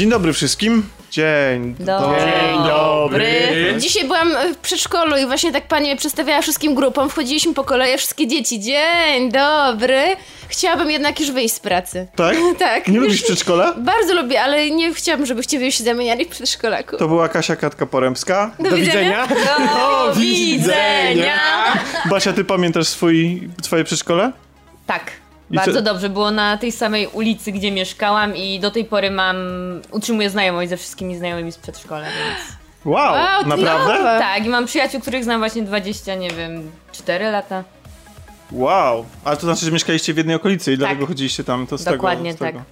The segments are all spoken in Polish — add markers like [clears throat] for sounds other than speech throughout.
Dzień dobry wszystkim. Dzień dobry. Dzień dobry. Dzisiaj byłam w przedszkolu i właśnie tak pani mnie przedstawiała wszystkim grupom. Wchodziliśmy po kolei, wszystkie dzieci. Dzień dobry. Chciałabym jednak już wyjść z pracy. Tak? [laughs] tak. Nie lubisz przedszkola? Bardzo lubię, ale nie chciałabym, żebyście wy się zamieniali w przedszkolaku. To była Kasia Katka-Poremska. Do, [laughs] widzenia. Do widzenia. Basia, ty pamiętasz swój, swoje przedszkole? Tak. Bardzo co- dobrze, było na tej samej ulicy, gdzie mieszkałam i do tej pory mam, utrzymuję znajomość ze wszystkimi znajomymi z przedszkola, więc... Wow, Wow, naprawdę? nowe. Tak, i mam przyjaciół, których znam właśnie 20, nie wiem, 4 lata. Wow. Ale to znaczy, że mieszkaliście w jednej okolicy i dlatego Tak. chodziliście tam, to z Dokładnie tego, z tego.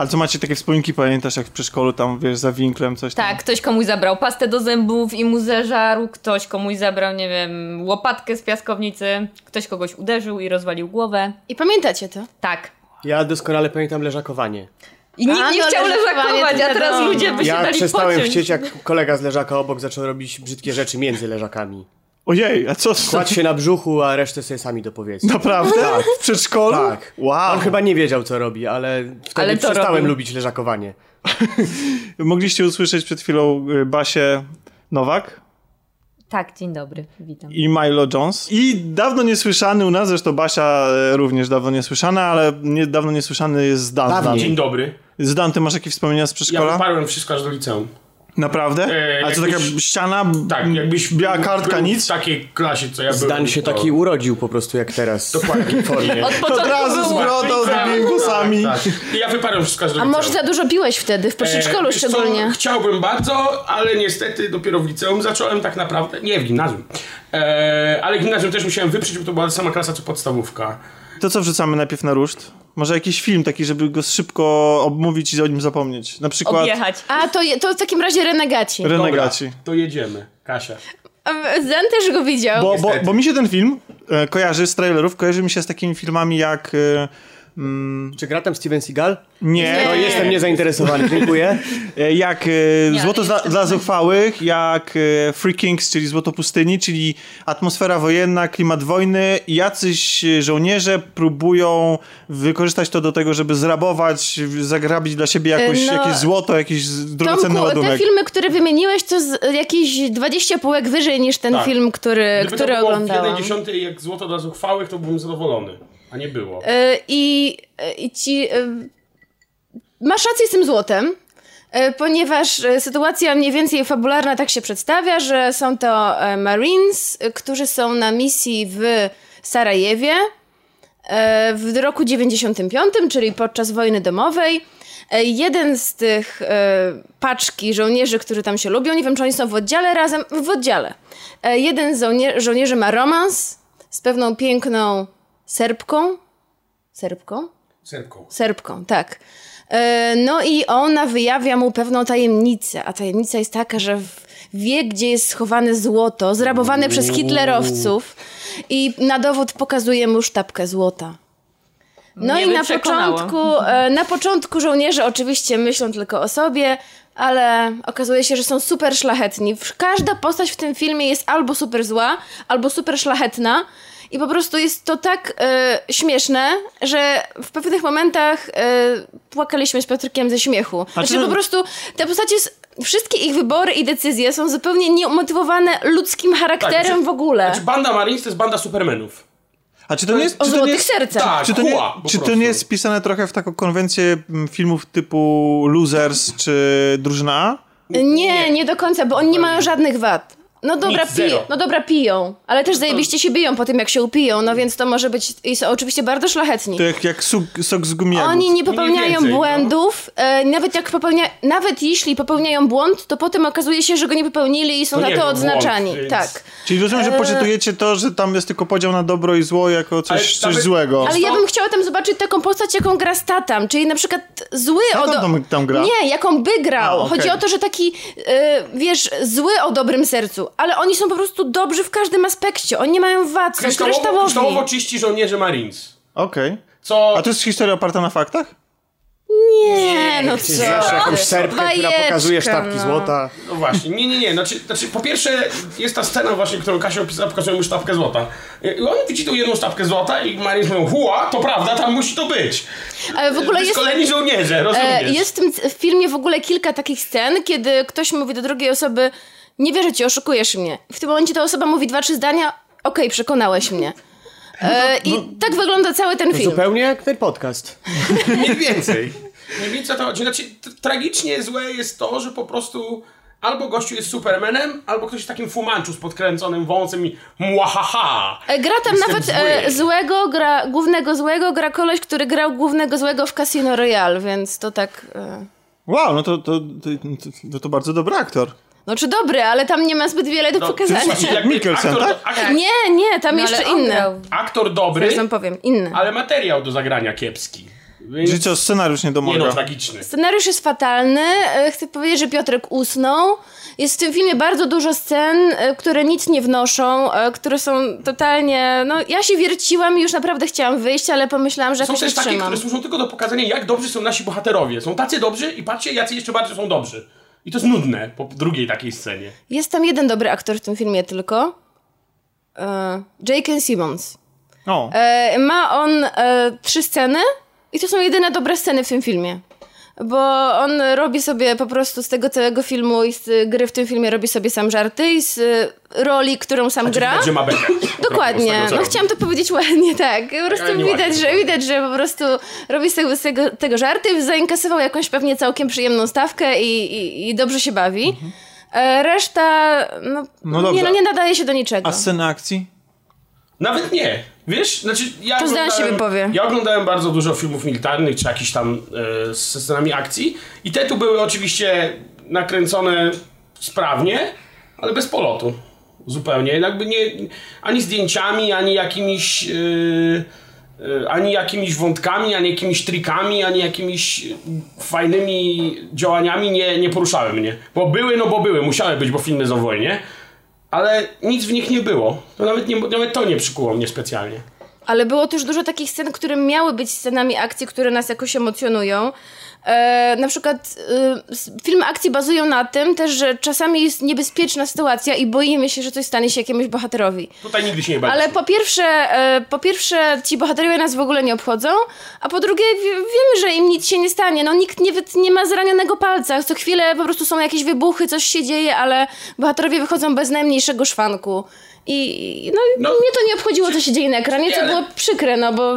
Ale co macie takie wspominki, pamiętasz jak w przedszkolu tam, wiesz, za winklem coś tam? Tak, ktoś komuś zabrał pastę do zębów i mu zeżarł, ktoś komuś zabrał, nie wiem, łopatkę z piaskownicy, ktoś kogoś uderzył i rozwalił głowę. I pamiętacie to? Tak. Ja doskonale pamiętam leżakowanie. I nikt A, nie no, chciał leżakować, a teraz ludzie by się Ja dali przestałem pociąć. chcieć, jak kolega z leżaka obok zaczął robić brzydkie rzeczy między leżakami. Ojej, a co? Kładź się na brzuchu, a resztę sobie sami dopowiedzcie. Naprawdę? Tak. W przedszkolu? Tak. Wow. On chyba nie wiedział, co robi, ale wtedy Ale przestałem robił. lubić leżakowanie. [laughs] Mogliście usłyszeć przed chwilą y, Basię Nowak Tak, dzień dobry, witam. i Milo Jones. I dawno niesłyszany u nas, zresztą Basia e, również dawno niesłyszana, ale nie, dawno niesłyszany jest Dan. Dawniej. Dzień dobry. Z Dan, ty masz jakieś wspomnienia z Ja przedszkola? wyparłem wszystko aż do liceum. Naprawdę? E, A co taka ściana, Tak, jakbyś biała kartka, był nic? W takiej klasie, co ja byłem. Zdań się to- taki urodził po prostu jak teraz. Dokładnie. Formie. Od Od razu z brodą, z długimi włosami. Tak. I Ja wyparłem wszystko do A liceum. może za dużo piłeś wtedy, w przedszkolu E, wiesz co, szczególnie. chciałbym bardzo, ale niestety dopiero w liceum zacząłem tak naprawdę. Nie, w gimnazjum. E, ale gimnazjum też musiałem wyprzeć, bo to była ta sama klasa co podstawówka. To co wrzucamy najpierw na ruszt? Może jakiś film taki, żeby go szybko obmówić i o nim zapomnieć. Na przykład Objechać. A, to, je- to w takim razie Renegaci. Renegaci. Dobra, to jedziemy. Kasia. A, Zan też go widział. Bo, bo, bo mi się ten film e, kojarzy z trailerów, kojarzy mi się z takimi filmami jak... E, Czy gra tam Steven Seagal? nie, No jestem niezainteresowany, dziękuję. [laughs] E, Jak e, Nie, Złoto ale dla, zuchwałych, jak e, Free Kings, czyli Złoto Pustyni, czyli atmosfera wojenna, klimat wojny i jacyś żołnierze próbują wykorzystać to do tego, żeby zrabować, zagrabić dla siebie jakoś, no, jakieś złoto, jakiś drogocenny Tomku, te ładunek. filmy, które wymieniłeś, to z, jakieś 20 półek wyżej niż ten Tak. film, który, Gdyby który to było oglądałam. w 1 jak złoto dla zuchwałych, to byłem zadowolony. A nie było. E, I, e, I ci... e, Masz rację z tym złotem, ponieważ sytuacja mniej więcej fabularna tak się przedstawia, że są to Marines, którzy są na misji w Sarajewie w roku 95, czyli podczas wojny domowej. Jeden z tych paczki żołnierzy, którzy tam się lubią, nie wiem czy oni są w oddziale razem, w oddziale. Jeden z żołnie- żołnierzy ma romans z pewną piękną Serbką. Serbką? Serką. Serbką, tak. E, No i ona wyjawia mu pewną tajemnicę, a tajemnica jest taka, że w- wie, gdzie jest schowane złoto, zrabowane przez hitlerowców i na dowód pokazuje mu sztabkę złota. No Mnie i na początku, e, na początku żołnierze oczywiście myślą tylko o sobie, ale okazuje się, że są super szlachetni. Każda postać w tym filmie jest albo super zła, albo super szlachetna. I po prostu jest to tak e, śmieszne, że w pewnych momentach e, płakaliśmy z Piotrkiem ze śmiechu. A Znaczy czy- po prostu te postacie, wszystkie ich wybory i decyzje są zupełnie nieumotywowane ludzkim charakterem znaczy- w ogóle. Znaczy banda Marines to jest banda Supermanów. A czy to nie jest... o Czy to nie złotych jest sercach. Tak, czy to, nie, huła, po czy to nie jest wpisane trochę w taką konwencję mm, filmów typu Losers czy Drużyna A? Nie, Nie. nie do końca, bo oni nie mają żadnych wad. No dobra, Nic, piją, no dobra, piją, ale też zajebiście się biją po tym, jak się upiją, no więc to może być, i są oczywiście bardzo szlachetni. To jak, jak sok, sok z gumiagów. Oni nie popełniają więcej, no. błędów, e, nawet jak popełnia, nawet jeśli popełniają błąd, to potem okazuje się, że go nie popełnili i są To na to odznaczani. błąd, więc- Tak. Czyli rozumiem, że poczytujecie to, że tam jest tylko podział na dobro i zło jako coś, Ale coś nawet- złego. Ale ja bym chciała tam zobaczyć taką postać, jaką gra Statam, czyli na przykład zły Statham o... do- tam- tam gra? Nie, jaką by grał. A, okej. Chodzi o to, że taki, e, wiesz, zły o dobrym sercu, ale oni są po prostu dobrzy w każdym aspekcie. Oni nie mają wad, są Kryształowo, kryształowi. kryształowo czyści żołnierze Marines. Okej. Co... A to jest historia oparta na faktach? Nie, no co? Znasz jakąś serpkę, która Bajeczka, pokazuje sztabki no. złota. No właśnie, nie, nie, nie. Znaczy, znaczy, po pierwsze jest ta scena właśnie, którą Kasia opisała, pokazuje mu sztabkę złota. I on widzi tą jedną sztabkę złota i Marines mówią, huła, to prawda, tam musi to być. Ale w ogóle jest... Wyszkoleni żołnierze, E, rozumiesz? Jest w tym filmie w ogóle kilka takich scen, kiedy ktoś mówi do drugiej osoby nie wierzę ci, oszukujesz mnie. W tym momencie ta osoba mówi dwa, trzy zdania okej, przekonałeś mnie. E, I tak wygląda cały ten film. Zupełnie jak ten podcast. [laughs] Mniej więcej. Mniej więcej o to chodzi. Znaczy, t- tragicznie złe jest to, że po prostu albo gościu jest Supermanem, albo ktoś jest takim fumanczu z podkręconym wąsem i młahaha. E, Gra tam Jestem nawet zły. e, złego, gra głównego złego, gra koleś, który grał głównego złego w Casino Royale, więc to tak... E... Wow, no to, to, to, to, to bardzo dobry aktor. No czy dobry, ale tam nie ma zbyt wiele do No, pokazania. właśnie jakby Mikkelsen, aktor, tak? aktor, Nie, nie, tam No, jeszcze grał. aktor dobry, wam powiem, inne. ale materiał do zagrania kiepski. Więc... Czyli co, scenariusz nie Nie no, domaga. tragiczny. Scenariusz jest fatalny. E, Chcę powiedzieć, że Piotrek usnął. Jest w tym filmie bardzo dużo scen, e, które nic nie wnoszą, e, które są totalnie... No, ja się wierciłam i już naprawdę chciałam wyjść, ale pomyślałam, że Są jakoś też takie, które służą tylko do pokazania, jak dobrzy są nasi bohaterowie. Są tacy dobrzy i patrzcie, jacy jeszcze bardziej są dobrzy. I to jest nudne po drugiej takiej scenie. Jest tam jeden dobry aktor w tym filmie tylko. E, J.K. Simmons. O, E, ma on e, trzy sceny i to są jedyne dobre sceny w tym filmie. Bo on robi sobie po prostu z tego całego filmu i z gry w tym filmie robi sobie sam żarty i z roli, którą sam gra. Widać, że ma bekę. Dokładnie. Co No chciałam to powiedzieć ładnie, tak. Po prostu nie widać, ładnie. że, widać, że po prostu robi z tego, z tego, tego żarty, zainkasował jakąś pewnie całkiem przyjemną stawkę i, i, i dobrze się bawi. E, Reszta, no, No nie, no, nie nadaje się do niczego. a sceny akcji? Nawet nie. Wiesz, znaczy ja To zdanie oglądałem- siebie powie. Ja oglądałem bardzo dużo filmów militarnych, czy jakichś tam e, ze scenami akcji i te tu były oczywiście nakręcone sprawnie, ale bez polotu. Zupełnie. Jakby nie, ani zdjęciami, ani jakimiś e, ani jakimiś wątkami, ani jakimiś trikami, ani jakimiś fajnymi działaniami nie, nie poruszały mnie. Bo były, no bo były, musiały być, bo filmy są wojnie. Ale nic w nich nie było. To nawet, nie, nawet to nie przykuło mnie specjalnie. Ale było też dużo takich scen, które miały być scenami akcji, które nas jakoś emocjonują. E, na przykład e, filmy akcji bazują na tym też, że czasami jest niebezpieczna sytuacja i boimy się, że coś stanie się jakiemuś bohaterowi. Tutaj nigdy się nie baliśmy. Ale po pierwsze, e, po pierwsze ci bohaterowie nas w ogóle nie obchodzą, a po drugie wie, wiemy, że im nic się nie stanie. No nikt nie, nie ma zranionego palca. Co chwilę po prostu są jakieś wybuchy, coś się dzieje, ale bohaterowie wychodzą bez najmniejszego szwanku. I no, No, mnie to nie obchodziło, co się dzieje na ekranie, co było przykre, no bo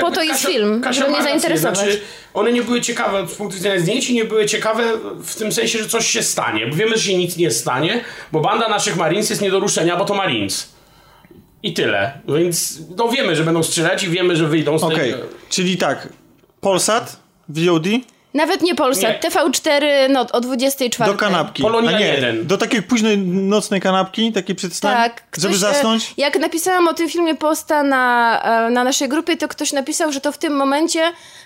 po to jest Kasia- film, Kasia żeby mnie zainteresować. Znaczy, one nie były ciekawe z punktu widzenia zdjęć i nie były ciekawe w tym sensie, że coś się stanie. Bo wiemy, że się nic nie stanie, bo banda naszych Marines jest nie do ruszenia, bo to Marines. I tyle. Więc no wiemy, że będą strzelać i wiemy, że wyjdą z Okej, tego. czyli tak, Polsat, VOD, Nawet nie Polsat, Nie. TV4 no, o 24. do kanapki. Polonia A nie, jeden. do takiej późnej nocnej kanapki, takiej przed snem, Tak. żeby ktoś, e, zasnąć. Jak napisałam o tym filmie posta na, e, na naszej grupie, to ktoś napisał, że to w tym momencie,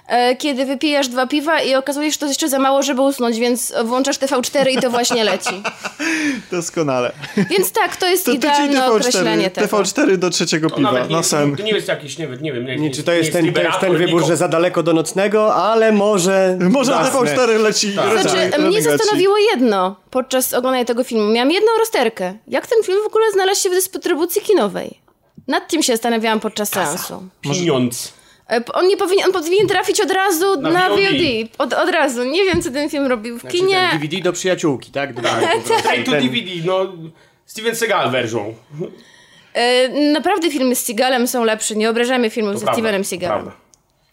e, kiedy wypijasz dwa piwa i okazuje się, że to jeszcze za mało, żeby usnąć, więc włączasz TV4 i to właśnie leci. [laughs] Doskonale. Więc tak, to jest To, idealne TV4, określenie tego. TV4 do trzeciego To piwa, nawet nie, na sen. to nie jest jakiś, nie, wiem, nie wiem. Nie, Nie, czy to jest nie ten, jest Liberator, ten wybór, że za daleko do nocnego, ale może. Może na zasnę. TV4 leci. Znaczy, leci- mnie zastanowiło jedno podczas oglądania tego filmu. Miałam jedną rozterkę. Jak ten film w ogóle znalazł się w dystrybucji kinowej? Nad tym się zastanawiałam podczas seansu. Pieniądz. E, On nie powinien, on powinien trafić od razu na, Na VOD. VOD. Od, od razu. Nie wiem, co ten film robił w Znaczy, kinie. ten DVD do przyjaciółki, tak? Prostu Straight to DVD, no Steven Seagal version. E, naprawdę filmy z Seagalem są lepsze. Nie obrażamy filmów To ze prawda, Stevenem Seagalem. prawda.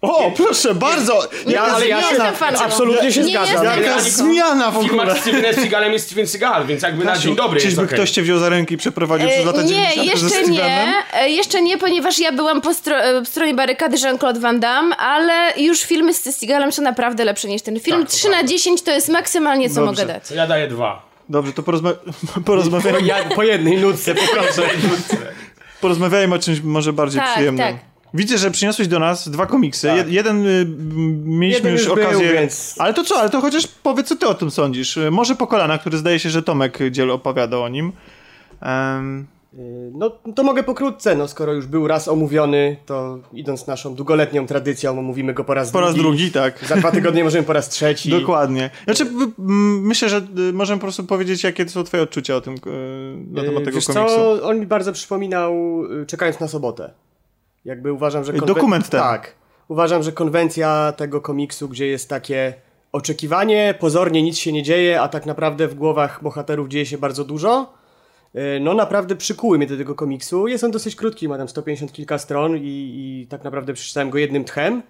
O, proszę bardzo! Ja, Jaka ale ja nie się- absolutnie się nie zgadzam. Jaka fanką. zmiana w ogóle! filmach z Stevenem Seagalem jest Steven Seagal, więc jakby na dzień dobry jest Czyżby ktoś cię wziął za rękę i przeprowadził przez lata E, 90. Nie, ze jeszcze Stevenem? nie. E, Jeszcze nie, ponieważ ja byłam po stro- e, stronie barykady Jean-Claude Van Damme, ale już filmy z Seagalem są naprawdę lepsze niż ten film. Tak, to 3 na prawda. 10 to jest maksymalnie, co Dobrze. mogę dać. Ja daję dwa. Dobrze, to porozma- [laughs] porozmawiajmy, Ja po jednej nutce poproszę. [laughs] porozmawiajmy o czymś może bardziej Tak, przyjemnym. tak. Widzę, że przyniosłeś do nas dwa komiksy. Tak. Jed- jeden y, mieliśmy Jeden już już był, okazję. więc- Ale to co, ale to chociaż powiedz, co ty o tym sądzisz. Y, Może po kolana, który zdaje się, że Tomek Dziel opowiadał o nim. Y, No to mogę pokrótce, no skoro już był raz omówiony, to idąc naszą długoletnią tradycją, omówimy go po raz Po raz drugi. drugi, tak. Za dwa tygodnie możemy po raz trzeci. Dokładnie. Znaczy, myślę, że y, możemy po prostu powiedzieć, jakie są twoje odczucia o tym, na temat tego Wiesz komiksu. co, on mi bardzo przypominał Czekając na sobotę. Jakby uważam, że... Y, dokument ten. Tak. Uważam, że konwencja tego komiksu, gdzie jest takie oczekiwanie, pozornie nic się nie dzieje, a tak naprawdę w głowach bohaterów dzieje się bardzo dużo, y, no naprawdę przykuły mnie do tego komiksu. Jest on dosyć krótki, ma tam 150 kilka stron i, i tak naprawdę przeczytałem go jednym tchem. Y,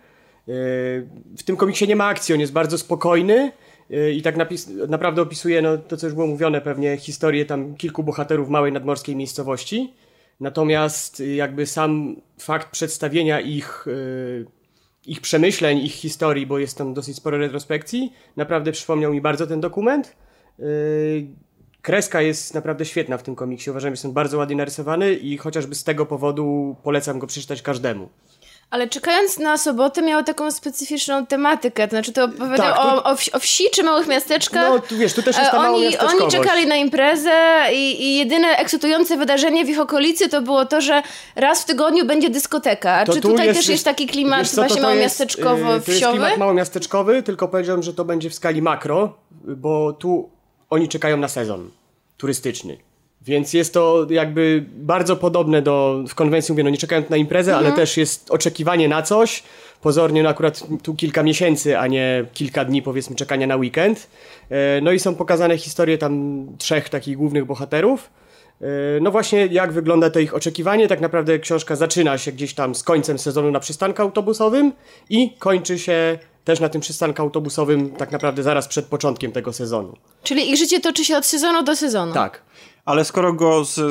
W tym komiksie nie ma akcji, on jest bardzo spokojny y, i tak naprawdę opisuje no, to, co już było mówione, pewnie historię tam kilku bohaterów małej nadmorskiej miejscowości. Natomiast y, jakby sam fakt przedstawienia ich, y, ich przemyśleń, ich historii, bo jest tam dosyć sporo retrospekcji, naprawdę przypomniał mi bardzo ten dokument. Y, Kreska jest naprawdę świetna w tym komiksie. Uważam, że jest on bardzo ładnie narysowany i chociażby z tego powodu polecam go przeczytać każdemu. Ale czekając na sobotę miało taką specyficzną tematykę, to znaczy to opowiadał Tak, tu- o, o, wsi, o wsi czy małych miasteczkach. No, tu wiesz, tu też jest ta E, oni, oni czekali na imprezę i, i jedyne ekscytujące wydarzenie w ich okolicy to było to, że raz w tygodniu będzie dyskoteka. To czy tu tutaj jest- też jest taki klimat wiesz co, to właśnie to jest, małomiasteczkowo yy, To jest klimat małomiasteczkowy, tylko powiedziałem, że to będzie w skali makro, bo tu oni czekają na sezon turystyczny. Więc jest to jakby bardzo podobne do, w konwencji mówię, no nie czekając na imprezę, ale też jest oczekiwanie na coś. Pozornie no akurat tu kilka miesięcy, a nie kilka dni powiedzmy czekania na weekend. E, No i są pokazane historie tam trzech takich głównych bohaterów. E, No właśnie, jak wygląda to ich oczekiwanie? Tak naprawdę książka zaczyna się gdzieś tam z końcem sezonu na przystanku autobusowym i kończy się też na tym przystanku autobusowym tak naprawdę zaraz przed początkiem tego sezonu. Czyli ich życie toczy się od sezonu do sezonu. Tak. Ale skoro go z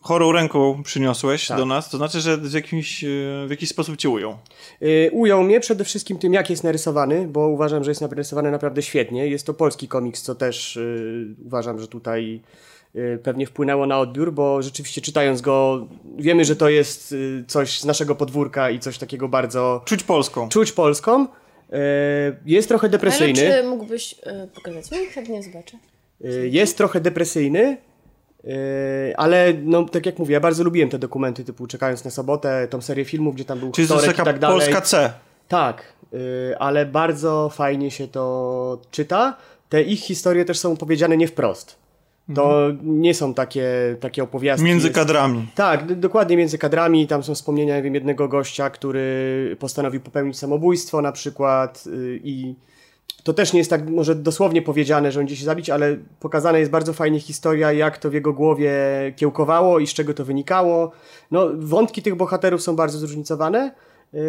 chorą ręką przyniosłeś Tak. do nas, to znaczy, że w, jakimś, y, w jakiś sposób cię ujął. Y, Ujął mnie przede wszystkim tym, jak jest narysowany, bo uważam, że jest narysowany naprawdę świetnie. Jest to polski komiks, co też y, uważam, że tutaj pewnie wpłynęło na odbiór, bo rzeczywiście czytając go wiemy, że to jest coś z naszego podwórka i coś takiego bardzo Czuć polską. czuć polską. Y, Jest trochę Ale depresyjny. czy mógłbyś e, pokazać mi? Chętnie zobaczę. Jest trochę depresyjny, ale no, tak jak mówię, ja bardzo lubiłem te dokumenty typu Czekając na sobotę, tą serię filmów, gdzie tam był Czyli to jest Storek i tak dalej. Polska C. Tak, y, ale bardzo fajnie się to czyta. Te ich historie też są opowiedziane nie wprost. To nie są takie, takie opowiastki. Między kadrami. Tak, dokładnie między kadrami. Tam są wspomnienia, nie wiem, jednego gościa, który postanowił popełnić samobójstwo na przykład y, i to też nie jest tak może dosłownie powiedziane, że on gdzieś się zabić, ale pokazana jest bardzo fajnie historia, jak to w jego głowie kiełkowało i z czego to wynikało. No, wątki tych bohaterów są bardzo zróżnicowane. Yy,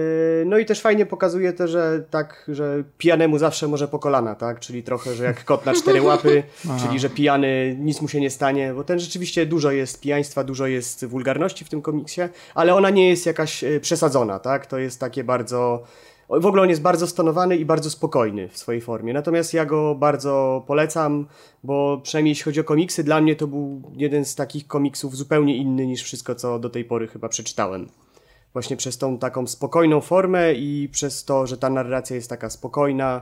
No i też fajnie pokazuje to, że tak, że pijanemu zawsze może po kolana, tak? Czyli trochę, że jak kot na cztery łapy, [laughs] czyli że pijany nic mu się nie stanie, bo ten rzeczywiście dużo jest pijaństwa, dużo jest wulgarności w tym komiksie, ale ona nie jest jakaś e, przesadzona, tak? To jest takie bardzo w ogóle on jest bardzo stonowany i bardzo spokojny w swojej formie. Natomiast ja go bardzo polecam, bo przynajmniej jeśli chodzi o komiksy, dla mnie to był jeden z takich komiksów zupełnie inny niż wszystko, co do tej pory chyba przeczytałem. Właśnie przez tą taką spokojną formę i przez to, że ta narracja jest taka spokojna.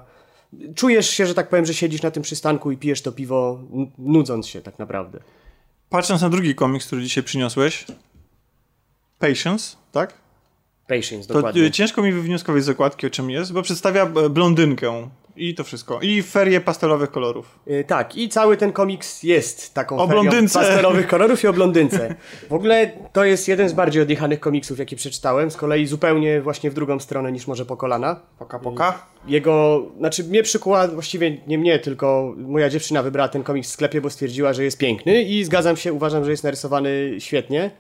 Czujesz się, że tak powiem, że siedzisz na tym przystanku i pijesz to piwo, nudząc się tak naprawdę. Patrząc na drugi komiks, który dzisiaj przyniosłeś, Patience, tak? Patience, To dokładnie. y, ciężko mi wywnioskować z okładki, o czym jest, bo przedstawia e, blondynkę i to wszystko. I ferie pastelowych kolorów. Y, Tak, i cały ten komiks jest taką O blondynce. pastelowych kolorów i o blondynce. [laughs] W ogóle to jest jeden z bardziej odjechanych komiksów, jaki przeczytałem, z kolei zupełnie właśnie w drugą stronę niż może po kolana. Poka, poka. Jego, znaczy mnie przykuła, właściwie nie mnie, tylko moja dziewczyna wybrała ten komiks w sklepie, bo stwierdziła, że jest piękny i zgadzam się, uważam, że jest narysowany świetnie.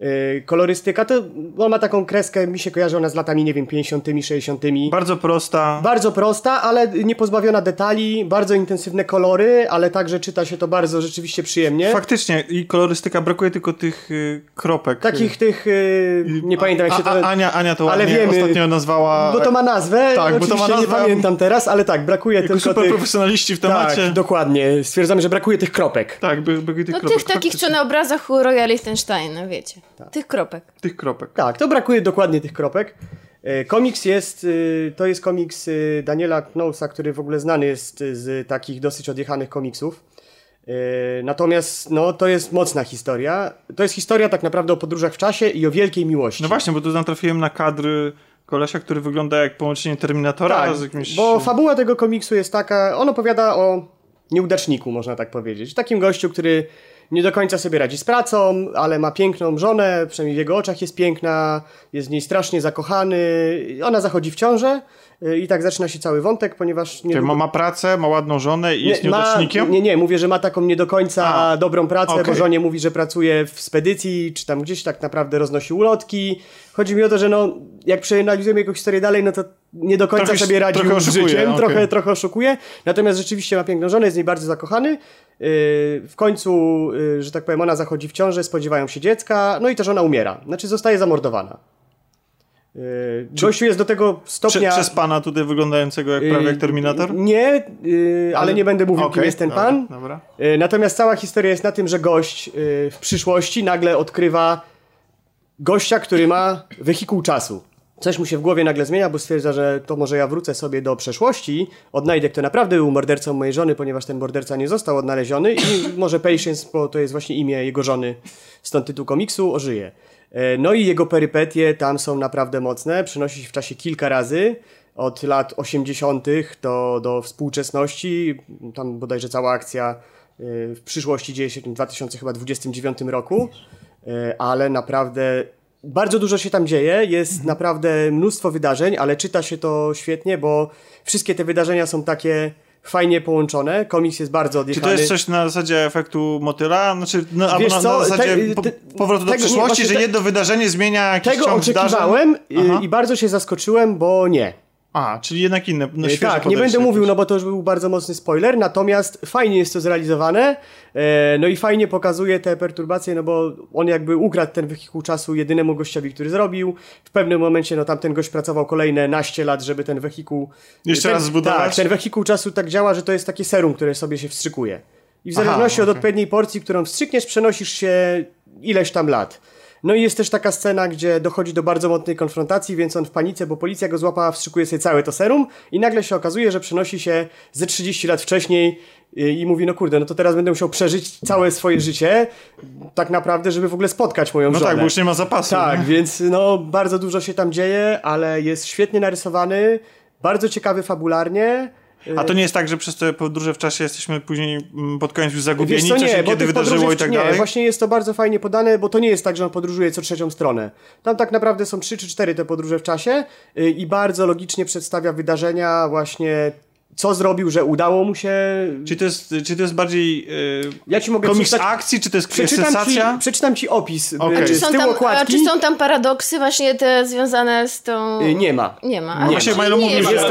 Yy, kolorystyka to, on ma taką kreskę, mi się kojarzy ona z latami, nie wiem, 50., 60. Bardzo prosta. Bardzo prosta, ale nie pozbawiona detali, bardzo intensywne kolory, ale także czyta się to bardzo rzeczywiście przyjemnie. Faktycznie, i kolorystyka, brakuje tylko tych y, kropek. Takich tych, yy, nie pamiętam jak się to... A, a, Ania, Ania to ale wiemy, ostatnio nazwała... Bo to ma nazwę, Tak, bo to ma nazwę, nie pamiętam teraz, ale tak, brakuje Jako tylko super tych... profesjonaliści w temacie. Tak, dokładnie. Stwierdzamy, że brakuje tych kropek. Tak, by, tych No kropek. tych takich, co na obrazach u Roya Lichtensteina, wiecie. Tych kropek. Tych kropek. Tak, to brakuje dokładnie tych kropek. E, Komiks jest, y, to jest komiks y, Daniela Knowlesa, który w ogóle znany jest y, z takich dosyć odjechanych komiksów. Yy, Natomiast no, to jest mocna historia. To jest historia tak naprawdę o podróżach w czasie i o wielkiej miłości. No właśnie, bo tu natrafiłem na kadry kolesia, który wygląda jak połączenie Terminatora Tak, z jakimś... bo fabuła tego komiksu jest taka, on opowiada o nieudaczniku, można tak powiedzieć. Takim gościu, który nie do końca sobie radzi z pracą, ale ma piękną żonę, przynajmniej w jego oczach jest piękna, jest w niej strasznie zakochany. Ona zachodzi w ciążę i tak zaczyna się cały wątek, ponieważ... Nie Czyli ma, ma pracę, ma ładną żonę i jest ma, nieudacznikiem? nie, nie, mówię, że ma taką nie do końca A, dobrą pracę, bo okej. żonie mówi, że pracuje w spedycji, czy tam gdzieś tak naprawdę roznosi ulotki. Chodzi mi o to, że no, jak przeanalizujemy jego historię dalej, no to nie do końca Trochę- sobie radzi trochę z oszukuje, życiem, okej. trochę, trochę oszukuje. Natomiast rzeczywiście ma piękną żonę, jest niej bardzo zakochany. Yy, w końcu, yy, że tak powiem, ona zachodzi w ciążę, spodziewają się dziecka, no i ta żona umiera. Znaczy zostaje zamordowana. Yy, gościu jest do tego Prze, stopnia... przez pana tutaj wyglądającego jak prawie jak Yy, Terminator? Nie, yy, ale nie będę mówił, kim Okej, jest ten dobra, pan. Dobra. Y, Natomiast cała historia jest na tym, że gość w przyszłości nagle odkrywa gościa, który ma wehikuł czasu. Coś mu się w głowie nagle zmienia, bo stwierdza, że to może ja wrócę sobie do przeszłości, odnajdę, kto naprawdę był mordercą mojej żony, ponieważ ten morderca nie został odnaleziony i może Patience, bo to jest właśnie imię jego żony, stąd tytuł komiksu, ożyje. E, No i jego perypetie tam są naprawdę mocne, przenosi się w czasie kilka razy, od lat 80. do, do współczesności, tam bodajże cała akcja y, w przyszłości dzieje się w 2029 roku, y, ale naprawdę bardzo dużo się tam dzieje, jest naprawdę mnóstwo wydarzeń, ale czyta się to świetnie, bo wszystkie te wydarzenia są takie fajnie połączone, komiks jest bardzo Czy odjechany. to jest coś na zasadzie efektu motyla? Znaczy, no, albo na, na zasadzie te- te- powrotu do tego- przyszłości, że te- jedno wydarzenie zmienia jakiś Tego oczekiwałem y, i bardzo się zaskoczyłem, bo nie. A, czyli jednak inne, no E, tak, nie będę mówił, no bo to już był bardzo mocny spoiler, natomiast fajnie jest to zrealizowane, e, no i fajnie pokazuje te perturbacje, no bo on jakby ukradł ten wehikuł czasu jedynemu gościowi, który zrobił. W pewnym momencie, no tamten gość pracował kolejne naście lat, żeby ten wehikuł... Jeszcze ten, raz zbudować? Tak, ten wehikuł czasu tak działa, że to jest takie serum, które sobie się wstrzykuje. I w Aha, zależności od odpowiedniej porcji, którą wstrzykniesz, przenosisz się ileś tam lat. No i jest też taka scena, gdzie dochodzi do bardzo mocnej konfrontacji, więc on w panice, bo policja go złapała, wstrzykuje sobie całe to serum i nagle się okazuje, że przenosi się ze 30 lat wcześniej y, i mówi, no kurde, no to teraz będę musiał przeżyć całe swoje życie tak naprawdę, żeby w ogóle spotkać moją No żonę. tak, bo już nie ma zapasu. Tak, nie? więc no bardzo dużo się tam dzieje, ale jest świetnie narysowany, bardzo ciekawy fabularnie. A to nie jest tak, że przez te podróże w czasie jesteśmy później mm, pod koniec już zagubieni, co, co nie, się bo kiedy wydarzyło i tak nie, dalej? Właśnie jest to bardzo fajnie podane, bo to nie jest tak, że on podróżuje co trzecią stronę. Tam tak naprawdę są trzy czy cztery te podróże w czasie y, i bardzo logicznie przedstawia wydarzenia właśnie co zrobił, że udało mu się... Czy to jest, czy to jest bardziej yy, Ja ci mogę komiks przeczytać- akcji, czy to jest Przeczytam ci, sensacja? przeczytam ci opis okay. Czy Są tam, okładki. czy są tam paradoksy właśnie te związane z tą... Y, Nie ma. Nie ma. Nie. Właśnie Milo jest że- Jest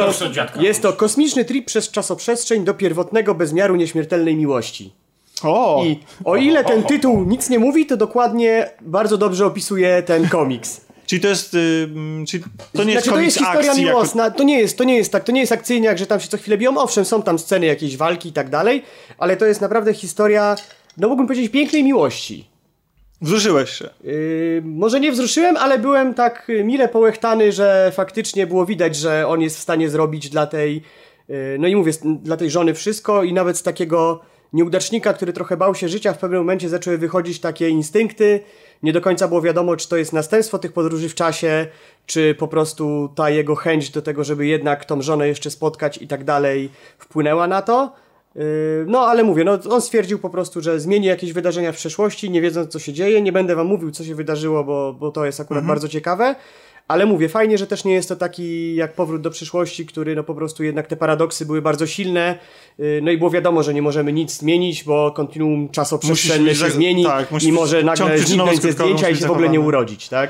to, jest to kosmiczny trip przez czasoprzestrzeń do pierwotnego bezmiaru nieśmiertelnej miłości. O! I o ile ten tytuł nic nie mówi, to dokładnie bardzo dobrze opisuje ten komiks. Czyli to jest, yy, mm, czyli to nie jest znaczy, to jest historia akcji, jako, miłosna, to nie jest, to nie jest tak, to nie jest akcyjniak, że tam się co chwilę biją, owszem, są tam sceny jakiejś walki i tak dalej, ale to jest naprawdę historia, no mógłbym powiedzieć, pięknej miłości. wzruszyłeś się. Yy, może nie wzruszyłem, ale byłem tak y, mile połechtany, że faktycznie było widać, że on jest w stanie zrobić dla tej, yy, no i mówię, dla tej żony wszystko i nawet z takiego nieudacznika, który trochę bał się życia, w pewnym momencie zaczęły wychodzić takie instynkty. Nie do końca było wiadomo, czy to jest następstwo tych podróży w czasie, czy po prostu ta jego chęć do tego, żeby jednak tą żonę jeszcze spotkać i tak dalej, wpłynęła na to. Yy, No, ale mówię, no, on stwierdził po prostu, że zmieni jakieś wydarzenia w przeszłości, nie wiedząc, co się dzieje. Nie będę wam mówił, co się wydarzyło, bo, bo to jest akurat bardzo ciekawe. Ale mówię, fajnie, że też nie jest to taki jak powrót do przyszłości, który no po prostu jednak te paradoksy były bardzo silne. Yy, No i było wiadomo, że nie możemy nic zmienić, bo kontinuum czasoprzestrzenne się za- zmieni tak, i może nagle zniknąć ze zdjęcia i się w ogóle nie urodzić, tak?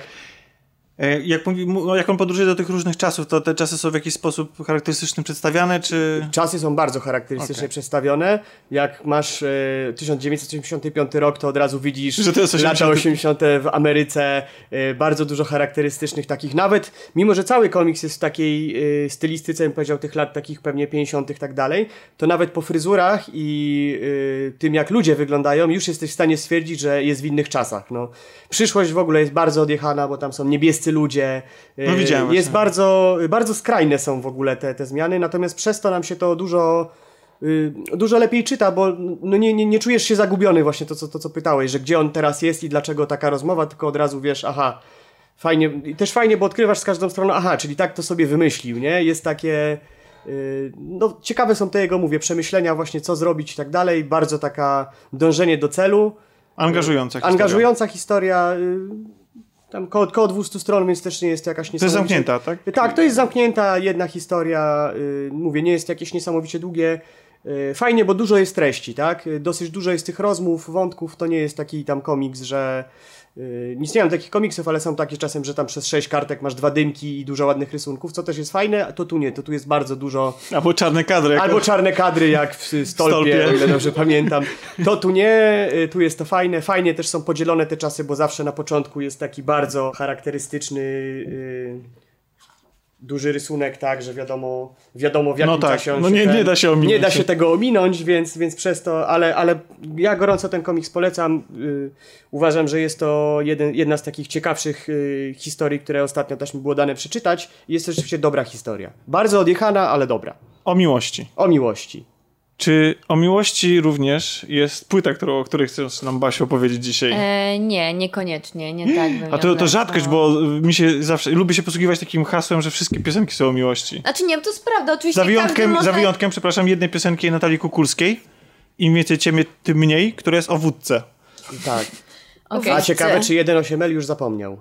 E, Jak, mówi, no, jak on podróżuje do tych różnych czasów, to te czasy są w jakiś sposób charakterystyczny przedstawiane, czy... Czasy są bardzo charakterystycznie Okej. przedstawione. Jak masz e, 1985 rok, to od razu widzisz Że to jest lata 80. 80. w Ameryce. E, bardzo dużo charakterystycznych takich. Nawet, mimo że cały komiks jest w takiej e, stylistyce, bym powiedział, tych lat takich pewnie 50. tak dalej, to nawet po fryzurach i e, tym, jak ludzie wyglądają, już jesteś w stanie stwierdzić, że jest w innych czasach. No, przyszłość w ogóle jest bardzo odjechana, bo tam są niebiescy ludzie. No, widziałem Jest bardzo, bardzo skrajne są w ogóle te, te zmiany, natomiast przez to nam się to dużo y, dużo lepiej czyta, bo no nie, nie, nie czujesz się zagubiony właśnie to co, to, co pytałeś, że gdzie on teraz jest i dlaczego taka rozmowa, tylko od razu wiesz, aha, fajnie, też fajnie, bo odkrywasz z każdą stroną, aha, czyli tak to sobie wymyślił, nie? Jest takie, y, no ciekawe są te jego, mówię, przemyślenia właśnie, co zrobić i tak dalej, bardzo taka dążenie do celu, Angażująca historia. angażująca historia, y, tam koło, koło 200 stron, więc też nie jest jakaś To jest niesamowicie... zamknięta, tak? Tak, to jest zamknięta jedna historia, y, mówię, nie jest jakieś niesamowicie długie. Y, fajnie, bo dużo jest treści, tak? Y, Dosyć dużo jest tych rozmów, wątków, to nie jest taki tam komiks, że nic nie mam takich komiksów, ale są takie czasem, że tam przez sześć kartek masz dwa dymki i dużo ładnych rysunków, co też jest fajne, a to tu nie, to tu jest bardzo dużo Albo czarne kadry. jak- Albo czarne kadry, jak [laughs] w stolpie, Stolpie. o ile dobrze pamiętam. To tu nie, y, tu jest to fajne. Fajnie też są podzielone te czasy, bo zawsze na początku jest taki bardzo charakterystyczny y, duży rysunek, tak, że wiadomo, wiadomo w jakim No tak, czasie on no się nie- ten, nie da się ominąć. Nie da się tego ominąć, więc, więc przez to, ale, ale ja gorąco ten komiks polecam. Y, uważam, że jest to jeden, jedna z takich ciekawszych y, historii, które ostatnio też mi było dane przeczytać. Jest to rzeczywiście dobra historia. Bardzo odjechana, ale dobra. O miłości. O miłości. Czy o miłości również jest płyta, którą, o której chcesz nam Basiu opowiedzieć dzisiaj? E, nie, niekoniecznie, nie tak bym A to, to rzadkość, nazwała. bo mi się zawsze, lubię się posługiwać takim hasłem, że wszystkie piosenki są o miłości. Znaczy nie, to jest prawda, oczywiście Za wyjątkiem, może... za wyjątkiem, przepraszam, jednej piosenki Natalii Kukulskiej. Im więcej ciebie, tym mniej, która jest o wódce. Tak. [laughs] Okej, A ciekawe, czy 1.8L już zapomniał.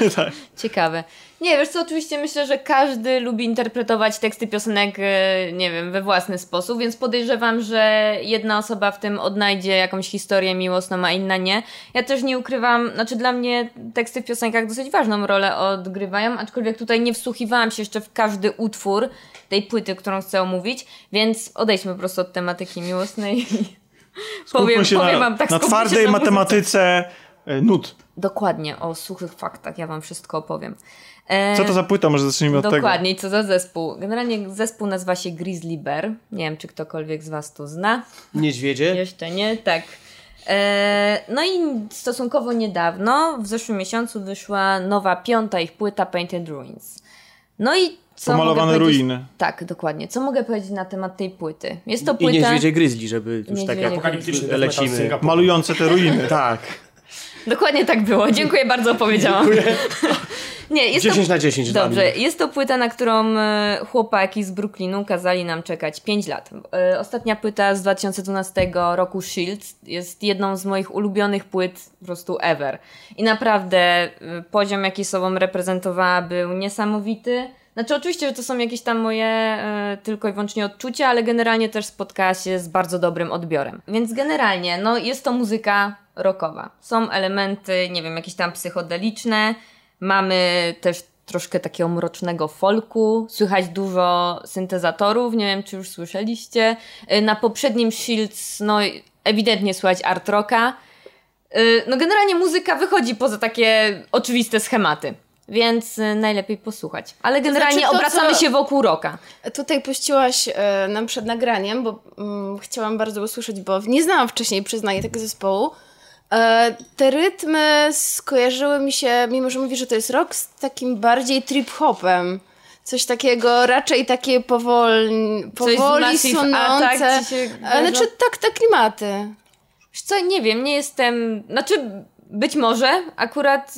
[laughs] Ciekawe. Nie, wiesz co, oczywiście myślę, że każdy lubi interpretować teksty piosenek, e, nie wiem, we własny sposób, więc podejrzewam, że jedna osoba w tym odnajdzie jakąś historię miłosną, a inna nie. Ja też nie ukrywam, znaczy dla mnie teksty w piosenkach dosyć ważną rolę odgrywają, aczkolwiek tutaj nie wsłuchiwałam się jeszcze w każdy utwór tej płyty, którą chcę omówić, więc odejdźmy po prostu od tematyki miłosnej i powiem, się powiem na, wam tak na twardej na matematyce e, nut. Dokładnie, o suchych faktach, ja wam wszystko opowiem. Co to za płyta? Może zacznijmy od tego. Dokładnie, i co za zespół. Generalnie zespół nazywa się Grizzly Bear. Nie wiem, czy ktokolwiek z Was to zna. Niedźwiedzie? Jeszcze nie, tak. E, no i stosunkowo niedawno, w zeszłym miesiącu, wyszła nowa piąta ich płyta Painted Ruins. No i co Pomalowane ruiny. Tak, dokładnie. Co mogę powiedzieć na temat tej płyty? Jest to I płyta... niedźwiedzie gryzli, żeby już tak z lecimy. Malujące te ruiny. Tak. Dokładnie tak było. Dziękuję bardzo, opowiedziałam. [laughs] Nie, jest 10 to... na 10 dla Dobrze, jest to płyta, na którą e, chłopaki z Brooklynu kazali nam czekać 5 lat. E, Ostatnia płyta z 2012 roku Shields jest jedną z moich ulubionych płyt po prostu ever. I naprawdę e, poziom, jaki sobą reprezentowała był niesamowity. Znaczy oczywiście, że to są jakieś tam moje e, tylko i wyłącznie odczucia, ale generalnie też spotkała się z bardzo dobrym odbiorem. Więc generalnie, no jest to muzyka rockowa. Są elementy, nie wiem, jakieś tam psychodeliczne, Mamy też troszkę takiego mrocznego folku, słychać dużo syntezatorów, nie wiem czy już słyszeliście. Y, Na poprzednim Shields, no ewidentnie słychać art rocka. Y, No generalnie muzyka wychodzi poza takie oczywiste schematy, więc y, najlepiej posłuchać. Ale generalnie znaczy to, obracamy się wokół rocka. Tutaj puściłaś e, nam przed nagraniem, bo mm, chciałam bardzo usłyszeć, bo nie znałam wcześniej, przyznaję, tego zespołu. E, te rytmy skojarzyły mi się, mimo że mówisz, że to jest rock, z takim bardziej trip-hopem. Coś takiego, raczej takie z powoli sunące. Się E? Znaczy tak, te klimaty. Wiesz co, nie wiem, nie jestem. Znaczy, być może akurat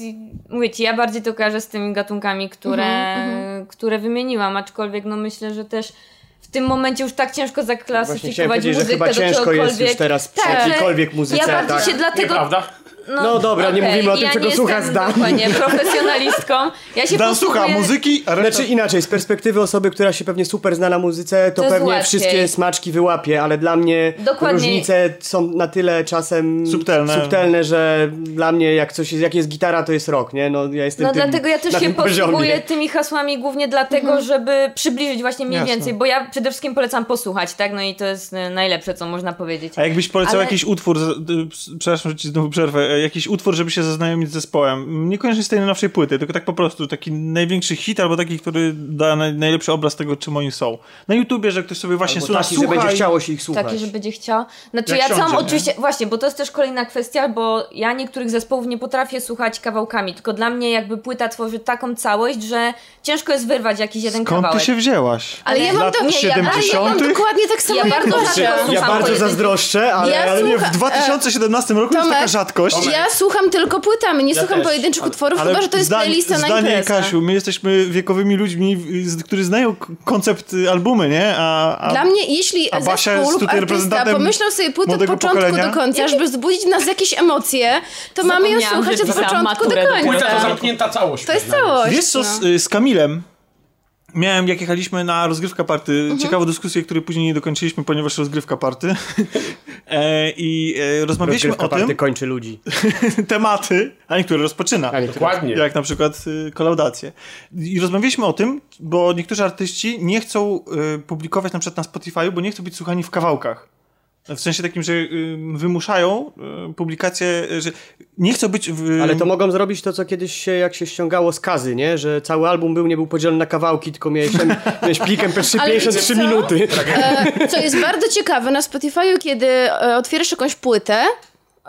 mówię ci, ja bardziej to kojarzę z tymi gatunkami, które, Mhm, które wymieniłam, aczkolwiek no myślę, że też w tym momencie już tak ciężko zaklasyfikować powiedzieć, że muzykę chyba do ciężko jest już teraz przy Tak, jakiejkolwiek muzyce. Ja bardziej tak. się dlatego... Nieprawda? No dobra, nie okej, mówimy o tym, ja czego nie słucha jestem Zdan. Dokładnie, [laughs] profesjonalistką. Ja się Dan słucha posługuję- muzyki, a reszta... Znaczy inaczej, z perspektywy osoby, która się pewnie super zna na muzyce, to, To pewnie wszystkie smaczki wyłapie, ale dla mnie Dokładnie. różnice są na tyle czasem Subtelne. subtelne, że dla mnie jak coś jest, jak jest gitara, to jest rock, nie? No ja jestem No tym, dlatego ja też się posługuję tymi hasłami głównie dlatego, żeby przybliżyć właśnie mniej Jasne. więcej, bo ja przede wszystkim polecam posłuchać, tak? No i to jest e, najlepsze, co można powiedzieć. A jakbyś polecał Ale- jakiś utwór, z- y, przepraszam, że ci znowu przerwę, jakiś utwór, żeby się zaznajomić z zespołem. Niekoniecznie z tej najnowszej płyty, tylko tak po prostu taki największy hit albo taki, który da naj, najlepszy obraz tego, czym oni są. Na YouTubie, że ktoś sobie właśnie Albo słucha, taki, że będzie chciało się ich słuchać. Taki, że będzie chciał. Znaczy Jak ja nie? oczywiście, właśnie, bo to jest też kolejna kwestia, bo ja niektórych zespołów nie potrafię słuchać kawałkami, tylko dla mnie jakby płyta tworzy taką całość, że ciężko jest wyrwać jakiś jeden Skąd kawałek. ty się wzięłaś? Ale ja mam, lat to, nie, ja, ale ja mam 70.? dokładnie tak samo Ja jak bardzo Ja bardzo zazdroszczę, ale... Ja Ale nie, w słucha- 2017 roku jest taka rzadkość. Ja słucham tylko płytami, nie słucham też. pojedynczych utworów, Ale chyba że to jest zdań- playlista na zdanie imprezę. Kasiu, my jesteśmy wiekowymi ludźmi, którzy znają koncept y, albumy, nie? A, a Dla mnie, jeśli a Basia zespół jest lub tutaj artysta reprezentantem pomyślał sobie płytę od początku pokolenia. do końca, żeby wzbudzić w nas jakieś emocje, to mamy ją słuchać od początku do końca. Płyta to zamknięta całość. To jest całość. Wiesz co, z, no. y, z Kamilem miałem, jak jechaliśmy na rozgrywka party, Mhm. ciekawą dyskusję, której później nie dokończyliśmy, ponieważ rozgrywka party. [laughs] e, I e, rozmawialiśmy Rozgrywka o party tym, kończy ludzi. [laughs] tematy, a niektóre rozpoczyna. A nie Dokładnie. Jak na przykład y, kolaudacje. I rozmawialiśmy o tym, bo niektórzy artyści nie chcą y, publikować na przykład na Spotify, bo nie chcą być słuchani w kawałkach. W sensie takim, że wymuszają y, publikację, że nie chcą być w... Ale to mogą zrobić to, co kiedyś się, jak się ściągało z kazy, nie? Że cały album był, nie był podzielony na kawałki, tylko miałeś, ten, miałeś plikiem PS3 Ale 53 wiecie co? minuty. E, co jest bardzo ciekawe, na Spotify'u, kiedy e, otwierasz jakąś płytę,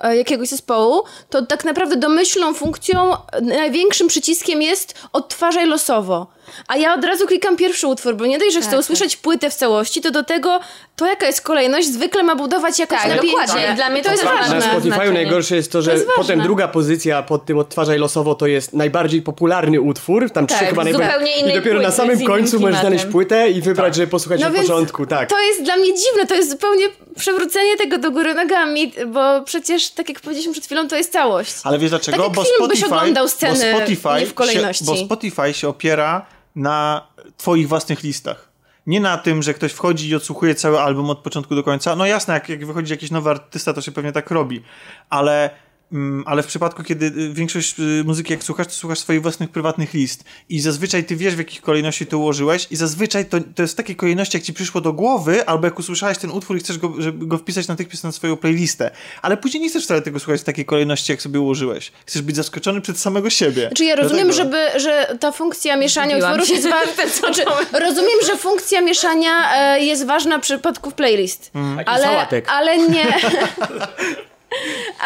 e, jakiegoś zespołu, to tak naprawdę domyślną funkcją, największym przyciskiem jest odtwarzaj losowo. A ja od razu klikam pierwszy utwór, bo nie dość, że chcę tak. usłyszeć płytę w całości, to do tego to jaka jest kolejność zwykle ma budować jakoś Tak, napięcie. dokładnie. Dla mnie to to jest ważne. Na Spotify'u znaczenie. najgorsze jest to, że jest potem druga pozycja pod tym odtwarzaj losowo to jest najbardziej popularny utwór, tam trzy Tak, chyba z najbardziej. I dopiero na samym końcu możesz znaleźć płytę i wybrać, żeby posłuchać No na więc początku. Tak. To jest dla mnie dziwne, to jest zupełnie przewrócenie tego do góry nogami, bo przecież, tak jak powiedzieliśmy przed chwilą, to jest całość. Ale wiesz dlaczego? Tak jak bo film byś Spotify, oglądał sceny bo Spotify nie w kolejności. Się, bo Spotify się opiera na twoich własnych listach. Nie na tym, że ktoś wchodzi i odsłuchuje cały album od początku do końca. No jasne, jak, jak wychodzi jakiś nowy artysta, to się pewnie tak robi. Ale, ale w przypadku, kiedy y, większość y, muzyki jak słuchasz, to słuchasz swoich własnych prywatnych list. I zazwyczaj ty wiesz, w jakich kolejności to ułożyłeś i zazwyczaj to, to jest w takiej kolejności, jak ci przyszło do głowy, albo jak usłyszałeś ten utwór i chcesz go, żeby go wpisać natychmiast na swoją playlistę. Ale później nie chcesz wcale tego słuchać w takiej kolejności, jak sobie ułożyłeś. Chcesz być zaskoczony przed samego siebie. Znaczy ja rozumiem, Dlatego- żeby, że ta funkcja mieszania utworów się. jest ważna. [laughs] Znaczy, rozumiem, że funkcja mieszania e, jest ważna w przypadku playlist. Ale, sałatek. ale nie. [laughs]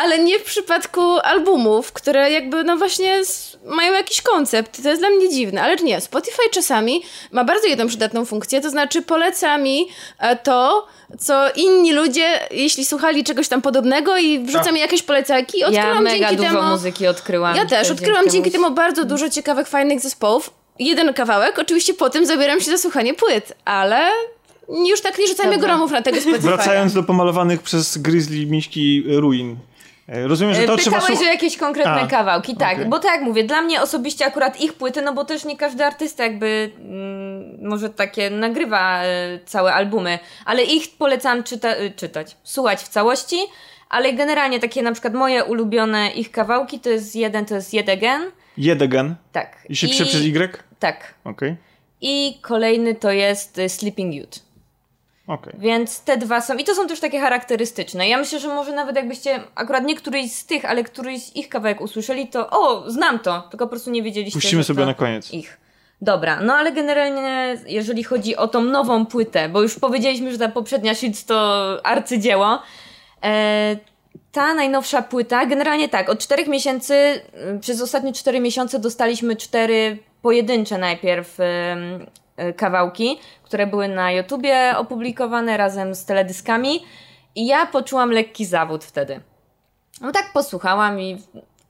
ale nie w przypadku albumów, które jakby no właśnie mają jakiś koncept. To jest dla mnie dziwne, ale nie. Spotify czasami ma bardzo jedną przydatną funkcję, to znaczy poleca mi e, to, co inni ludzie, jeśli słuchali czegoś tam podobnego i wrzuca mi jakieś polecaki. Ja Odkryłam mega dzięki dużo temu... muzyki odkryłam. Ja też. Odkryłam dzięki temu. temu bardzo dużo ciekawych, fajnych zespołów. Jeden kawałek, oczywiście potem zabieram się za słuchanie płyt, ale już tak nie rzucajmy Dobra. gromów na tego [laughs] Spotify. Wracając do pomalowanych przez Grizzly miśki ruin. E, Rozumiem, że to trzeba Pytałeś o słuchać. jakieś konkretne A, kawałki, tak. okej. Bo tak jak mówię, dla mnie osobiście akurat ich płyty, no bo też nie każdy artysta jakby mm, może takie nagrywa e, całe albumy, ale ich polecam czyta, e, czytać, słuchać w całości, ale generalnie takie na przykład moje ulubione ich kawałki to jest jeden, to jest Again, Jedegen. tak. I się pisze przez Y? Tak. Okej. I kolejny to jest e, Sleeping Youth. Okej. Więc te dwa są. I to są też takie charakterystyczne. Ja myślę, że może nawet jakbyście akurat nie któryś z tych, ale któryś z ich kawałek usłyszeli, to o, znam to, tylko po prostu nie wiedzieliście. Puścimy sobie na koniec. Ich. Dobra, no ale generalnie jeżeli chodzi o tą nową płytę, bo już powiedzieliśmy, że ta poprzednia Shields to arcydzieło, e, ta najnowsza płyta, generalnie tak, od czterech miesięcy, y, przez ostatnie cztery miesiące dostaliśmy cztery pojedyncze najpierw kawałki, które były na YouTubie opublikowane razem z teledyskami i ja poczułam lekki zawód wtedy. No tak posłuchałam i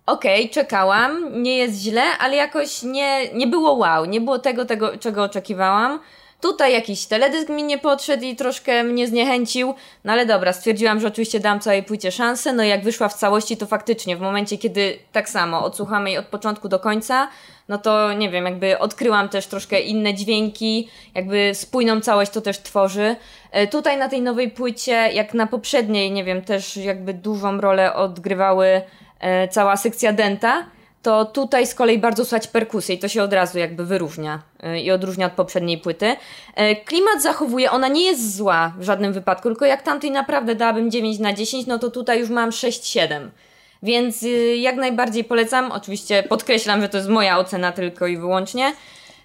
okej, czekałam, nie jest źle, ale jakoś nie, nie było wow, nie było tego, tego, czego oczekiwałam. Tutaj jakiś teledysk mi nie podszedł i troszkę mnie zniechęcił, no ale dobra, stwierdziłam, że oczywiście dam całej płycie szansę, no i jak wyszła w całości, to faktycznie w momencie, kiedy tak samo odsłuchamy jej od początku do końca, no to nie wiem, jakby odkryłam też troszkę inne dźwięki, jakby spójną całość to też tworzy. E, Tutaj na tej nowej płycie, jak na poprzedniej, nie wiem, też jakby dużą rolę odgrywały e, cała sekcja denta, to tutaj z kolei bardzo słychać perkusję i to się od razu jakby wyróżnia e, i odróżnia od poprzedniej płyty. E, Klimat zachowuje, ona nie jest zła w żadnym wypadku, tylko jak tamtej naprawdę dałabym 9 na 10, no to tutaj już mam 6-7. Więc y, jak najbardziej polecam. Oczywiście podkreślam, że to jest moja ocena tylko i wyłącznie.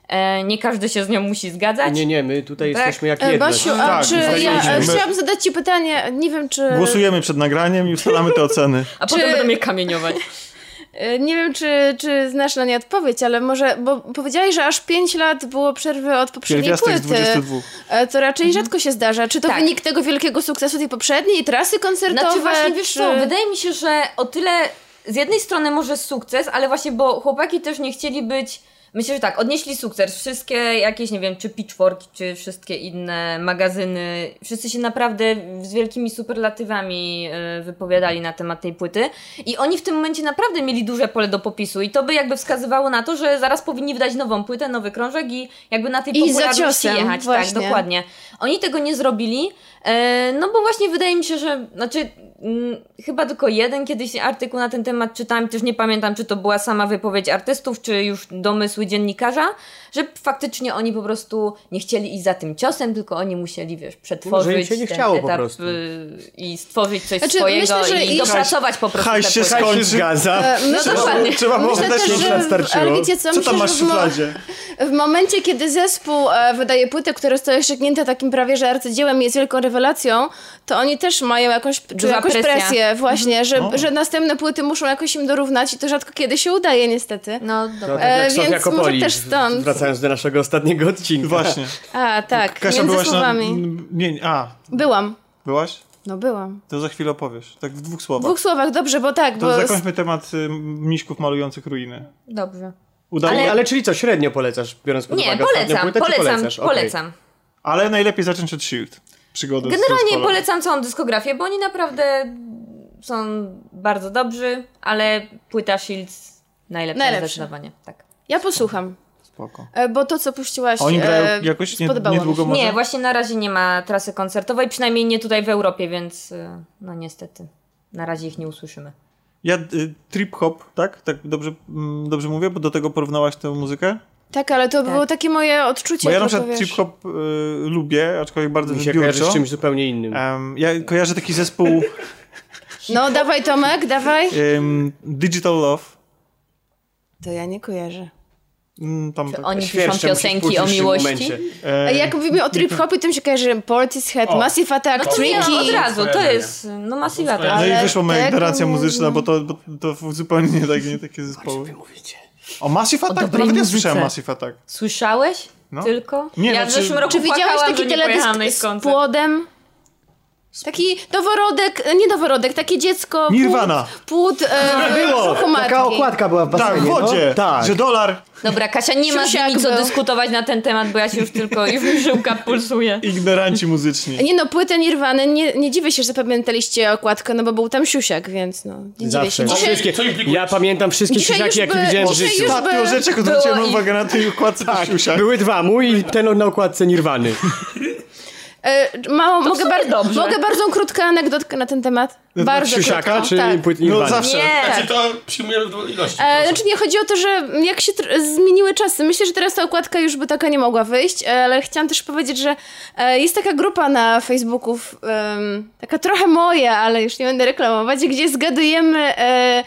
E, nie każdy się z nią musi zgadzać. Nie, nie, my tutaj Tak. jesteśmy jak E, jedno. Basiu, a Tak, czy tak, ja tak. My- chciałam zadać ci pytanie, nie wiem czy... Głosujemy przed nagraniem i ustalamy te oceny. A potem będą mnie kamieniować. E, Nie wiem, czy, czy znasz na nie odpowiedź, ale może, bo powiedziałeś, że aż 5 lat było przerwy od poprzedniej płyty. 22. E, To raczej rzadko się zdarza. Czy to Tak. wynik tego wielkiego sukcesu tej poprzedniej trasy koncertowe? Znaczy właśnie, wiesz czy... co, wydaje mi się, że o tyle z jednej strony może sukces, ale właśnie, bo chłopaki też nie chcieli być Myślę, że tak, odnieśli sukces. Wszystkie jakieś, nie wiem, czy Pitchfork, czy wszystkie inne magazyny, wszyscy się naprawdę z wielkimi superlatywami y, wypowiadali na temat tej płyty. I oni w tym momencie naprawdę mieli duże pole do popisu. I to by jakby wskazywało na to, że zaraz powinni wydać nową płytę, nowy krążek i jakby na tej I popularności jechać. właśnie. Tak, dokładnie. Oni tego nie zrobili, no bo właśnie wydaje mi się, że, znaczy, mm, chyba tylko jeden kiedyś artykuł na ten temat czytałem, też nie pamiętam, czy to była sama wypowiedź artystów, czy już domysły dziennikarza, że faktycznie oni po prostu nie chcieli iść za tym ciosem, tylko oni musieli, wiesz, przetworzyć się nie ten chciało po etap prostu. y, i stworzyć coś Znaczy, swojego myślę, że i i- dopracować po prostu hajs te się skończy. zgadza. E, No dokładnie. Trzeba było myślę też, że starczyło. Ale wiecie co, Co myślę, tam masz w w, mo- szufladzie? w momencie, kiedy zespół e, wydaje płytę, która zostaje ściągnięta takim prawie, że arcydziełem jest wielką rewelacją, to oni też mają jakąś, jakąś presja. presję właśnie, że, No. że następne płyty muszą jakoś im dorównać i to rzadko kiedy się udaje niestety. No, To dokładnie. tak jak E, więc może Kopoli, też stąd. wracając do naszego ostatniego odcinka. Właśnie. A, tak, Kasia między byłaś słowami. na... Nie, a, Byłam. byłaś? No byłam. To za chwilę opowiesz. Tak w dwóch W słowach. dwóch słowach, dobrze, bo tak, To bo... zakończmy temat y, miśków malujących ruiny. Dobrze. Udało Ale, ale, czyli co, średnio polecasz, biorąc pod Nie, uwagę polecam, płytę, polecam, polecasz? Okej. polecam. ale najlepiej zacząć od Shield. Przygody z Generalnie polecam całą dyskografię, bo oni naprawdę są bardzo dobrzy, ale płyta Shields najlepsza Najlepsza. zdecydowanie. Tak. Ja posłucham, Spoko. e, bo to, co puściłaś, oni grają e, jakoś nie, niedługo może? Nie, właśnie na razie nie ma trasy koncertowej, przynajmniej nie tutaj w Europie, więc y, no niestety na razie ich nie usłyszymy. Ja y, trip hop, tak? Tak dobrze, mm, dobrze mówię, bo do tego porównałaś tę muzykę? Tak, ale to Tak. było takie moje odczucie. Bo ja na przykład wiesz. trip hop y, lubię, aczkolwiek bardzo Mi się kojarzy z wybiórczo. czymś zupełnie innym. Em, ja kojarzę taki zespół No, dawaj Tomek, dawaj. em, Digital Love. To ja nie kojarzę. Mm, tam tak. Oni piszą piosenki o tym miłości. E, A jak mówimy o trip hopie, to mi się kojarzy Portishead, O. Massive Attack, No to nie, Tricky. od razu, to jest no Massive To Attack. No i wyszła moja nie muzyczna, bo to, bo to zupełnie nie, tak, nie takie zespoły. Mówicie. O Massive Attack? dobrej Nawet ja słyszałem Massive Attack. Słyszałeś? No. Tylko? Nie, ja w znaczy- zeszłym roku Czy widziałeś taki teledysk z płodem? Taki noworodek, nie noworodek, takie dziecko. Nirvana. Płód, płód e, w Było! brzuchu matki. Taka okładka była w basenie, Tak, w wodzie. No? Tak. Że dolar. Dobra, Kasia, nie ma z nimi co dyskutować na ten temat, bo ja się już tylko, już mi żyłka pulsuje. Ignoranci muzyczni. Nie no, płytę Nirwany, nie, nie dziwię się, że zapamiętaliście okładkę, no bo był tam siusiak, więc no, nie dziwię Zawsze. się. Co- Dzisiaj, Wszystkie, co implikuje? ja pamiętam wszystkie Dzisiaj siusiaki, jakie widziałem w życiu. Ostatnią rzecz, jaką było zwróciłem uwagę na tej okładce, to siusiak. Były dwa, mój i ten na okładce Nirwany. E, mało, mogę, sumie bar- dobrze. mogę bardzo krótką anegdotkę na ten temat? Bardzo Siusiaka krótką, czy tak. płyt No zawsze. Nie. Znaczy to przyjmujemy w ilości. E, znaczy nie, chodzi o to, że jak się zmieniły czasy, myślę, że teraz ta okładka już by taka nie mogła wyjść, e, ale chciałam też powiedzieć, że e, jest taka grupa na Facebooku, taka trochę moja, ale już nie będę reklamować, gdzie zgadujemy e,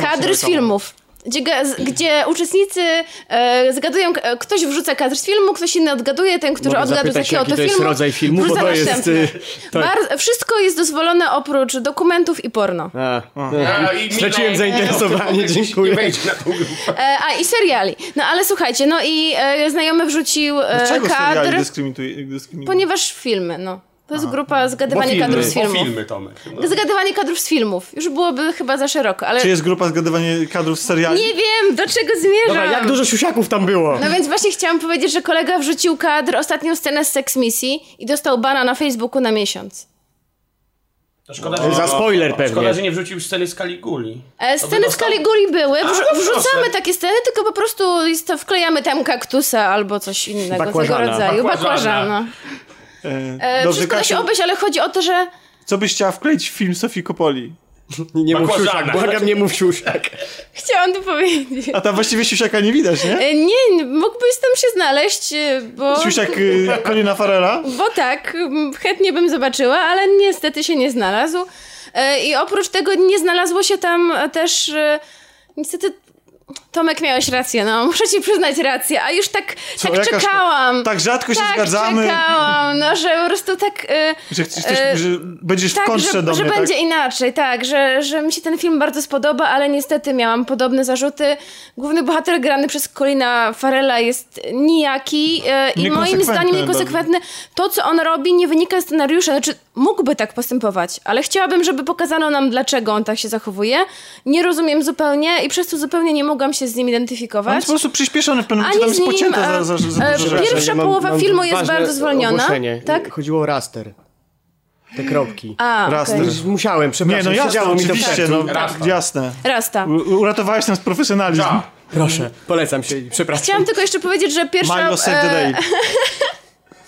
kadry z filmów. Gdzie, gdzie uczestnicy e, zgadują, e, ktoś wrzuca kadr z filmu, ktoś inny odgaduje, ten, który Mogę odgadł jakiego jaki to to jest filmu. rodzaj filmu, bo to jest... y, To... Bar- wszystko jest dozwolone oprócz dokumentów i porno. A, A, i Straciłem zainteresowanie, [laughs] Nie dziękuję. wejdzie na tą grupę. E, a i seriali. No ale słuchajcie, no i e, znajomy wrzucił e, Dlaczego seriali kadr, dyskryminuje? dyskryminują? ponieważ filmy, no. To jest grupa zgadywanie filmy, kadrów z filmów. filmy, Tomek. No. Zgadywanie kadrów z filmów. Już byłoby chyba za szeroko, ale Czy jest grupa zgadywania kadrów z seriali? nie wiem, do czego zmierzam. Dobra, jak dużo siusiaków tam było? No więc właśnie chciałam powiedzieć, że kolega wrzucił kadr, ostatnią scenę z Sex Misji i dostał bana na Facebooku na miesiąc. To szkoda, że, Za spoiler pewnie. Szkoda, że nie wrzucił sceny z Caliguli. E, sceny z Caliguli były, Wrzu- A, wrzucamy takie sceny, tylko po prostu jest to, wklejamy tam kaktusa albo coś innego tego Bakłażana. rodzaju. Bakłażana. Bakłażana. E, E, Dobrze, wszystko da się obejść, ale chodzi o to, że co byś chciała wkleić w film Sofii Kopoli? Nie mów siusiak, błagam, nie mów siusiak. Chciałam to powiedzieć. A tam właściwie siusiaka nie widać, nie? E, Nie, mógłbyś tam się znaleźć, e, bo... Siusiak y, Colina Farrella. Bo tak, chętnie bym zobaczyła, ale niestety się nie znalazł. E, I oprócz tego nie znalazło się tam też. e, Niestety. Tomek, miałeś rację, no, muszę ci przyznać rację, a już tak, Co, tak jakaż czekałam. Tak rzadko się tak zgadzamy. czekałam, no, że po prostu tak... e, Że, chcesz, e, że będziesz w tak, kontrze że, do że mnie, tak? będzie inaczej, tak, że, że mi się ten film bardzo spodoba, ale niestety miałam podobne zarzuty. Główny bohater grany przez Colina Farella jest nijaki e, i moim zdaniem niekonsekwentny. To, co on robi, nie wynika z scenariusza, znaczy mógłby tak postępować, ale chciałabym, żeby pokazano nam, dlaczego on tak się zachowuje. Nie rozumiem zupełnie i przez to zupełnie nie mogłam się z nim On identyfikować. jest po prostu przyspieszony w pewnym momencie, tam jest za, e, za, za, za e, dużo pierwsza. Ja mam- połowa mam filmu jest bardzo zwolniona. ogłoszenie. Tak? Chodziło o raster. Te kropki. A, Raster. okej. Musiałem, Nie, przepraszam, no jasne, oczywiście, no, Rasta. jasne. Rasta. U- Uratowałeś nas profesjonalizm. Tak. Proszę, polecam się, przepraszam. Chciałam tylko jeszcze powiedzieć, że pierwsza... The e, day. [laughs]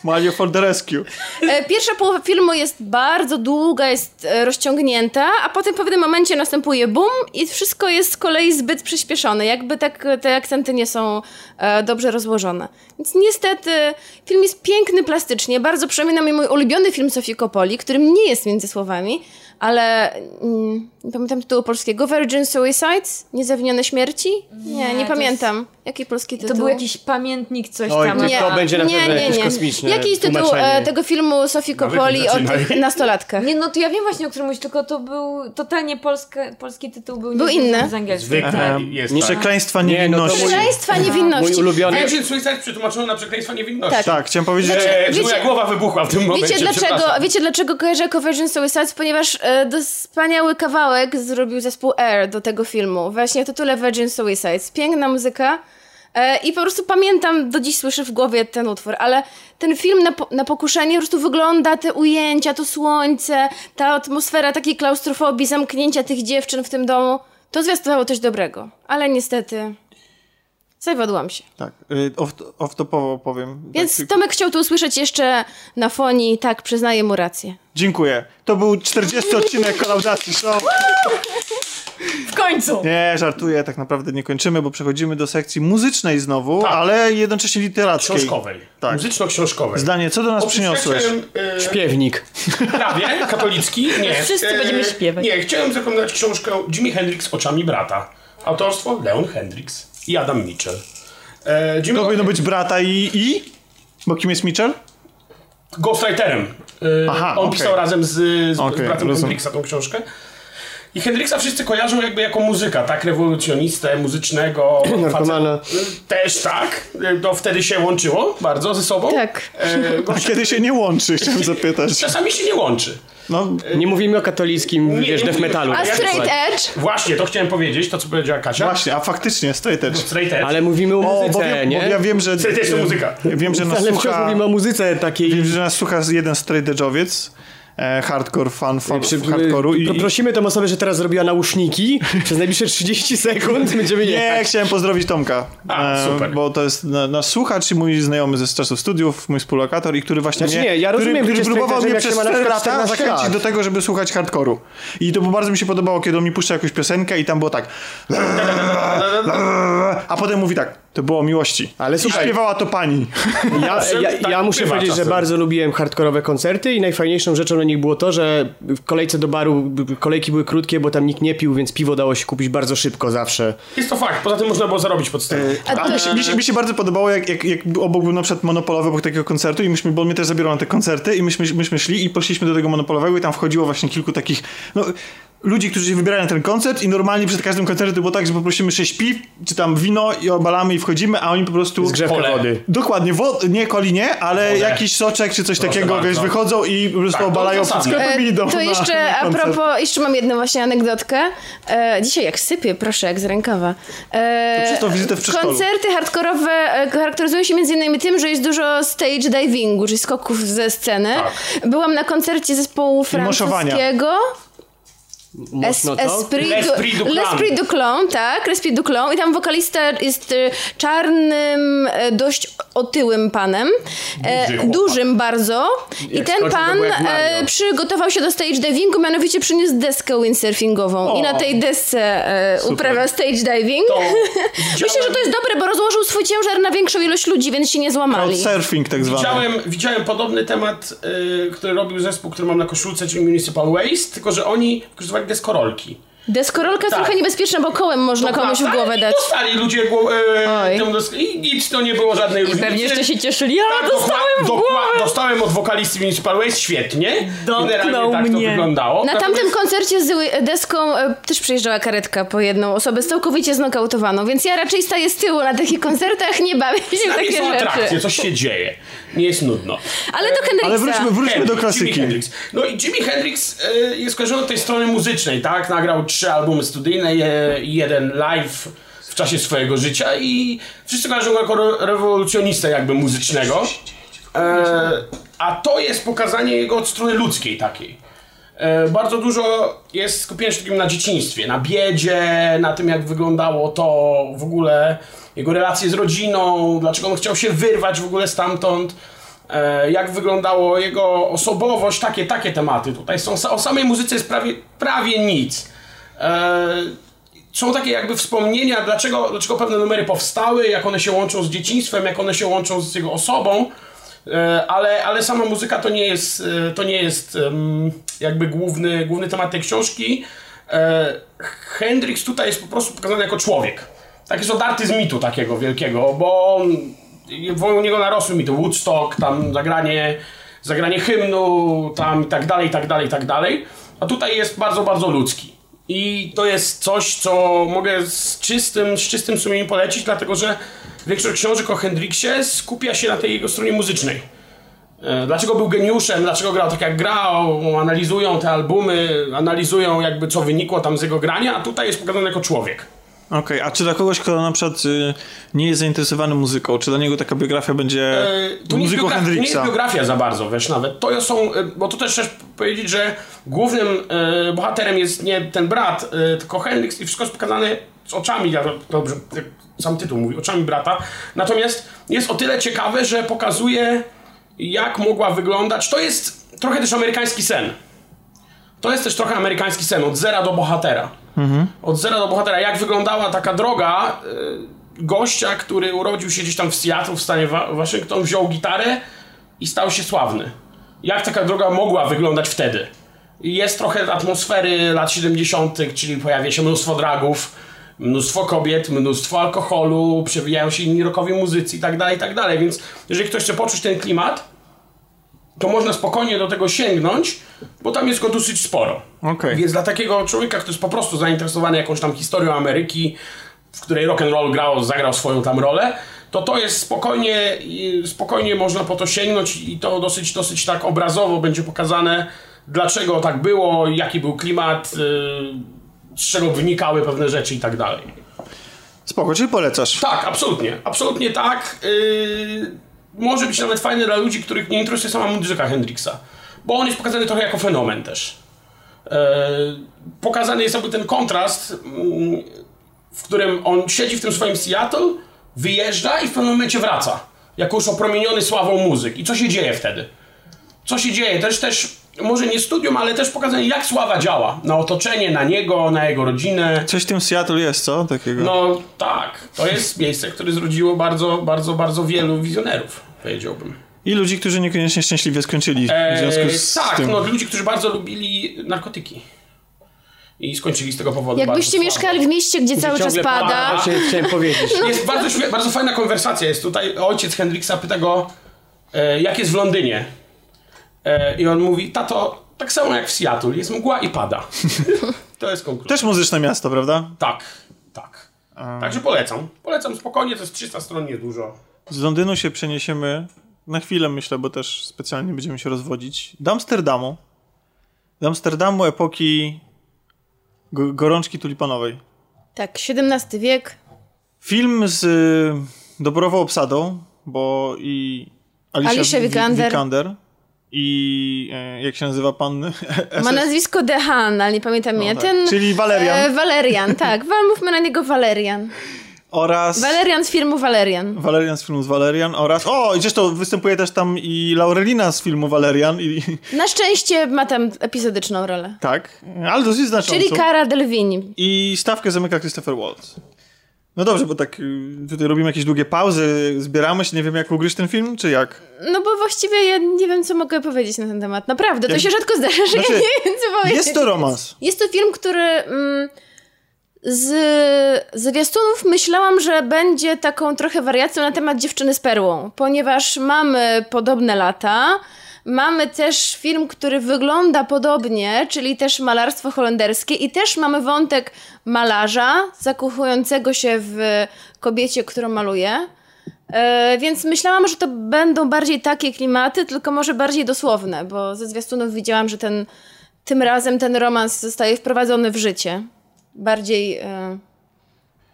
Mario for the rescue. E, Pierwsza połowa filmu jest bardzo długa, jest e, rozciągnięta, a potem w pewnym momencie następuje boom i wszystko jest z kolei zbyt przyspieszone. Jakby tak te akcenty nie są e, dobrze rozłożone. Więc niestety film jest piękny plastycznie, bardzo przypomina mi mój ulubiony film Sofii Coppoli, którym nie jest między słowami, ale mm, nie pamiętam tytułu polskiego. Virgin Suicides? Niezawinione śmierci? Nie, nie, Nie, pamiętam. Jaki polski tytuł? To był jakiś pamiętnik, coś Oj, tam. Nie, To będzie na nie, pewno nie, jakieś nie. kosmiczne Jaki jest tytuł e, tego filmu Sofii Coppoli o tych [laughs] nastolatkach? Nie, no to ja wiem właśnie, o którym mówisz, tylko to był totalnie polska, polski tytuł, był, Był inny. z angielskiego. Zwykle jest tak. Przekleństwa Nie, no to niewinności. mój- Przekleństwa Mój niewinności. ulubiony... Virgin Suicide przetłumaczono na przekleństwa niewinności. Tak. Tak, chciałem powiedzieć, że E, że Wiecie- moja głowa wybuchła w tym momencie, Wiecie dlaczego, wiecie dlaczego kojarzę jako Virgin Suicides? Ponieważ e, wspaniały kawałek zrobił zespół Air do tego filmu. Właśnie w tytule Virgin Suicides. Piękna muzyka. E, I po prostu pamiętam, do dziś słyszę w głowie ten utwór, ale ten film na, po, na pokuszenie po prostu wygląda, te ujęcia, to słońce, ta atmosfera takiej klaustrofobii, zamknięcia tych dziewczyn w tym domu, to zwiastowało coś dobrego. Ale niestety zawiodłam się. Tak, y, off, off-topowo powiem. Więc tak, Tomek chciał tu usłyszeć jeszcze na fonii, tak, przyznaję mu rację. Dziękuję. To był 40 odcinek Kolaudacji Show. W końcu! Nie, żartuję, tak naprawdę nie kończymy, bo przechodzimy do sekcji muzycznej znowu, Tak. ale jednocześnie literackiej. Książkowej. Tak. Muzyczno-książkowej. Zdanie, co do nas przyniosłeś? chciałem, e, Śpiewnik. prawie, katolicki, [laughs] nie. Wszyscy będziemy śpiewać. Nie, chciałem zarekomendować książkę Jimi Hendrix oczami brata. Autorstwo Leon Hendrix i Adam Mitchell. E, Jimi To powinno być brata i... i? Bo kim jest Mitchell? ghostwriterem. Aha, on okej. pisał razem z, z, z bratem rozumiem. Hendrixa tą książkę. I Hendrixa wszyscy kojarzą jakby jako muzyka, tak? Rewolucjonistę, muzycznego. [clears throat] Narkomana. Też tak. E, To wtedy się łączyło bardzo ze sobą. Tak. E, A kiedy się nie łączy, chciałem [laughs] zapytać. Czasami się nie łączy. No, Nie mówimy o katolickim, Nie, wiesz, nie death metalu. A Ja straight edge? Właśnie, to chciałem powiedzieć, to co powiedziała Kasia. właśnie, a faktycznie, straight edge. Straight edge. Ale mówimy o O, muzyce, bo, wiem, nie? bo ja wiem, że... Straight edge to muzyka. Wiem, że nas Ale wciąż słucha... mówimy o muzyce takiej... Wiem, że nas słucha jeden straight edge'owiec. E, hardcore fan, fan Przy, hardcore'u i... pro- prosimy tę osobę, że teraz zrobiła nauszniki. [laughs] Przez najbliższe 30 sekund będziemy Nie, jechać. chciałem pozdrowić Tomka. A, super. Bo to jest na- nasz słuchacz i mój znajomy ze czasów studiów, mój współlokator i który właśnie Znaczy mnie, nie, ja który, rozumiem, który jest próbował mnie przez jak się ma na 4 przykład lata 14 zachęcić do tego, żeby słuchać hardkoru. I to bardzo mi się podobało, kiedy on mi puszcza jakąś piosenkę i tam było tak [laughs] a potem mówi tak, to było o miłości. Ale I słuchaj- śpiewała to pani. Ja, ja, tak ja muszę powiedzieć, że czasem. bardzo lubiłem hardkorowe koncerty i najfajniejszą rzeczą na nich było to, że w kolejce do baru kolejki były krótkie, bo tam nikt nie pił, więc piwo dało się kupić bardzo szybko zawsze. Jest to fakt, poza tym można było zarobić pod sceną. A mi się, mi, się, mi się bardzo podobało, jak, jak, jak obok był na przykład monopolowy obok takiego koncertu i myśmy, bo mnie też zabierał na te koncerty i myśmy, myśmy szli i poszliśmy do tego monopolowego i tam wchodziło właśnie kilku takich, no, ludzi, którzy się wybierają na ten koncert i normalnie przed każdym koncertem to było tak, że poprosimy sześć piw, czy tam wino i obalamy i wchodzimy, a oni po prostu... Zgrzewka Pole. wody. Dokładnie, wod, nie kolinie, ale jakiś soczek czy coś takiego, bardzo. wiesz, wychodzą i po prostu Tak, to obalają przed sklepem i idą E, To na, jeszcze na a propos, jeszcze mam jedną właśnie anegdotkę. E, dzisiaj jak sypię, proszę, jak z rękawa. E, To przez tą wizytę w przedszkolu. koncerty hardkorowe e, charakteryzują się między innymi tym, że jest dużo stage divingu, czyli skoków ze sceny. Tak. Byłam na koncercie zespołu francuskiego. Mocno Es, to. Esprit, L'Esprit du. L'Esprit du Clan, tak, L'Esprit du Clan i tam wokalista jest e, czarnym, e, dość otyłym panem, e, Duży dużym bardzo i Jak ten pan e, przygotował się do stage divingu, mianowicie przyniósł deskę windsurfingową O. i na tej desce e, uprawiał stage diving. To [laughs] Myślę, że to jest dobre, bo rozłożył swój ciężar na większą ilość ludzi, więc się nie złamali. Surfing tak zwany. Widziałem, widziałem podobny temat, y, który robił zespół, który mam na koszulce, czyli Municipal Waste, tylko że oni wykorzystywali deskorolki. Deskorolka jest Tak. trochę niebezpieczna, bo kołem można To komuś w głowę dać. Dostali ludzie głowę, Oj. e, i nic to nie było żadnej różnicy. Pewnie jeszcze się cieszyli. Ja Tak, dostałem dokła- w głowę! Dostałem od wokalisty Municipal Waste, świetnie. Dotknął Generalnie tak to mnie. wyglądało. Na Natomiast- tamtym koncercie z deską e, też przyjeżdżała karetka po jedną osobę całkowicie znokautowaną, więc ja raczej staję z tyłu na takich koncertach, nie bawię się w takie są atrakcje, rzeczy. coś się dzieje. Nie jest nudno. Ale do Hendrixa. Ale wróćmy, wróćmy Hendrix, do klasyki. Jimi Hendrix. No i Jimi Hendrix e, jest kojarzony od tej strony muzycznej, tak? Nagrał trzy albumy studyjne i jeden live w czasie swojego życia i wszyscy kojarzą go jako re- rewolucjonistę jakby muzycznego. E, a to jest pokazanie jego od strony ludzkiej takiej. E, bardzo dużo jest skupienia się takim na dzieciństwie, na biedzie, na tym jak wyglądało to w ogóle, jego relacje z rodziną, dlaczego on chciał się wyrwać w ogóle stamtąd, e, jak wyglądało jego osobowość, takie, takie tematy tutaj są. O samej muzyce jest prawie, prawie nic. E, są takie jakby wspomnienia, dlaczego, dlaczego pewne numery powstały, jak one się łączą z dzieciństwem, jak one się łączą z jego osobą. E, ale, ale sama muzyka to nie jest, e, to nie jest jakby główny, główny temat tej książki. Hendrix tutaj jest po prostu pokazany jako człowiek. Tak jest odarty z mitu takiego wielkiego, bo wokół niego narosły mity Woodstock, tam zagranie, zagranie hymnu, tam i tak dalej, i tak dalej, i tak dalej. A tutaj jest bardzo, bardzo ludzki. I to jest coś, co mogę z czystym, z czystym sumieniem polecić, dlatego że większość książek o Hendrixie skupia się na tej jego stronie muzycznej. E, Dlaczego był geniuszem, dlaczego grał tak jak grał, analizują te albumy, analizują jakby co wynikło tam z jego grania, a tutaj jest pokazany jako człowiek. Okej, a czy dla kogoś, kto na przykład y, nie jest zainteresowany muzyką, czy dla niego taka biografia będzie E, To muzyką biografia, to nie jest Hendrixa? biografia za bardzo, wiesz, nawet. To są, e, bo to też trzeba powiedzieć, że głównym e, bohaterem jest nie ten brat, e, tylko Hendrix i wszystko jest pokazane z oczami, ja dobrze, sam tytuł mówi, oczami brata. Natomiast jest o tyle ciekawe, że pokazuje, jak mogła wyglądać. To jest trochę też amerykański sen. To jest też trochę amerykański sen, od zera do bohatera. Od zera do bohatera. Jak wyglądała taka droga y, gościa, który urodził się gdzieś tam w Seattle, w stanie Wa- Waszyngton, wziął gitarę i stał się sławny. Jak taka droga mogła wyglądać wtedy? Jest trochę atmosfery lat 70., czyli pojawia się mnóstwo dragów, mnóstwo kobiet, mnóstwo alkoholu, przewijają się inni rockowi muzycy i tak dalej, i tak dalej. Więc jeżeli ktoś chce poczuć ten klimat, to można spokojnie do tego sięgnąć, bo tam jest go dosyć sporo. Okej. Więc dla takiego człowieka, który jest po prostu zainteresowany jakąś tam historią Ameryki, w której rock and roll grał, zagrał swoją tam rolę, to to jest spokojnie, spokojnie można po to sięgnąć i to dosyć, dosyć tak obrazowo będzie pokazane, dlaczego tak było, jaki był klimat, yy, z czego wynikały pewne rzeczy i tak dalej. Spoko, czyli polecasz. Tak, absolutnie, absolutnie tak. Yy, może być nawet fajny dla ludzi, których nie interesuje sama muzyka Hendrixa, bo on jest pokazany trochę jako fenomen też. Yy, pokazany jest jakby ten kontrast, mm, w którym on siedzi w tym swoim Seattle, wyjeżdża i w pewnym momencie wraca, jako już opromieniony sławą muzyk. I co się dzieje wtedy? Co się dzieje? Też, też może nie studium, ale też pokazanie, jak sława działa na otoczenie, na niego, na jego rodzinę. Coś w tym Seattle jest, co? Takiego. No tak, to jest miejsce, które zrodziło bardzo, bardzo, bardzo wielu wizjonerów, powiedziałbym. I ludzi, którzy niekoniecznie szczęśliwie skończyli w związku Eee, z tak, tym. no ludzi, którzy bardzo lubili narkotyki. I skończyli z tego powodu Jakbyście mieszkali w mieście, gdzie cały czas Ciągle pada, Właśnie chciałem powiedzieć. [laughs] Jest bardzo, bardzo fajna konwersacja jest tutaj. Ojciec Hendriksa pyta go, e, jak jest w Londynie. E, I on mówi, tato, tak samo jak w Seattle, jest mgła i pada. [laughs] to jest konkluzja. Też muzyczne miasto, prawda? Tak, tak. Także polecam. Polecam spokojnie, to jest 300 stron, nie dużo. Z Londynu się przeniesiemy na chwilę, myślę, bo też specjalnie będziemy się rozwodzić. Do Amsterdamu. Do Amsterdamu epoki go- gorączki tulipanowej. tak, XVII wiek, Film z y, doborową obsadą, bo i Alicia, Alicia Vikander. Vikander i e, jak się nazywa pan? [laughs] Ma nazwisko Dehan, ale nie pamiętam imienia. tak. Ten, Czyli Valerian. E, Valerian, tak. [laughs] Mówmy na niego Valerian. Oraz... Valerian z filmu Valerian. Valerian z filmu z Valerian oraz... O, i zresztą występuje też tam i Laurelina z filmu Valerian i... Na szczęście ma tam epizodyczną rolę. Tak, ale dosyć znaczącą. Czyli Cara Delevingne. I stawkę zamyka Christopher Waltz. No dobrze, bo tak y, tutaj robimy jakieś długie pauzy, zbieramy się, nie wiem jak ugryźć ten film, czy jak? No bo właściwie ja nie wiem, co mogę powiedzieć na ten temat. Naprawdę, to Jak- się rzadko zdarza, że Znaczy, ja nie wiem, co powiedzieć. Jest to romans. Jest to film, który mm, z zwiastunów myślałam, że będzie taką trochę wariacją na temat dziewczyny z perłą, ponieważ mamy podobne lata. Mamy też film, który wygląda podobnie, czyli też malarstwo holenderskie i też mamy wątek malarza zakochującego się w kobiecie, którą maluje. Więc myślałam, że to będą bardziej takie klimaty, tylko może bardziej dosłowne, bo ze zwiastunów widziałam, że ten, tym razem ten romans zostaje wprowadzony w życie. Bardziej e,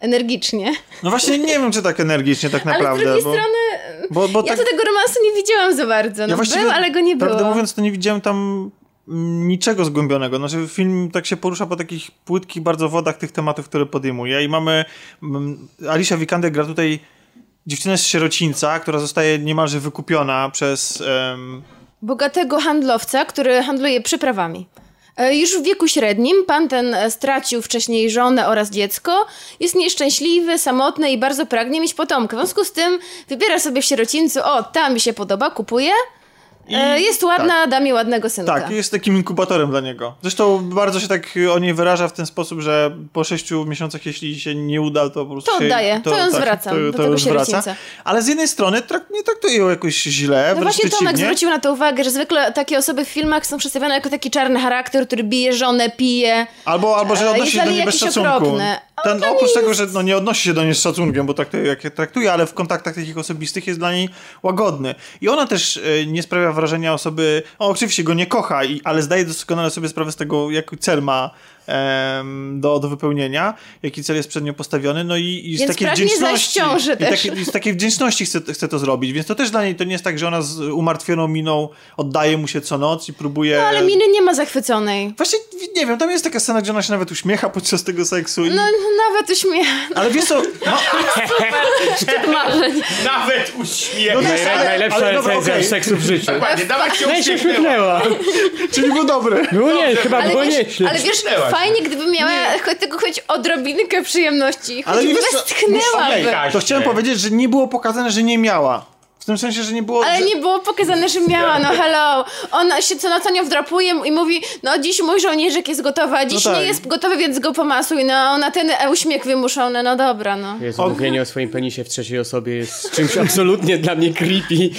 energicznie. No właśnie nie wiem, czy tak energicznie tak [laughs] Ale z naprawdę. drugiej bo, strony bo, bo ja tak, to tego romansu nie widziałam za bardzo. No był, ale go nie było. Prawdę mówiąc, to nie widziałem tam mm, niczego zgłębionego. Znaczy film tak się porusza po takich płytkich bardzo wodach tych tematów, które podejmuje i mamy mm, Alicia Vikander gra tutaj dziewczynę z sierocińca, która zostaje niemalże wykupiona przez em, bogatego handlowca, który handluje przyprawami. E, Już w wieku średnim pan ten e, stracił wcześniej żonę oraz dziecko, jest nieszczęśliwy, samotny i bardzo pragnie mieć potomkę. W związku z tym wybiera sobie w sierocińcu, o, ta mi się podoba, kupuje, e, jest ładna, da mi ładnego synka. Tak, jest takim inkubatorem dla niego. Zresztą bardzo się tak o niej wyraża w ten sposób, że po sześciu miesiącach, jeśli się nie uda, to po prostu To oddaje, to ją zwracam do tego już wraca. sierocińca. Ale z jednej strony trak, nie traktuje ją jakoś źle, No właśnie Tomek zwrócił na to uwagę, że zwykle takie osoby w filmach są przedstawiane jako taki czarny charakter, który bije żonę, pije. Albo, albo że E, odnosi się do niej bez szacunku. okropne. Ten, oprócz tego, że no, nie odnosi się do niej z szacunkiem, bo traktuje jak je traktuje, ale w kontaktach takich osobistych jest dla niej łagodny. I ona też e, nie sprawia wrażenia osoby, o, oczywiście go nie kocha, i, ale zdaje doskonale sobie sprawę z tego, jaki cel ma do, do wypełnienia, jaki cel jest przed nią postawiony, no i, i z takiej wdzięczności. zaś ciąży i, też. takie, I z takiej wdzięczności chce, chce to zrobić, więc to też dla niej to nie jest tak, że ona z umartwioną miną oddaje mu się co noc i próbuje... No ale miny nie ma zachwyconej. Właśnie, nie wiem, tam jest taka scena, gdzie ona się nawet uśmiecha podczas tego seksu. I... No nawet uśmiech. Ale wiesz co, no, Marzeń. Nawet uśmiech. No wiesz, Najle- ale- Najlepsza ale dobra, recenzja okej. seksu w życiu. Dokładnie, nawet się No uśmiechnęła. [laughs] czyli był dobry. Było nie, chyba było nieźle. ale wiesz. Fajnie gdyby miała choć tego choć odrobinkę przyjemności. Ale Choć wiesz co, westchnęłaby. musi- To chciałem powiedzieć, że nie było pokazane, że nie miała. W tym sensie, że nie było... Ale że... nie było pokazane, że miała, no hello. Ona się co na nią wdrapuje i mówi, no dziś mój żołnierzek jest gotowy, a dziś No tak. nie jest gotowy, więc go pomasuj. No ona ten uśmiech wymuszony, no dobra, no. Jezu, mówienie o swoim penisie w trzeciej osobie jest czymś absolutnie dla mnie creepy.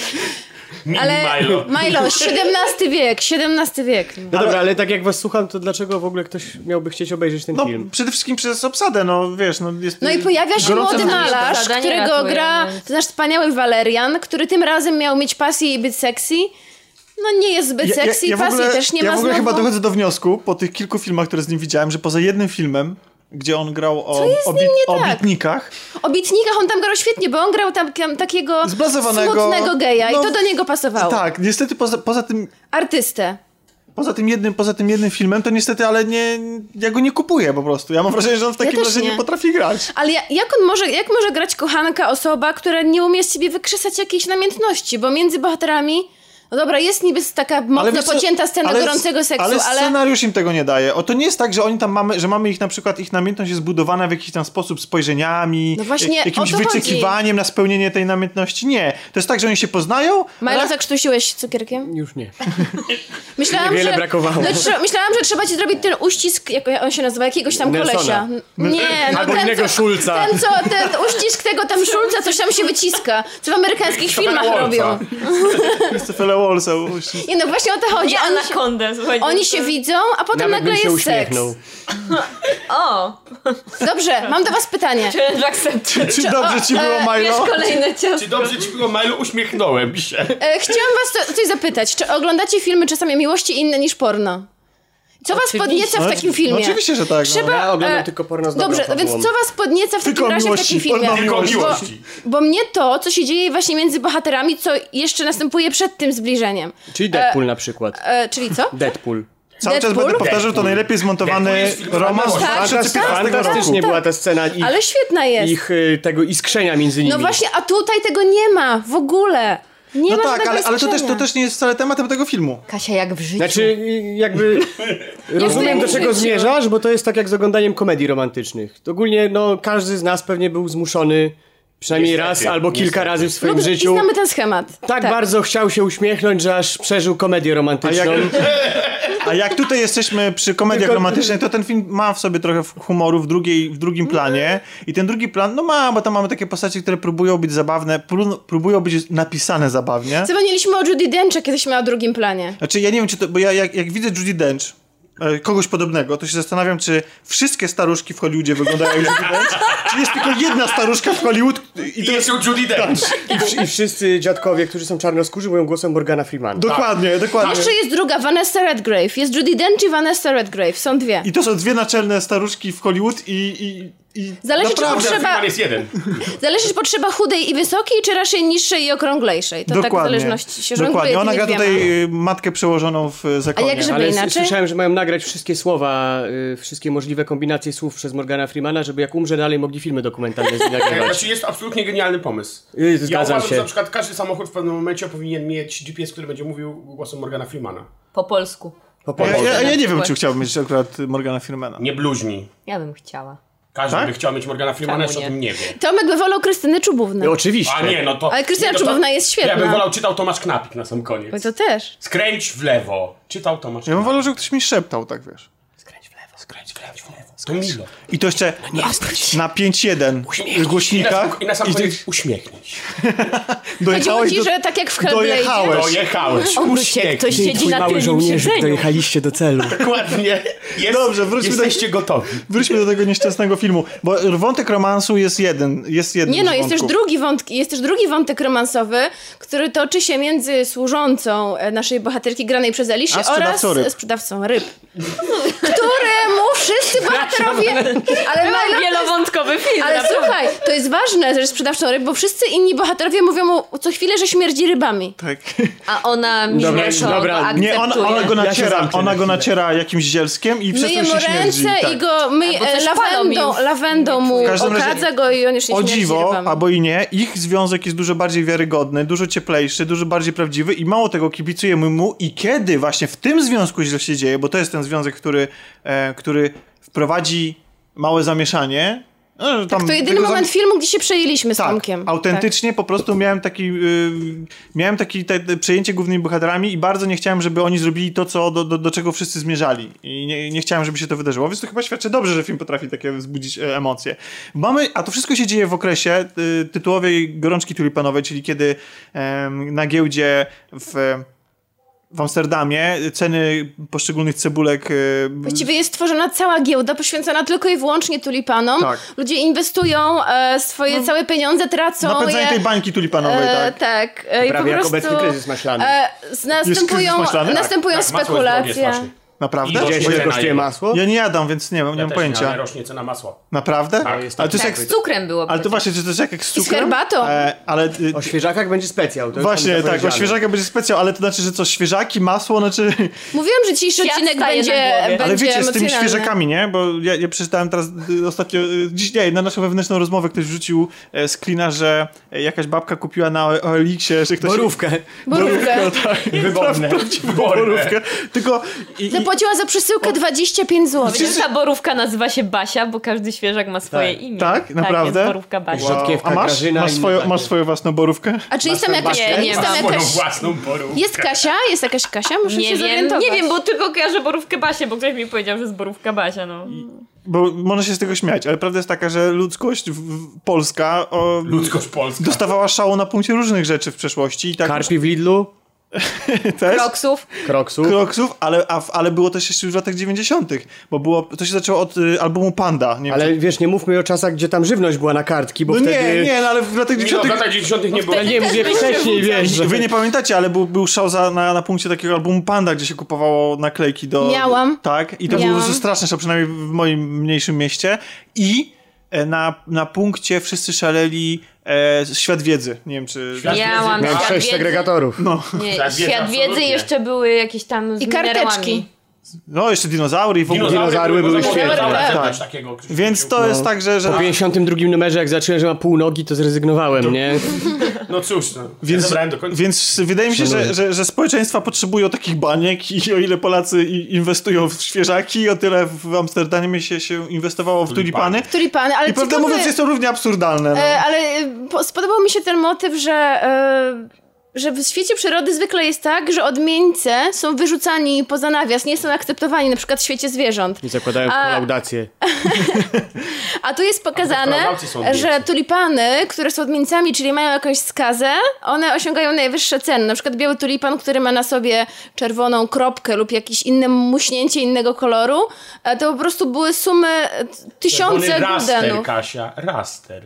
Ale Milo. Milo, XVII wiek, XVII wiek. No dobra, ale tak jak was słucham, to dlaczego w ogóle ktoś miałby chcieć obejrzeć ten No, film? przede wszystkim przez obsadę, no wiesz, no jest... No i pojawia się młody malarz, którego ratuje, gra nasz wspaniały Valerian, który tym razem miał mieć pasję i być sexy. No nie jest zbyt sexy, w pasji ogóle, też nie ja ma w ogóle znowu. chyba dochodzę do wniosku, po tych kilku filmach, które z nim widziałem, że poza jednym filmem, gdzie on grał o, nim nie tak? obitnikach, O bitnikach on tam grał świetnie, bo on grał tam tam takiego smutnego geja no, i to do niego pasowało. tak, niestety poza, poza tym Artystę. Poza tym, jednym, poza tym jednym filmem, to niestety, ale nie, ja go nie kupuję po prostu. Ja mam wrażenie, że on w takim też razie nie. nie. potrafi grać. Ale ja, jak on może, jak może grać kochanka osoba, która nie umie z siebie wykrzesać jakiejś namiętności, bo między bohaterami no dobra, jest niby taka mocno pocięta scena ale- gorącego seksu, ale ale, scenariusz im tego nie daje. O, to nie jest tak, że oni tam mamy, że mamy ich na przykład, ich namiętność jest zbudowana w jakiś tam sposób spojrzeniami, No właśnie, jak- jakimś wyczekiwaniem na spełnienie tej namiętności. Nie. To jest tak, że oni się poznają, Milo, zakrztusiłeś cukierkiem? Już nie. [laughs] Myślałam, Niewiele że, brakowało. No, myślałam, że trzeba ci zrobić ten uścisk, jak on się nazywa, jakiegoś tam Nelsona. kolesia. Nie, no Albo ten, innego co, Schulza. ten, co, ten uścisk tego tam Szulca, coś tam się wyciska, co w amerykańskich filmach robią. Właśnie. Nie no, właśnie o to chodzi. Nie Oni się, anakondę, słuchajcie. oni się widzą, a potem Nawet nagle bym się jest seks. uśmiechnął. [laughs] O! Dobrze, mam do was pytanie. Accepted. Czy dobrze ci było, e, Wiesz, Milo? kolejne Czy dobrze ci było, Milo? Uśmiechnąłem się. E, chciałam was to, coś zapytać. Czy oglądacie filmy czasami miłości inne niż porno? Co was podnieca w No, takim no filmie? oczywiście, że tak, no. Trzeba, Ja oglądam e, tylko porno z Dobrze, więc co was podnieca w Tylko takim razie w takim filmie? Tylko miłości. miłości. Bo mnie to, co się dzieje właśnie między bohaterami, co jeszcze następuje przed tym zbliżeniem. Czyli Deadpool na przykład. E, czyli co? Deadpool. Cały czas Deadpool? będę powtarzał, to najlepiej zmontowany romans z tak, 2015 roku. Fantastycznie była ta scena ich, Ale świetna jest. ich y, tego iskrzenia między nimi. No właśnie, a tutaj tego nie ma w ogóle. Nie No tak, ale, ale to, też, to też nie jest wcale tematem tego filmu. Kasia jak w życiu. Znaczy, jakby [laughs] rozumiem do czego zmierzasz, bo to jest tak jak z oglądaniem komedii romantycznych. Ogólnie, no, każdy z nas pewnie był zmuszony przynajmniej Niestety, raz albo kilka niestety. razy w swoim No, życiu. znamy ten schemat. Tak, bardzo chciał się uśmiechnąć, że aż przeżył komedię A romantyczną. jak, a jak tutaj jesteśmy przy komediach Tylko- romantycznych, to ten film ma w sobie trochę humoru w, drugiej, w drugim planie. I ten drugi plan, no ma, bo tam mamy takie postacie, które próbują być zabawne, pró- próbują być napisane zabawnie. Zapomnieliśmy o Judy Dench, jak jesteśmy na drugim planie. Znaczy, ja nie wiem, czy to, bo ja jak, jak widzę Judy Dench, kogoś podobnego, to się zastanawiam, czy wszystkie staruszki w Hollywoodzie wyglądają jak Judy Dench, czy jest tylko jedna staruszka w Hollywood i I to jest... jest Judy Dench. I, wsz- I wszyscy dziadkowie, którzy są czarnoskórzy, mówią głosem Morgana Freemana. Dokładnie, dokładnie. Jeszcze jest druga, Vanessa Redgrave. Jest Judy Dench i Vanessa Redgrave. Są dwie. I to są dwie naczelne staruszki w Hollywood i... i, i Zależy, czy naprawdę- potrzeba- Freeman jest jeden. Zależy, czy potrzeba chudej i wysokiej, czy raczej niższej i okrąglejszej. To tak w zależności się Dokładnie. Ona gra tutaj y, matkę przełożoną w y, zakonie. jak żeby Ale inaczej? słyszałem, że mają nagrać wszystkie słowa, y, wszystkie możliwe kombinacje słów przez Morgana Freemana, żeby jak umrze dalej mogli filmy dokumentalne z nim [laughs] nagrywać. Znaczy jest absolutnie genialny pomysł. Ja zgadzam uważam, się. że na przykład każdy samochód w pewnym momencie powinien mieć GPS, który będzie mówił głosem Morgana Freemana. Po polsku. Po Ja, polsku. ja, ja nie wiem, przykład. czy chciałbym mieć akurat Morgana Freemana. Nie bluźni. Ja bym chciała. Każdy Tak? by chciał mieć Morgana Freemana, jeszcze o nie? tym nie wie. Tomek by wolał Krystyny Czubówny. No, oczywiście. A nie, no to... Ale Krystyna nie, to- Czubówna jest świetna. Ja bym wolał czytał Tomasz Knapik na sam koniec. to też. Skręć w lewo. Czytał Tomasz Ja bym wolał, żeby ktoś mi szeptał, tak wiesz. Skręć w lewo, skręć, skręć w lewo. To Milo. I to jeszcze na, na 5.1 I na, głośnikach. I na sam I koniec uśmiechnij. [laughs] Chodziło dojechałeś ci, do... że tak jak w Hellblade'zie. Dojechałeś. Dojechałeś. Obróćcie, ktoś Uśmiechnij. siedzi na tylnym siedzeniu. dojechaliście do celu. [laughs] Dokładnie. Jest, Dobrze, wróćmy do- Jesteście gotowi. Wróćmy do tego nieszczęsnego filmu, bo wątek romansu jest jeden, jest jeden Nie no, jest też, drugi wątk, jest też drugi wątek romansowy, który toczy się między służącą e, naszej bohaterki granej przez Eliszę A sprzedawcą oraz ryb. sprzedawcą ryb. [laughs] któremu wszyscy bohaterowie... [laughs] Ale, najlepiej- wielowątkowy film. ale naprawdę. słuchaj, to jest ważne, że jest sprzedawcą ryb, bo wszyscy inni bohaterowie mówią mu co chwilę, że śmierdzi rybami. Tak. A ona mimo Dobra, Nie, ona, ona go Ja się naciera, zamknę ona na go naciera jakimś zielskiem i przez Myje to się śmierdzi. ręce tak. i go palą mi lawendą, w- lawendą mu W każdym razie- okradza go i on już nie O dziwo, rybami. albo i nie, ich związek jest dużo bardziej wiarygodny, dużo cieplejszy, dużo bardziej prawdziwy i mało tego kibicujemy mu i kiedy właśnie w tym związku źle się dzieje, bo to jest ten związek, który, e, który wprowadzi małe zamieszanie. No, tam To jedyny zam- moment filmu, gdzie się przejęliśmy z Tak, Tomkiem. autentycznie po prostu miałem taki, y, miałem taki te, te przejęcie głównymi bohaterami i bardzo nie chciałem, żeby oni zrobili to, co, do, do, do czego wszyscy zmierzali. I nie, nie chciałem, żeby się to wydarzyło, więc to chyba świadczy dobrze, że film potrafi takie wzbudzić e, emocje. Mamy, a to wszystko się dzieje w okresie y, tytułowej gorączki tulipanowej, czyli kiedy em, na giełdzie w w Amsterdamie ceny poszczególnych cebulek y, Właściwie jest tworzona cała giełda poświęcona tylko i wyłącznie tulipanom. Tak. Ludzie inwestują e, swoje całe pieniądze, tracą napędzanie je. tej bańki tulipanowej, e, tak. tak. E, i po Prawie jak prostu, obecny kryzys maślany. E, następują kryzys maślany? następują Tak, masło jest drogie spekulacje. strasznie. Naprawdę? I Gdzieś Cena ile kosztuje masło? Ja nie jadam, więc nie mam, nie mam Też pojęcia. Nie, ale rośnie cena masła. Naprawdę? Tak, ale to jest Tak, jak z cukrem było Ale to właśnie, czy to jest jak, jak z z cukrem? herbatą. E, ale y, O świeżakach będzie specjał. Właśnie, tak, o zapowiedziane. świeżaka będzie specjał, ale to znaczy, że co, świeżaki, masło, znaczy... Mówiłam, że dzisiejszy Świat odcinek będzie, Ale wiecie, z tymi świeżakami, nie? Bo ja, ja przeczytałem teraz y, ostatnio, y, dziś nie, na naszą wewnętrzną rozmowę ktoś wrzucił e, screena, że e, jakaś babka kupiła na OLX-ie, że ktoś... Borówkę. Borówkę. Wyborne. Borówkę. Tylko... I, i, Zapłaciła za przesyłkę 25 zł. Wiesz, że ta borówka nazywa się Basia, bo każdy świeżak ma swoje Tak. imię. Tak? Naprawdę? jest borówka Basia. Wow. A masz, masz, swoją, masz swoją własną borówkę? A czy jest tam jakaś... Nie, nie jest ma tam Swoją jakaś... własną borówkę. Jest Kasia? Jest jakaś Kasia? Muszę Nie się wiem, zorientować. nie wiem, bo tylko kojarzę borówkę Basię, bo ktoś mi powiedział, że jest borówka Basia, no. Bo można się z tego śmiać, ale prawda jest taka, że ludzkość w, w, polska o, Ludzkość polska. dostawała szału na punkcie różnych rzeczy w przeszłości i tak... Karpi w Lidlu? [laughs] Też? Kroksów. Kroksów. Kroksów, ale, a, ale było też jeszcze już w latach 90. Bo było, to się zaczęło od y, albumu Panda. Nie wiem, Ale wiesz, nie mówmy o czasach, gdzie tam żywność była na kartki, bo no wtedy... nie, nie, no ale w latach Nie, no, w 90. latach 90. nie było. Ja nie mówię wcześniej, wiesz, że... Wy nie pamiętacie, ale był, był szał za, na, na punkcie takiego albumu Panda, gdzie się kupowało naklejki do... Miałam. Tak, i to Miałam. było po prostu straszne szał, przynajmniej w moim mniejszym mieście. I na, na punkcie wszyscy szaleli e, Świat Wiedzy. Nie wiem, czy... Świat Miałam wiedzy. Miałem świat sześć wiedzy. segregatorów. No. Nie, Świat wiedzy, świat wiedzy absolutnie. jeszcze były jakieś tam z I karteczki. No, jeszcze dinozaury i w ogóle... Dinozaury były bo świetne. Tak. takiego. Więc to jest tak, że... że Po 52 numerze, jak zacząłem, że ma pół nogi, to zrezygnowałem, nie? [laughs] No cóż, no. Więc, ja zabrałem do końca. więc wydaje mi się, że, że, że społeczeństwa potrzebują takich baniek i o ile Polacy inwestują w świeżaki, o tyle w Amsterdamie się, się inwestowało w tulipany. Tulipany, ale I prawdę mówiąc jest to równie absurdalne. No. E, ale e, po- spodobał mi się ten motyw, że, e, że w świecie przyrody zwykle jest tak, że odmieńcy są wyrzucani poza nawias, nie są akceptowani, na przykład w świecie zwierząt. I zakładałem A- kolaudację. [laughs] A tu jest pokazane, że tulipany, które są odmieńcami, czyli mają jakąś skazę, one osiągają najwyższe ceny. Na przykład biały tulipan, który ma na sobie czerwoną kropkę lub jakieś inne muśnięcie innego koloru, e, to po prostu były sumy tysiące Czerwony raster, guldenów. Kasia, raster.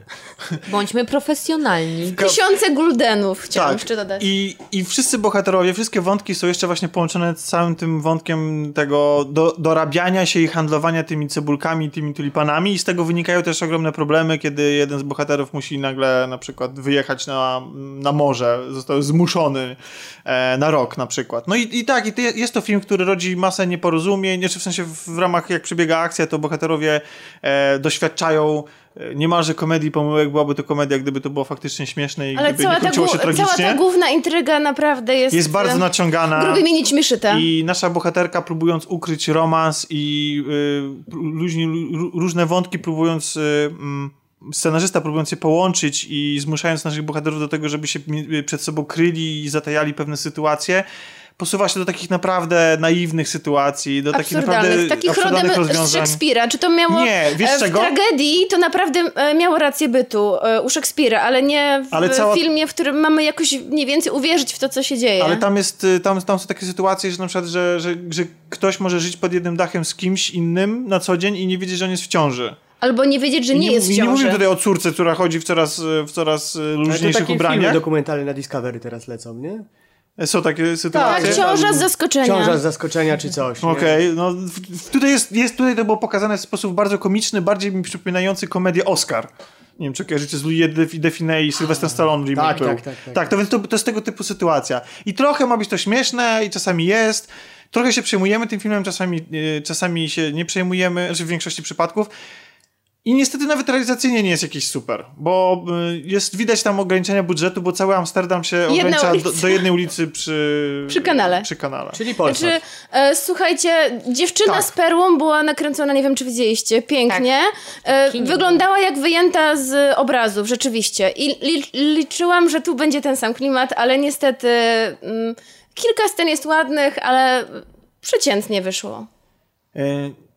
Bądźmy profesjonalni. Tysiące guldenów chciałam Tak. jeszcze dodać. I, I wszyscy bohaterowie, wszystkie wątki są jeszcze właśnie połączone z całym tym wątkiem tego do, dorabiania się i handlowania tymi cebulkami, tymi tulipanami. I z tego wynikają też ogromne problemy, kiedy jeden z bohaterów musi nagle na przykład wyjechać na, na morze, został zmuszony e, na rok na przykład. No i, i tak, i to je- jest to film, który rodzi masę nieporozumień, jeszcze w sensie w, ramach jak przebiega akcja, to bohaterowie e, doświadczają niemalże komedii pomyłek, byłaby to komedia, gdyby to było faktycznie śmieszne i Ale gdyby cała nie ta, kończyło się głu- cała tragicznie. ta główna intryga naprawdę jest... Jest bardzo e, naciągana. Grubymi nićmi szyta. I nasza bohaterka próbując ukryć romans i y, luźni, lu- różne wątki próbując y, scenarzysta próbując je połączyć i zmuszając naszych bohaterów do tego, żeby się przed sobą kryli i zatajali pewne sytuacje, posuwa się do takich naprawdę naiwnych sytuacji, do takich naprawdę takich rodem rozwiązań. Szekspira. Czy to miało Nie, wiesz e, w czego? tragedii to naprawdę e, miało rację bytu e, u Szekspira, ale nie w Ale cała- filmie, w którym mamy jakoś mniej więcej uwierzyć w to, co się dzieje. Ale tam jest, y, tam, tam są takie sytuacje, że na przykład, że, że, że ktoś może żyć pod jednym dachem z kimś innym na co dzień i nie wiedzieć, że on jest w ciąży. Albo nie wiedzieć, że I nie, jest w nie ciąży. mówimy tutaj o córce, która chodzi w coraz, w coraz y, Ale to luźniejszych takie filmy ubraniach. dokumentalne na Discovery teraz lecą, nie? Są takie tak, sytuacje. ciąża z zaskoczenia. Ciąża z zaskoczenia czy coś. Okej, no w, w, tutaj, jest, jest, tutaj to było pokazane w sposób bardzo komiczny, bardziej mi przypominający komedię Oscar. Nie wiem, czy kojarzycie z Louis Define i Sylvester Stallone remake Tak, tak, tak, tak. Tak, to więc to, to jest tego typu sytuacja. I trochę ma być to śmieszne i czasami jest. Trochę się przejmujemy tym filmem, czasami, e, czasami się nie przejmujemy, znaczy w większości przypadków. I niestety nawet realizacyjnie nie jest jakiś super, bo y, jest widać tam ograniczenia budżetu, bo cały Amsterdam się Jedna ogranicza do, do jednej ulicy przy, Przy kanale. Przy kanale. Czyli Polsat. Znaczy, e, słuchajcie, dziewczyna Tak. z perłą była nakręcona, nie wiem czy widzieliście, pięknie. Tak. E, wyglądała jak wyjęta z obrazów, rzeczywiście. I li, liczyłam, że tu będzie ten sam klimat, ale niestety mm, kilka scen jest ładnych, ale przeciętnie wyszło. E,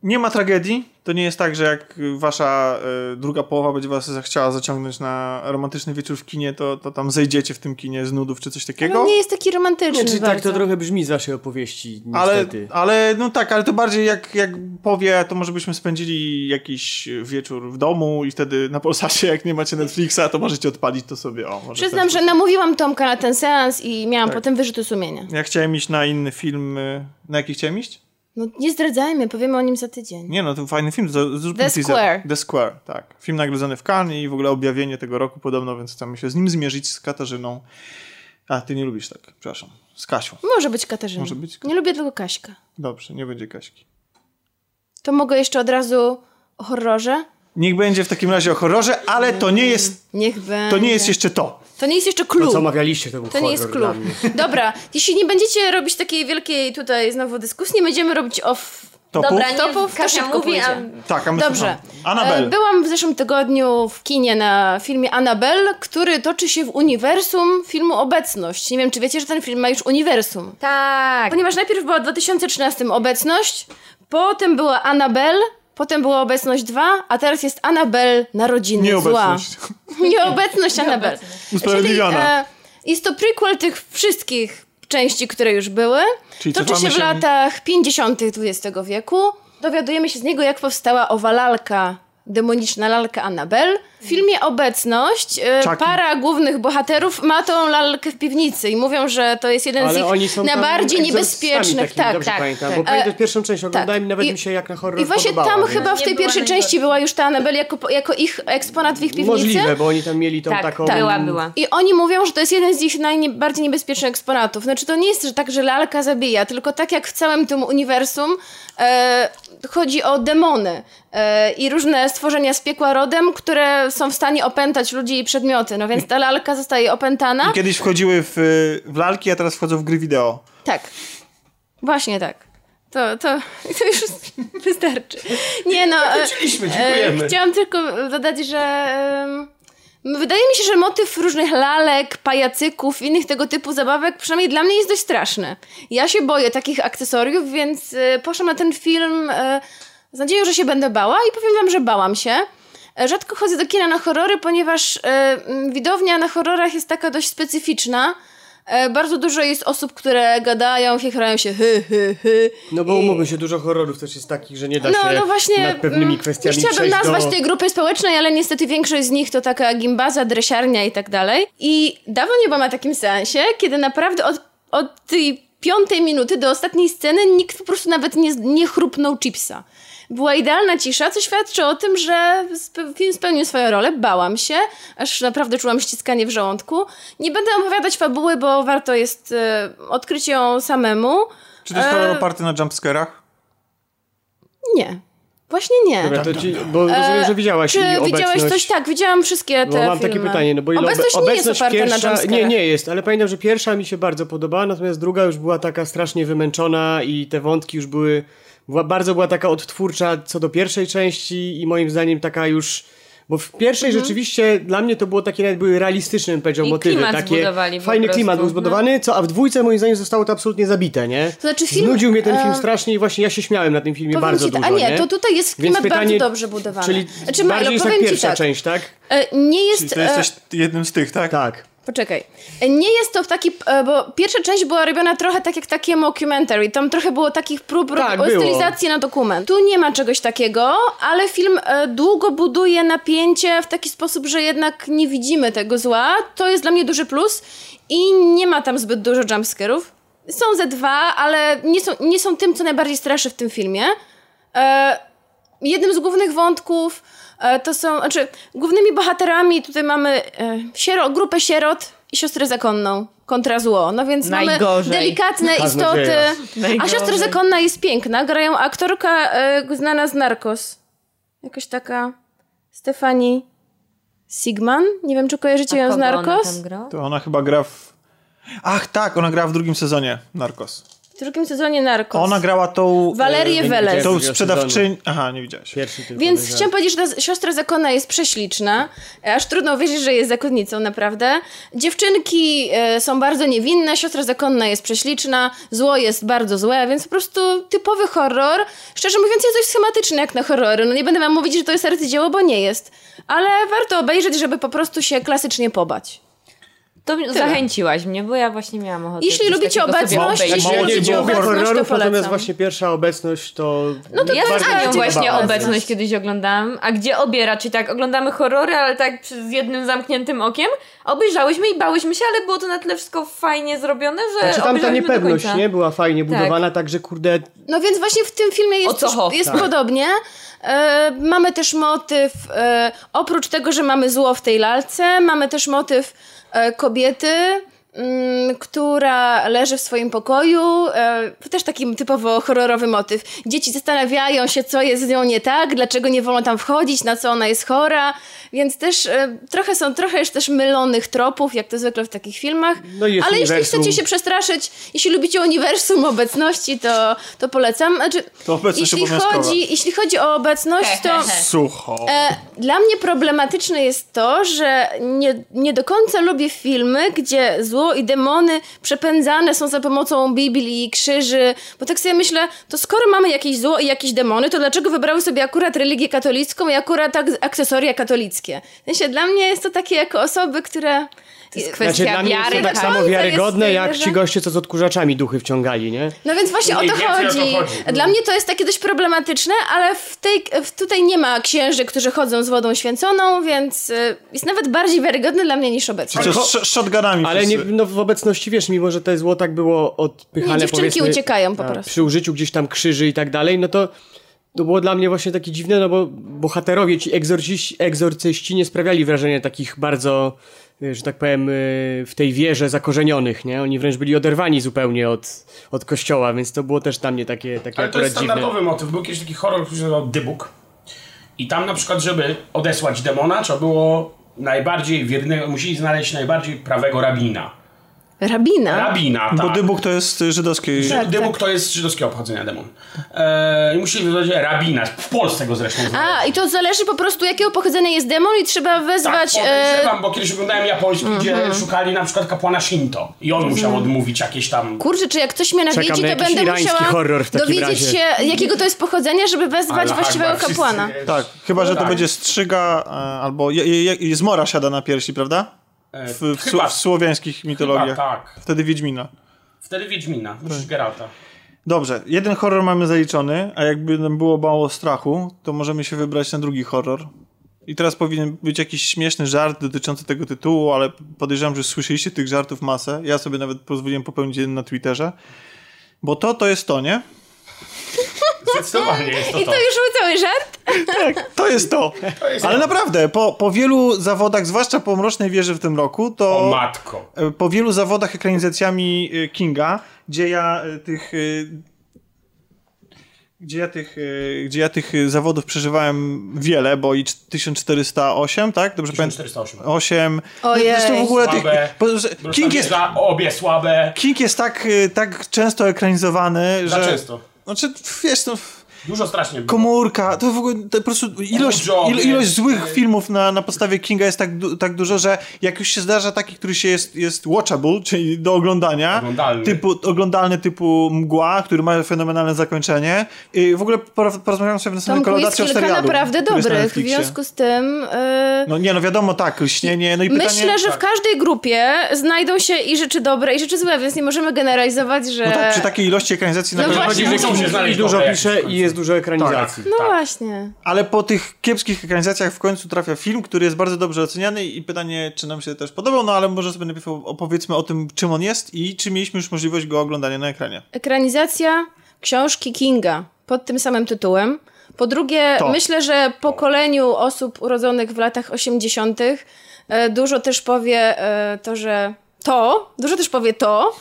Nie ma tragedii. To nie jest tak, że jak wasza e, druga połowa będzie was chciała zaciągnąć na romantyczny wieczór w kinie, to, to tam zejdziecie w tym kinie z nudów czy coś takiego. No nie jest taki romantyczny Nie, czy tak to trochę brzmi z waszej opowieści, Ale, niestety. ale no tak, ale to bardziej jak, jak powie, to może byśmy spędzili jakiś wieczór w domu i wtedy na Polsacie, jak nie macie Netflixa, to możecie odpalić to sobie. O, może Przyznam, ten że namówiłam Tomka na ten seans i miałam Tak. potem wyrzuty sumienia. Ja chciałem iść na inny film. y, Na jaki chciałem iść? No nie zdradzajmy, powiemy o nim za tydzień. Nie no, to fajny film. z- zróbmy The teaser. Square. The Square, tak. Film nagrodzony w Cannes i w ogóle objawienie tego roku podobno, więc chcemy się z nim zmierzyć, z Katarzyną. A, ty nie lubisz tak, przepraszam. Z Kasią. Może być Katarzyna. Może być. Nie lubię tylko Kaśka. Dobrze, nie będzie Kaśki. To mogę jeszcze od razu o horrorze? Niech będzie w takim razie o horrorze, ale to nie jest, Niech będzie. to nie jest jeszcze to. To nie jest jeszcze To, klub. co omawialiście, to był To nie jest klub. [laughs] Dobra, jeśli nie będziecie robić takiej wielkiej tutaj znowu dyskusji, nie będziemy robić off Topów? Dobra, nie, topów, to Kasia mówi, a. Tak, a my Dobrze. Anabel. E, Byłam w zeszłym tygodniu w kinie na filmie Annabelle, który toczy się w uniwersum filmu Obecność. Nie wiem, czy wiecie, że ten film ma już uniwersum. Tak. Ponieważ najpierw była w 2013 Obecność, potem była Annabelle, potem była Obecność 2, a teraz jest Annabelle Narodziny Nieobecność. Zła. Nieobecność [laughs] Annabelle. Usprawiedliwiona. Czyli, e, jest to prequel tych wszystkich części, które już były. Czyli Toczy się w się- latach 50. XX wieku. Dowiadujemy się z niego, jak powstała owa lalka, demoniczna lalka Annabel. W filmie Obecność e, Chucky. para głównych bohaterów ma tą lalkę w piwnicy i mówią, że to jest jeden z Ale oni ich najbardziej niebezpiecznych. takimi, Tak, dobrze tak. pamiętam, tak. bo pamiętam E, pierwszą część oglądałem i nawet I- mi się jak na horror I właśnie tam nie? chyba w tej pierwszej części była już ta Annabel jako, jako ich eksponat w ich piwnicy. Możliwe, bo oni tam mieli tą Tak, taką... tak. była, była. I oni mówią, że to jest jeden z ich najbardziej niebezpiecznych eksponatów. Znaczy, to nie jest że tak, że lalka zabija, tylko tak jak w całym tym uniwersum e, chodzi o demony e, i różne stworzenia z piekła rodem, które są w stanie opętać ludzi i przedmioty. No więc ta lalka zostaje opętana. I kiedyś wchodziły w, w lalki, a teraz wchodzą w gry wideo. Tak. Właśnie tak. To, to, [laughs] to już wystarczy. Nie no. e, Wróciliśmy, dziękujemy. E, chciałam tylko dodać, że wydaje mi się, że motyw różnych lalek, pajacyków, innych tego typu zabawek, przynajmniej dla mnie jest dość straszny. Ja się boję takich akcesoriów, więc e, poszłam na ten film e, z nadzieją, że się będę bała i powiem wam, że bałam się. E, Rzadko chodzę do kina na horrory, ponieważ m, widownia na horrorach jest taka dość specyficzna. E, Bardzo dużo jest osób, które gadają, chichrają się hy, hy, hy. No bo umówmy się, dużo horrorów też jest takich, że nie da No, się no właśnie. nad pewnymi mm, kwestiami chciałabym nazwać do... tej grupy społecznej, ale niestety większość z nich to taka gimbaza, dresiarnia i tak dalej. I dawno nie byłam na takim seansie, kiedy naprawdę od, od tej piątej minuty do ostatniej sceny nikt po prostu nawet nie, nie chrupnął chipsa. Była idealna cisza, co świadczy o tym, że film spełnił swoją rolę. Bałam się, aż naprawdę czułam ściskanie w żołądku. Nie będę opowiadać fabuły, bo warto jest e, odkryć ją samemu. Czy to jest E, oparty na jumpscarach? Nie. Właśnie nie. Dobra, to ci, bo rozumiem, że widziałaś Czy widziałaś obecność... coś? Tak, widziałam wszystkie te Bo mam filmy. takie pytanie, no bo ile obecność, obe- nie jest oparta pierwsza, na. Nie, nie jest, ale pamiętam, że pierwsza mi się bardzo podobała, natomiast druga już była taka strasznie wymęczona i te wątki już były, bardzo była taka odtwórcza co do pierwszej części i moim zdaniem taka już, bo w pierwszej Mhm. rzeczywiście dla mnie to było takie nawet były realistyczne, bym powiedział, I motywy, klimat takie fajny prostu, klimat był no. zbudowany, co, a w dwójce moim zdaniem zostało to absolutnie zabite, nie? To znaczy film, Znudził mnie ten film e, strasznie i właśnie ja się śmiałem na tym filmie Powiem bardzo ci, dużo, a nie, to tutaj jest Więc klimat pytanie, bardzo dobrze budowany. Czyli znaczy, bardziej Milo, jest ci pierwsza tak, część, tak? e, nie jest... Czyli to e, jesteś jednym z tych, tak? Tak. Poczekaj. Nie jest to taki, e, bo pierwsza część była robiona trochę tak jak takie mockumentary. Tam trochę było takich prób Tak, stylizacji na dokument. Tu nie ma czegoś takiego, ale film e, długo buduje napięcie w taki sposób, że jednak nie widzimy tego zła. To jest dla mnie duży plus i nie ma tam zbyt dużo jumpscarów. Są ze dwa, ale nie są, nie są tym, co najbardziej straszy w tym filmie. E, jednym z głównych wątków to są, znaczy głównymi bohaterami tutaj mamy e, siero, grupę sierot i siostrę zakonną kontra zło. No więc Najgorzej. mamy delikatne istoty. A siostra zakonna jest piękna. Grają aktorka e, znana z Narcos. Jakaś taka Stefani Sigman. Nie wiem, czy kojarzycie ją z ona Narcos. tam gra? To ona chyba gra w... Ach, tak, ona grała w drugim sezonie Narcos. W drugim sezonie Narcos. Ona grała tą... Walerię e, Welez. Tą Drugiego sprzedawczynią... Aha, nie tylko Więc chciałam powiedzieć, że ta siostra zakonna jest prześliczna. Aż trudno uwierzyć, że jest zakonnicą, naprawdę. Dziewczynki e, są bardzo niewinne, siostra zakonna jest prześliczna, zło jest bardzo złe, więc po prostu typowy horror. Szczerze mówiąc, jest dość schematyczny jak na horrory. No nie będę wam mówić, że to jest arcydzieło, bo nie jest. Ale warto obejrzeć, żeby po prostu się klasycznie pobać. To mnie- zachęciłaś mnie, bo ja właśnie miałam ochotę. Jeśli lubicie obecność, jeśli lubicie obecność, to horrorów, polecam. natomiast właśnie pierwsza obecność to... No to Ja też nią właśnie obecność kiedyś oglądałam. A gdzie obie raczej tak? Oglądamy horrory, ale tak z jednym zamkniętym okiem. Obejrzałyśmy i bałyśmy się, ale było to na tyle wszystko fajnie zrobione, że Znaczy tam ta niepewność, nie? Była fajnie Tak. budowana, także kurde... No więc właśnie w tym filmie jest, też, jest Tak. podobnie. E, mamy też motyw, e, oprócz tego, że mamy zło w tej lalce, mamy też motyw kobiety, mm, która leży w swoim pokoju. E, też taki typowo horrorowy motyw. Dzieci zastanawiają się, co jest z nią nie tak, dlaczego nie wolno tam wchodzić, na co ona jest chora. Więc też e, trochę są, trochę jest też mylonych tropów, jak to zwykle w takich filmach. No Ale jeśli uniwersum. chcecie się przestraszyć, jeśli lubicie uniwersum obecności, to, to polecam. Znaczy, To obecność jeśli chodzi, jeśli chodzi o obecność, to Sucho. e, dla mnie problematyczne jest to, że nie, nie do końca lubię filmy, gdzie zło zło i demony przepędzane są za pomocą Biblii i krzyży. Bo tak sobie myślę, to skoro mamy jakieś zło i jakieś demony, to dlaczego wybrały sobie akurat religię katolicką i akurat ak- akcesoria katolickie? W sensie, dla mnie jest to takie jako osoby, które... To jest Znaczy, kwestia dla mnie jest wiary. to tak samo jest, wiarygodne, jak ci goście, co z odkurzaczami duchy wciągali, nie? No więc właśnie o to, więcej o to chodzi. chodzi. Dla mnie to jest takie dość problematyczne, ale w tej, w tutaj nie ma księży, którzy chodzą z wodą święconą, więc y, jest nawet bardziej wiarygodny dla mnie niż obecnie. Czy z sh- shotgunami Ale nie, no, w obecności, wiesz, mimo że to zło tak było odpychane, Nie, dziewczynki uciekają po prostu. przy użyciu gdzieś tam krzyży i tak dalej, no to to było dla mnie właśnie takie dziwne, no bo bohaterowie, ci egzorciści, egzorcyści nie sprawiali wrażenia takich bardzo, że tak powiem, y, w tej wierze zakorzenionych, nie? Oni wręcz byli oderwani zupełnie od, od kościoła, więc to było też dla mnie takie, takie Ale to jest akurat dziwne. standardowy motyw. Był kiedyś taki horror, który się nazywał Dybuk. I tam na przykład, żeby odesłać demona, trzeba było najbardziej wiernego, musieli znaleźć najbardziej prawego rabina. Rabina. Rabina, tak. Bo dybuk to jest y, żydowski. Tak. Dybuk to jest żydowskiego pochodzenia demon. Eee, I musieli wezwać rabina. W Polsce go zresztą znaleźli. A, i to zależy po prostu jakiego pochodzenia jest demon i trzeba Tak, wezwać... e, podejrzewam, bo kiedyś oglądałem japoński, gdzie szukali na przykład kapłana Shinto. I on musiał odmówić jakieś tam... Kurczę, czy jak ktoś mnie nawiedzi, to będę musiała horror w takim dowiedzieć razie. się, jakiego to jest pochodzenia, żeby wezwać Allah właściwego Akbar, kapłana. Tak, chyba, że to tak. będzie strzyga e, albo je, je, je, zmora siada na piersi, prawda? E, W, w, chyba, w słowiańskich mitologiach. tak. Wtedy Wiedźmina. Wtedy Wiedźmina, musisz Geralta. Dobrze, jeden horror mamy zaliczony, a jakby nam było mało strachu, to możemy się wybrać na drugi horror. I teraz powinien być jakiś śmieszny żart dotyczący tego tytułu, ale podejrzewam, że słyszeliście tych żartów masę. Ja sobie nawet pozwoliłem popełnić jeden na Twitterze. Bo to, to jest to, nie? Zdecydowanie jest to I to. to już był cały żart? To jest to. jest Ale to. naprawdę, po, po wielu zawodach, zwłaszcza po Mrocznej Wieży w tym roku, to... O matko. E, po wielu zawodach ekranizacjami e, Kinga, gdzie ja e, tych. Gdzie ja, tych, gdzie ja tych zawodów przeżywałem wiele, bo i 1408, tak? Dobrze pamiętam? 1408. 8. Ojej. Zresztą w ogóle tych. Słabe. bo, że King, jest, Za obie słabe. King jest tak, tak często ekranizowany, Za że. często. Znaczy, wiesz, no, Dużo strasznie było. komórka, to w ogóle to po prostu ilość, jest, ilość złych filmów na, na podstawie Kinga jest tak, du, tak dużo, że jak już się zdarza taki, który się jest, jest watchable, czyli do oglądania, Oglądalny. typu, oglądalny typu Mgła, który ma fenomenalne zakończenie. I w ogóle por- porozmawiamy sobie w jest kolacji o kilka serialu. naprawdę na dobrych, w związku z tym... y, No nie, no wiadomo, tak, lśnienie, no i pytanie... Myślę, że w każdej grupie znajdą się i rzeczy dobre, i rzeczy złe, więc nie możemy generalizować, że... No tak, przy takiej ilości ekranizacji na No pewno właśnie, chodzi, muszą się I znaleźć dużo pisze i jest dużo ekranizacji. No tak. właśnie. Ale po tych kiepskich ekranizacjach w końcu trafia film, który jest bardzo dobrze oceniany i pytanie, czy nam się też podobał, no ale może sobie najpierw opowiedzmy o tym, czym on jest i czy mieliśmy już możliwość go oglądania na ekranie. Ekranizacja książki Kinga pod tym samym tytułem. Po drugie, To. myślę, że pokoleniu osób urodzonych w latach 80. e, dużo też powie e, to, że to, dużo też powie to,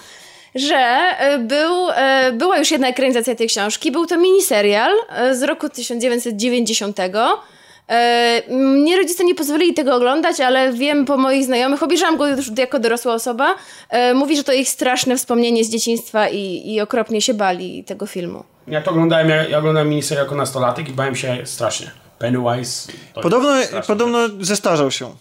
że e, był, e, była już jedna ekranizacja tej książki. Był to miniserial e, z roku 1990. E, Mnie rodzice nie pozwolili tego oglądać, ale wiem po moich znajomych, obejrzałam go już jako dorosła osoba, mówi, że to ich straszne wspomnienie z dzieciństwa i, i okropnie się bali tego filmu. Ja to oglądałem, ja, ja oglądałem miniserię jako nastolatek i bałem się strasznie. Pennywise. Podobno, podobno zestarzał się.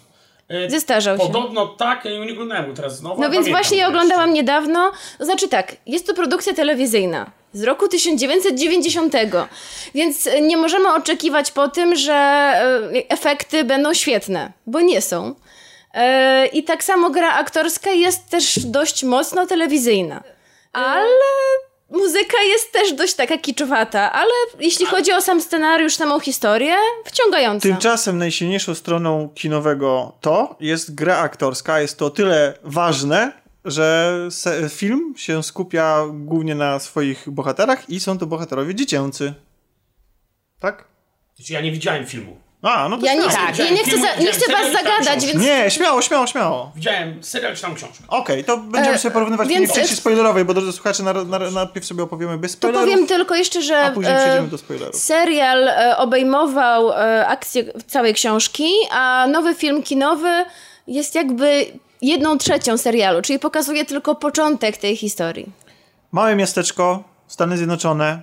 E, Zestarzał się. Podobno tak, ja nie oglądałem go teraz znowu. No więc właśnie ja jeszcze. oglądałam niedawno. To znaczy tak, jest to produkcja telewizyjna z roku 1990, więc nie możemy oczekiwać po tym, że e, efekty będą świetne, bo nie są. E, I tak samo gra aktorska jest też dość mocno telewizyjna. Ale muzyka jest też dość taka kiczowata, ale jeśli chodzi o sam scenariusz, samą historię, wciągająca. Tymczasem najsilniejszą stroną kinowego to jest gra aktorska. Jest to o tyle ważne, że se- film się skupia głównie na swoich bohaterach i są to bohaterowie dziecięcy. Tak? Znaczy, ja nie widziałem filmu. A, no to Ja nie, chcę, ja nie chcę, za, nie chcę was zagadać, więc Nie, śmiało, śmiało, śmiało. Widziałem serial czy tam książkę. Okej, to będziemy E, sobie porównywać więc- więc... w części spoilerowej, bo drodzy słuchacze, na, na, najpierw sobie opowiemy bez to spoilerów, powiem tylko jeszcze, że a później e, przejdziemy do spoilerów. serial e, obejmował e, akcję całej książki, a nowy film kinowy jest jakby jedną trzecią serialu, czyli pokazuje tylko początek tej historii. Małe miasteczko, Stany Zjednoczone,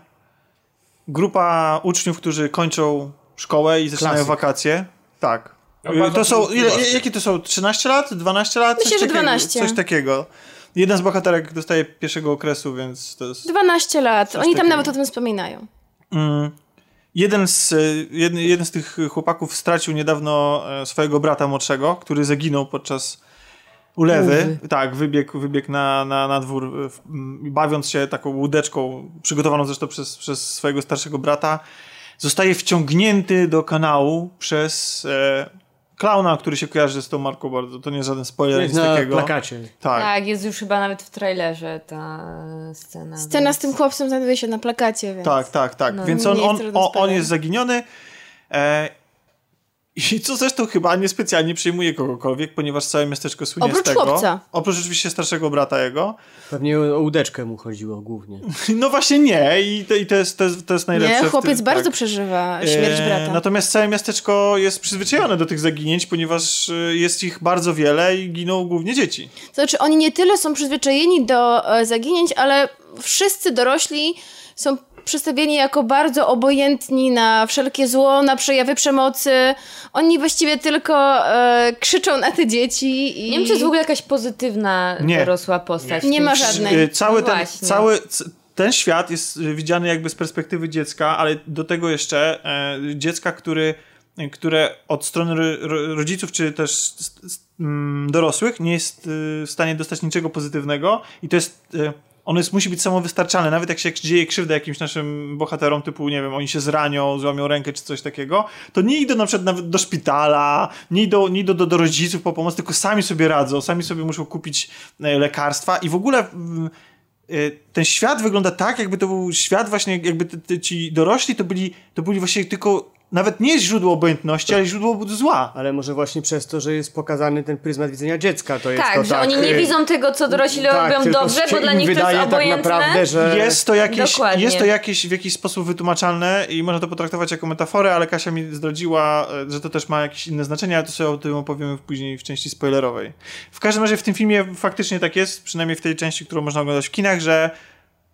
grupa uczniów, którzy kończą szkołę i zaczynają Klasyk. wakacje. Tak. Bardzo To są, ile, jakie to są? 13 lat? 12 lat? Myślę, coś że takiego, 12. Coś takiego. Jeden z bohaterek dostaje pierwszego okresu, więc to jest... 12 lat. Oni tam takiego. nawet o tym wspominają. Mm. Jeden z, y, jeden, jeden z tych chłopaków stracił niedawno e, swojego brata młodszego, który zaginął podczas ulewy. Tak, wybiegł, wybiegł na, na, na dwór, e, bawiąc się taką łódeczką, przygotowaną zresztą przez, przez swojego starszego brata. Zostaje wciągnięty do kanału przez e, klauna, który się kojarzy z tą marką bardzo. To nie jest żaden spoiler, nic na takiego. plakacie. Tak. Tak, jest już chyba nawet w trailerze ta scena. Scena więc- z tym chłopcem znajduje się na plakacie, więc... Tak, tak, tak. No, Więc on, on, on, on jest zaginiony. E, I co zresztą chyba niespecjalnie przejmuje kogokolwiek, ponieważ całe miasteczko słynie Oprócz z tego. chłopca. Oprócz oczywiście starszego brata jego. Pewnie o łódeczkę mu chodziło głównie. [laughs] No właśnie nie i to, i to, jest, to, jest, to jest najlepsze. Nie, chłopiec tym, bardzo tak. przeżywa śmierć E, brata. Natomiast całe miasteczko jest przyzwyczajone do tych zaginięć, ponieważ e, jest ich bardzo wiele i giną głównie dzieci. To znaczy, oni nie tyle są przyzwyczajeni do e, zaginięć, ale wszyscy dorośli są przedstawieni jako bardzo obojętni na wszelkie zło, na przejawy przemocy. Oni właściwie tylko e, krzyczą na te dzieci i... Nie wiem, czy jest w ogóle jakaś pozytywna Nie. dorosła postać. Nie tym ma żadnej. E, Cały No ten, właśnie. cały c- ten świat jest widziany jakby z perspektywy dziecka, ale do tego jeszcze e, dziecka, który, które od strony ro, ro, rodziców czy też dorosłych nie jest e, w stanie dostać niczego pozytywnego i to jest... E, ono jest, musi być samowystarczalne, nawet jak się dzieje krzywda jakimś naszym bohaterom, typu, nie wiem, oni się zranią, złamią rękę czy coś takiego, to nie idą na przykład nawet do szpitala, nie idą, nie idą do, do rodziców po pomoc, tylko sami sobie radzą, sami sobie muszą kupić e, lekarstwa i w ogóle y, ten świat wygląda tak, jakby to był świat właśnie, jakby ci dorośli to byli, to byli właśnie tylko, nawet nie źródło obojętności, ale źródło zła. Ale może właśnie przez to, że jest pokazany ten pryzmat widzenia dziecka, to jest Tak, to że tak... oni nie y, widzą tego, co dorośli tak, robią dobrze, bo dla nich to jest wydaje tak obojętne. naprawdę, że... Jest to, jakieś, Dokładnie. jest to jakieś w jakiś sposób wytłumaczalne i można to potraktować jako metaforę, ale Kasia mi zdradziła, e, że to też ma jakieś inne znaczenie, ale to sobie o tym opowiemy później w części spoilerowej. W każdym razie w tym filmie faktycznie tak jest, przynajmniej w tej części, którą można oglądać w kinach, że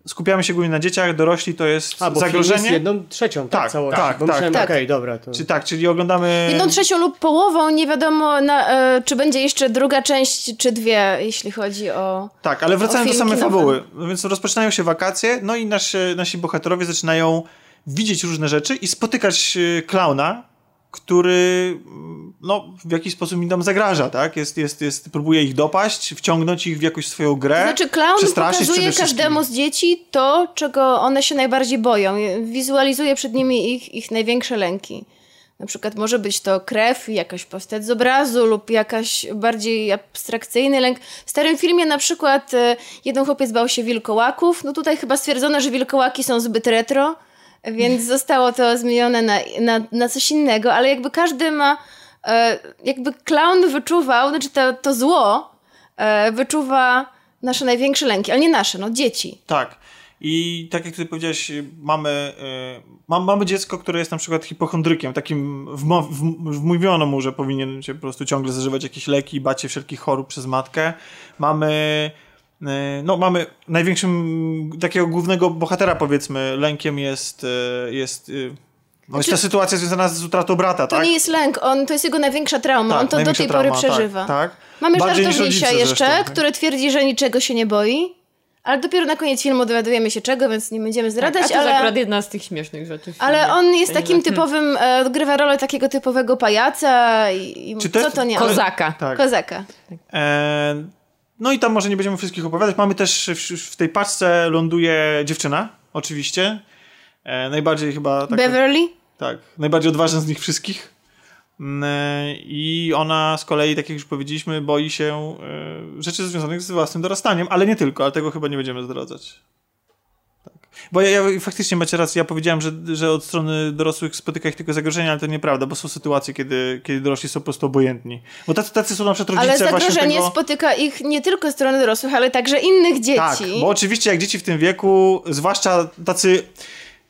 skupiamy się głównie na dzieciach, dorośli to jest A, bo film zagrożenie. jest jedną trzecią, tak, Tak, całości. tak, bo tak. myślałem, Tak. okej, dobra, to... Czy tak, czyli oglądamy... Jedną trzecią lub połową, nie wiadomo na, e, czy będzie jeszcze druga część, czy dwie, jeśli chodzi o... Tak, ale wracając do samej fabuły. No Więc rozpoczynają się wakacje, no i nasi, nasi bohaterowie zaczynają widzieć różne rzeczy i spotykać e, klauna, który no, w jakiś sposób im tam zagraża, tak? Jest, jest, jest, próbuje ich dopaść, wciągnąć ich w jakąś swoją grę. Znaczy, clown pokazuje każdemu z dzieci to, czego one się najbardziej boją. Wizualizuje przed nimi ich, ich największe lęki. Na przykład może być to krew, jakaś postać z obrazu lub jakaś bardziej abstrakcyjny lęk. W starym filmie na przykład e, jeden chłopiec bał się wilkołaków. No tutaj chyba stwierdzono, że wilkołaki są zbyt retro, więc zostało to zmienione na, na, na coś innego, ale jakby każdy ma, e, jakby clown wyczuwał, znaczy to, to zło e, wyczuwa nasze największe lęki, ale nie nasze, no dzieci. Tak. I tak jak ty powiedziałeś, mamy, y, mam, mamy dziecko, które jest na przykład hipochondrykiem, takim w- wmówiono mu, że powinien się po prostu ciągle zażywać jakieś leki, bać się wszelkich chorób przez matkę. Mamy, no mamy największym, takiego głównego bohatera powiedzmy, lękiem jest, y, jest, y, no jest ta sytuacja związana z utratą brata, To tak? nie jest lęk, on, to jest jego największa trauma, Tak, on to do tej pory trauma, tak, przeżywa. tak. Mamy niż żartownisia rodzice jeszcze, zresztą, tak. który twierdzi, że niczego się nie boi, ale dopiero na koniec filmu dowiadujemy się czego, więc nie będziemy Tak, zdradzać, a to jest ale... akurat jedna z tych śmiesznych rzeczy. w Ale on jest takim Hmm. typowym, e, odgrywa rolę takiego typowego pajaca i, i Czy to co to nie? Kozaka. Tak. Kozaka. E, no i tam może nie będziemy wszystkich opowiadać. Mamy też w, w tej paczce ląduje dziewczyna, oczywiście. E, najbardziej chyba taka, Beverly? tak, najbardziej odważna z nich wszystkich. Mm, e, I ona z kolei, tak jak już powiedzieliśmy, boi się e, rzeczy związanych z własnym dorastaniem, ale nie tylko, ale tego chyba nie będziemy zdradzać. Bo ja, ja faktycznie macie rację, ja powiedziałem, że, że od strony dorosłych spotyka ich tylko zagrożenia, ale to nieprawda, bo są sytuacje, kiedy, kiedy dorośli są po prostu obojętni. Bo tacy, tacy są na przykład Ale rodzice właśnie zagrożenie tego... spotyka ich nie tylko strony dorosłych, ale także innych dzieci. Tak, bo oczywiście jak dzieci w tym wieku, zwłaszcza tacy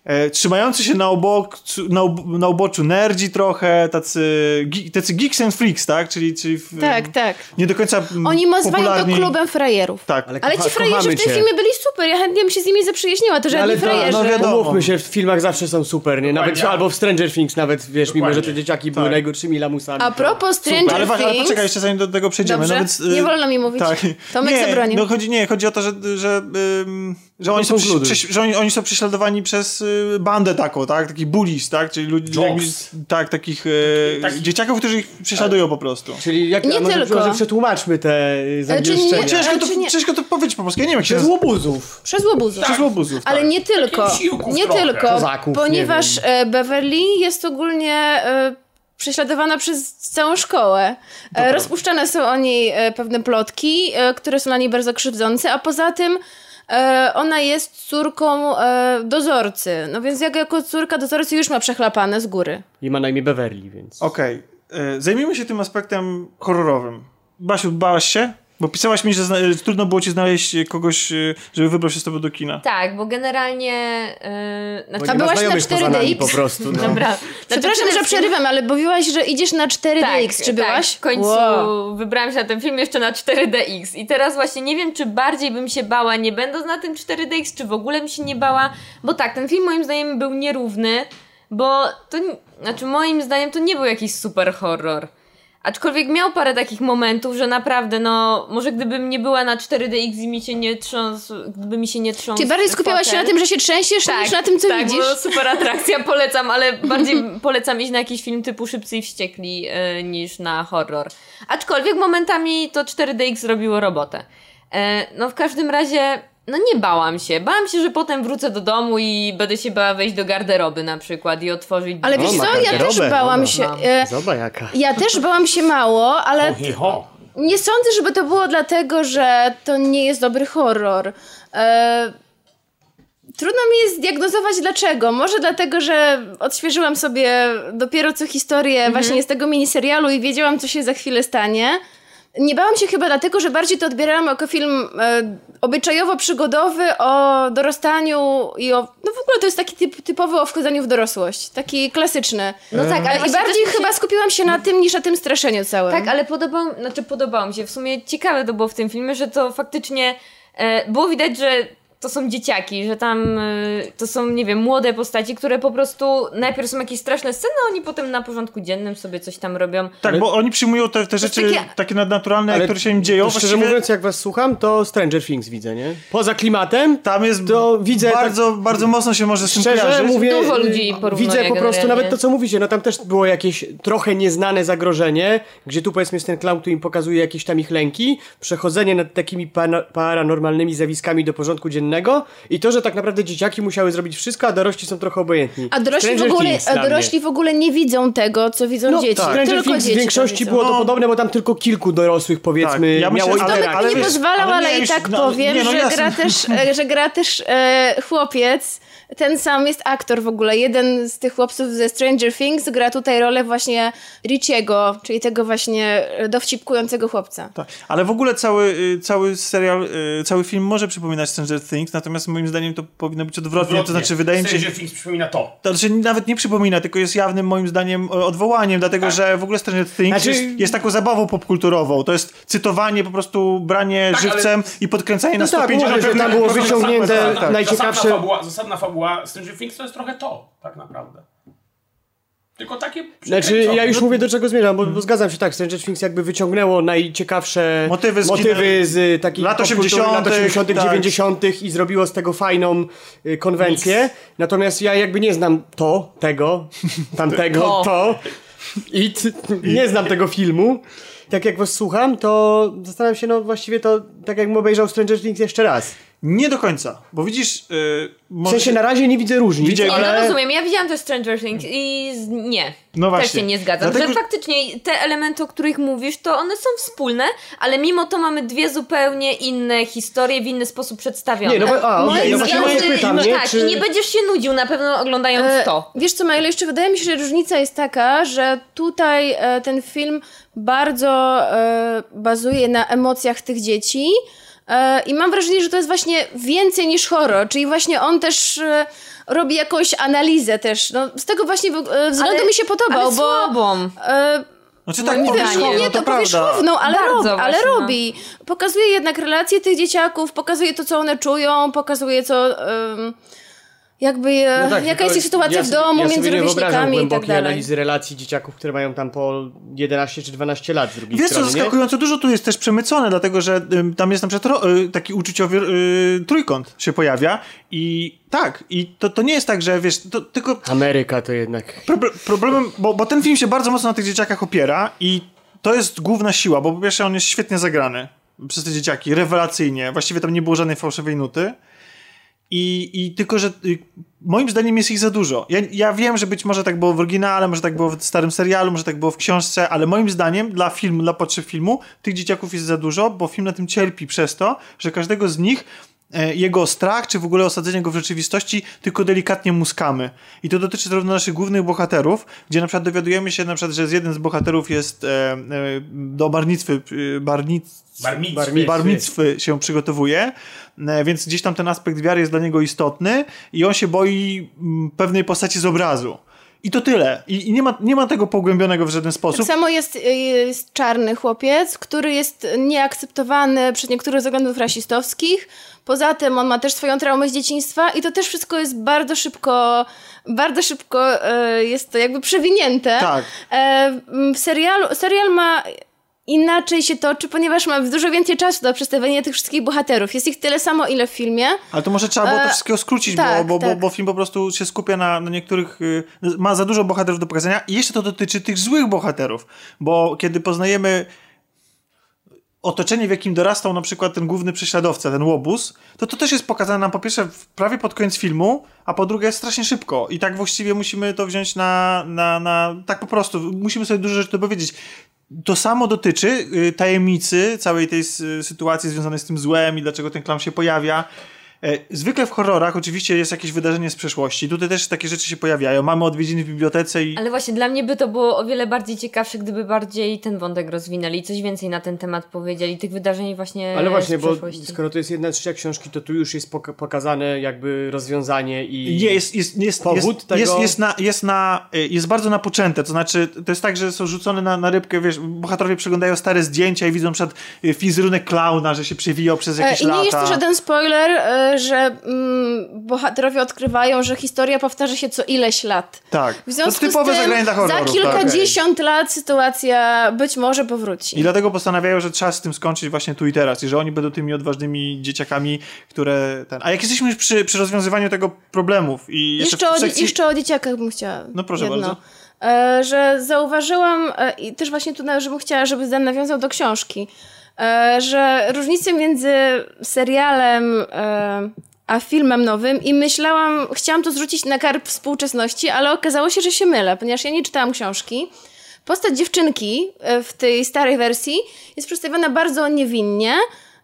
e, trzymający się na, obok, na, na uboczu nerdzi trochę, tacy, gi, tacy geeks and freaks, tak? Czyli, czyli w, Tak, tak. nie do końca mm, Oni nazywają to popularni. klubem frajerów. Tak. Ale Ale ci frajerzy w tym cię. filmie byli super, ja chętnie bym się z nimi zaprzyjaźniła, to żadni Ale to, frajerzy. no wiadomo. Umówmy się, w filmach zawsze są super, nie? Nawet, Dokładnie. albo w Stranger Things nawet, wiesz, mimo że te Dokładnie. dzieciaki były Tak. najgorszymi lamusami. A to- propos Super. Stranger Ale, właśnie, ale Things... poczekaj, jeszcze zanim do tego przejdziemy. Dobrze, No y, nie wolno mi mówić. Tak. Tomek nie, zabronił. No chodzi, nie, chodzi o to, że, że, ym, że, oni, są, że oni, oni są prześladowani przez y, bandę taką, tak? Takich bullies, tak? Czyli ludzi, jakby- tak, takich y, Taki- dzieciaków, którzy ich prześladują po prostu. Czyli jak, Nie a może, tylko. może przetłumaczmy te y, Ale czy nie- zagęszczenia. Ciężko to, nie- ciężko to powiedzieć po polsku, ja nie wiem jak się Przez łobuzów. Przez łobuzów. Przez łobuzów, Ale tak. nie tylko, nie trochę. tylko, Kozaków, ponieważ nie e, Beverly jest ogólnie e, prześladowana przez całą szkołę. E, rozpuszczane są o niej e, pewne plotki, e, które są na niej bardzo krzywdzące, a poza tym e, ona jest córką e, dozorcy. No więc jak jako córka dozorcy już ma przechlapane z góry. I ma na imię Beverly, więc... Okej, y, zajmijmy się tym aspektem horrorowym. Basiu, bałaś się? Bo pisałaś mi, że zna- trudno było ci znaleźć kogoś, y, żeby wybrał się z tobą do kina. Tak, bo generalnie... Yy, Bo znaczy, byłaś na znajomych poza 4DX? nami po prostu. No. [laughs] Dobra. [laughs] Znaczy, Przepraszam, że przerywam, ale mówiłaś, że idziesz na 4DX. Czy byłaś? Tak, w końcu Wow. wybrałam się na ten film jeszcze na 4DX. I teraz właśnie nie wiem, czy bardziej bym się bała nie będąc na tym 4DX, czy w ogóle bym się nie bała. Bo tak, ten film moim zdaniem był nierówny, bo to, znaczy moim zdaniem to nie był jakiś super horror. Aczkolwiek miał parę takich momentów, że naprawdę, no, może gdybym nie była na 4DX i mi się nie trząsł, gdyby mi się nie trząsł Czyli bardziej skupiałaś się na tym, że się trzęsiesz, niż na tym, co tak, widzisz? bo super atrakcja, [laughs] polecam, ale bardziej [laughs] polecam iść na jakiś film typu Szybcy i Wściekli e, niż na horror. Aczkolwiek momentami to 4DX zrobiło robotę. E, no w każdym razie, no nie bałam się. Bałam się, że potem wrócę do domu i będę się bała wejść do garderoby na przykład i otworzyć... Ale wiesz co, ja też bałam się. E, Zobacz jaka. ja też bałam się mało, ale nie sądzę, żeby to było dlatego, że to nie jest dobry horror. E, trudno mi jest zdiagnozować dlaczego. Może dlatego, że odświeżyłam sobie dopiero co historię właśnie z tego miniserialu i wiedziałam, co się za chwilę stanie. Nie bałam się chyba dlatego, że bardziej to odbierałam jako film e, obyczajowo-przygodowy o dorastaniu i o... No w ogóle to jest taki typ, typowy o wchodzeniu w dorosłość. Taki klasyczny. No tak, ale I bardziej mi się- chyba skupiłam się na tym, niż na tym straszeniu całym. Tak, ale podobało, znaczy podobało mi się. W sumie ciekawe to było w tym filmie, że to faktycznie e, było widać, że to są dzieciaki, że tam e, to są, nie wiem, młode postaci, które po prostu najpierw są jakieś straszne sceny, a oni potem na porządku dziennym sobie coś tam robią. Tak, bo oni przyjmują te, te rzeczy takie, takie- nadnaturalne, Ale które się im dzieją. Szczerze Właściwie mówiąc, jak was słucham, to Stranger Things widzę, nie? Poza klimatem, tam jest to widzę bardzo, bardzo mocno się może z tym Szczerze mówię, Dużo y, ludzi porównuje widzę po prostu nawet to, co mówicie, no tam też było jakieś trochę nieznane zagrożenie, gdzie tu powiedzmy jest ten clown, który im pokazuje jakieś tam ich lęki, przechodzenie nad takimi paranormalnymi zjawiskami do porządku dziennego i to, że tak naprawdę dzieciaki musiały zrobić wszystko, a dorośli są trochę obojętni. A dorośli, w ogóle, Things a dorośli w ogóle nie widzą tego, co widzą No, dzieci. tak. Stranger Tylko Things dzieci w większości było to No. podobne, bo tam tylko kilku dorosłych powiedzmy Tak, ja myślę, miało ale- interakcję. ale nie wiesz, pozwalał, ale ale, i tak no, powiem, nie, no że, gra też, e, że gra też e, chłopiec. Ten sam jest aktor w ogóle. Jeden z tych chłopców ze Stranger Things gra tutaj rolę właśnie Richiego, czyli tego właśnie e, dowcipkującego chłopca. Tak. Ale w ogóle cały, y, cały serial, y, cały film może przypominać Stranger Things, natomiast moim zdaniem to powinno być odwrotnie. To znaczy, wydaje mi się, Stranger Things przypomina to. to znaczy nawet nie przypomina, tylko jest jawnym moim zdaniem odwołaniem, dlatego że w ogóle Stranger Things Znaczy- jest, jest taką zabawą popkulturową. To jest cytowanie, po prostu branie Tak, żywcem i podkręcanie na No tak, 150 mówię, że tam było wyciągnięte Zasadna- najciekawsze... Zasadna fabuła, zasadna fabuła Stranger Things to jest trochę to, tak naprawdę. Tylko takie Znaczy, ja już mówię do czego zmierzam, bo, bo zgadzam się tak, Stranger Things jakby wyciągnęło najciekawsze Motywy z motywy z takich lat popkultury 80., lat 80., tak. 90. i zrobiło z tego fajną y, konwencję. Natomiast ja jakby nie znam to, tego, [laughs] tamtego, To. to i t, nie znam tego filmu. Tak jak was słucham, to zastanawiam się, no właściwie to tak jakbym obejrzał Stranger Things jeszcze raz. Nie do końca, bo widzisz... Yy, W może sensie na razie nie widzę różnic, Widzę- Nie, ale... no rozumiem, ja widziałam też Stranger Things i z... nie. No właśnie. Też się nie zgadzam. Dlatego- Że faktycznie te elementy, o których mówisz, to one są wspólne, ale mimo to mamy dwie zupełnie inne historie w inny sposób przedstawione. Nie, no bo- a, Moim okej, no właśnie pytam, no nie? tak, Czy- i nie będziesz się nudził na pewno oglądając E, to. Wiesz co, Majlo, jeszcze wydaje mi się, że różnica jest taka, że tutaj e, ten film bardzo e, bazuje na emocjach tych dzieci, I mam wrażenie, że to jest właśnie więcej niż horror, czyli właśnie on też e, robi jakąś analizę też. No, z tego właśnie e, względu Ale- mi się podobał, ale bo... słabą. E, Znaczy tak, powierzchownie, zdaniem. nie, no to, to powierzchowną, ale, rob, ale no. robi. Pokazuje jednak relacje tych dzieciaków, pokazuje to, co one czują, pokazuje co... em, jakby, e, No tak, jaka jest sytuacja ja w domu ja między rówieśnikami i tak dalej. analizy relacji dzieciaków, które mają tam po 11 czy 12 lat z drugiej Wiesz co, strony, nie? zaskakująco dużo tu jest też przemycone, dlatego że ym, tam jest na przykład ro, y, taki uczuciowy y, trójkąt się pojawia i tak, i to, to nie jest tak, że wiesz, to, tylko Ameryka to jednak... proble- problemem, bo, bo ten film się bardzo mocno na tych dzieciakach opiera i to jest główna siła, bo po pierwsze on jest świetnie zagrany przez te dzieciaki, rewelacyjnie, właściwie tam nie było żadnej fałszywej nuty. I, I tylko, że y, moim zdaniem jest ich za dużo. Ja, ja wiem, że być może tak było w oryginale, może tak było w starym serialu, może tak było w książce, ale moim zdaniem dla filmu, dla potrzeb filmu, tych dzieciaków jest za dużo, bo film na tym cierpi przez to, że każdego z nich e, jego strach, czy w ogóle osadzenie go w rzeczywistości tylko delikatnie muskamy. I to dotyczy zarówno naszych głównych bohaterów, gdzie na przykład dowiadujemy się na przykład, że z jeden z bohaterów jest e, e, do barnictwy, e, barnic, Barmicwy. Barmicwy. się przygotowuje, więc gdzieś tam ten aspekt wiary jest dla niego istotny i on się boi mm, pewnej postaci z obrazu. I to tyle. I, i nie, ma, nie ma tego pogłębionego w żaden Tak sposób. samo jest, y, jest czarny chłopiec, który jest nieakceptowany przez niektórych względów rasistowskich. Poza tym on ma też swoją traumę z dzieciństwa i to też wszystko jest bardzo szybko, bardzo szybko e, jest to jakby przewinięte. Tak. E, w serialu, serial ma inaczej się toczy, ponieważ ma dużo więcej czasu do przedstawienia tych wszystkich bohaterów. Jest ich tyle samo, ile w filmie. Ale to może trzeba było to E, wszystkiego skrócić, tak, bo, bo, bo, tak. bo film po prostu się skupia na, na niektórych. y, Ma za dużo bohaterów do pokazania i jeszcze to dotyczy tych złych bohaterów, bo kiedy poznajemy otoczenie, w jakim dorastał na przykład ten główny prześladowca, ten łobuz, to to też jest pokazane nam po pierwsze prawie pod koniec filmu, a po drugie strasznie szybko. I tak właściwie musimy to wziąć na, na, na tak po prostu, musimy sobie dużo rzeczy dopowiedzieć. To samo dotyczy y, tajemnicy całej tej sytuacji związanej z tym złem i dlaczego ten klan się pojawia. E, Zwykle w horrorach oczywiście jest jakieś wydarzenie z przeszłości. Tutaj też takie rzeczy się pojawiają. Mamy odwiedziny w bibliotece i... Ale właśnie dla mnie by to było o wiele bardziej ciekawsze, gdyby bardziej ten wątek rozwinęli i coś więcej na ten temat powiedzieli, tych wydarzeń właśnie Ale właśnie, z bo skoro to jest jedna trzecia książki, to tu już jest poka- pokazane jakby rozwiązanie i... Nie, jest, jest, jest, Powód jest, tego- jest, jest, na, jest, na, y, jest bardzo napoczęte, to znaczy to jest tak, że są rzucone na, na rybkę, wiesz, bohaterowie przeglądają stare zdjęcia i widzą przykład y, fizerunek klauna, że się przewijał przez E, jakieś I nie lata. jest to żaden spoiler, e, że mm, bohaterowie odkrywają, że historia powtarza się co ileś lat. Tak, W związku to typowe z tym za horrorów. tak. kilkadziesiąt lat sytuacja być może powróci. I dlatego postanawiają, że trzeba z tym skończyć właśnie tu i teraz i że oni będą tymi odważnymi dzieciakami, które... Ten... A jak jesteśmy już przy, przy rozwiązywaniu tego problemów i jeszcze, Jeszcze, o, sekcji... jeszcze o dzieciakach bym chciała. No proszę jedno. bardzo. E, że zauważyłam e, i też właśnie tu nawet, żebym chciała, żeby Dan nawiązał do książki, że różnice między serialem e, a filmem nowym i myślałam, chciałam to zrzucić na karp współczesności, ale okazało się, że się mylę, ponieważ ja nie czytałam książki. Postać dziewczynki e, w tej starej wersji jest przedstawiona bardzo niewinnie.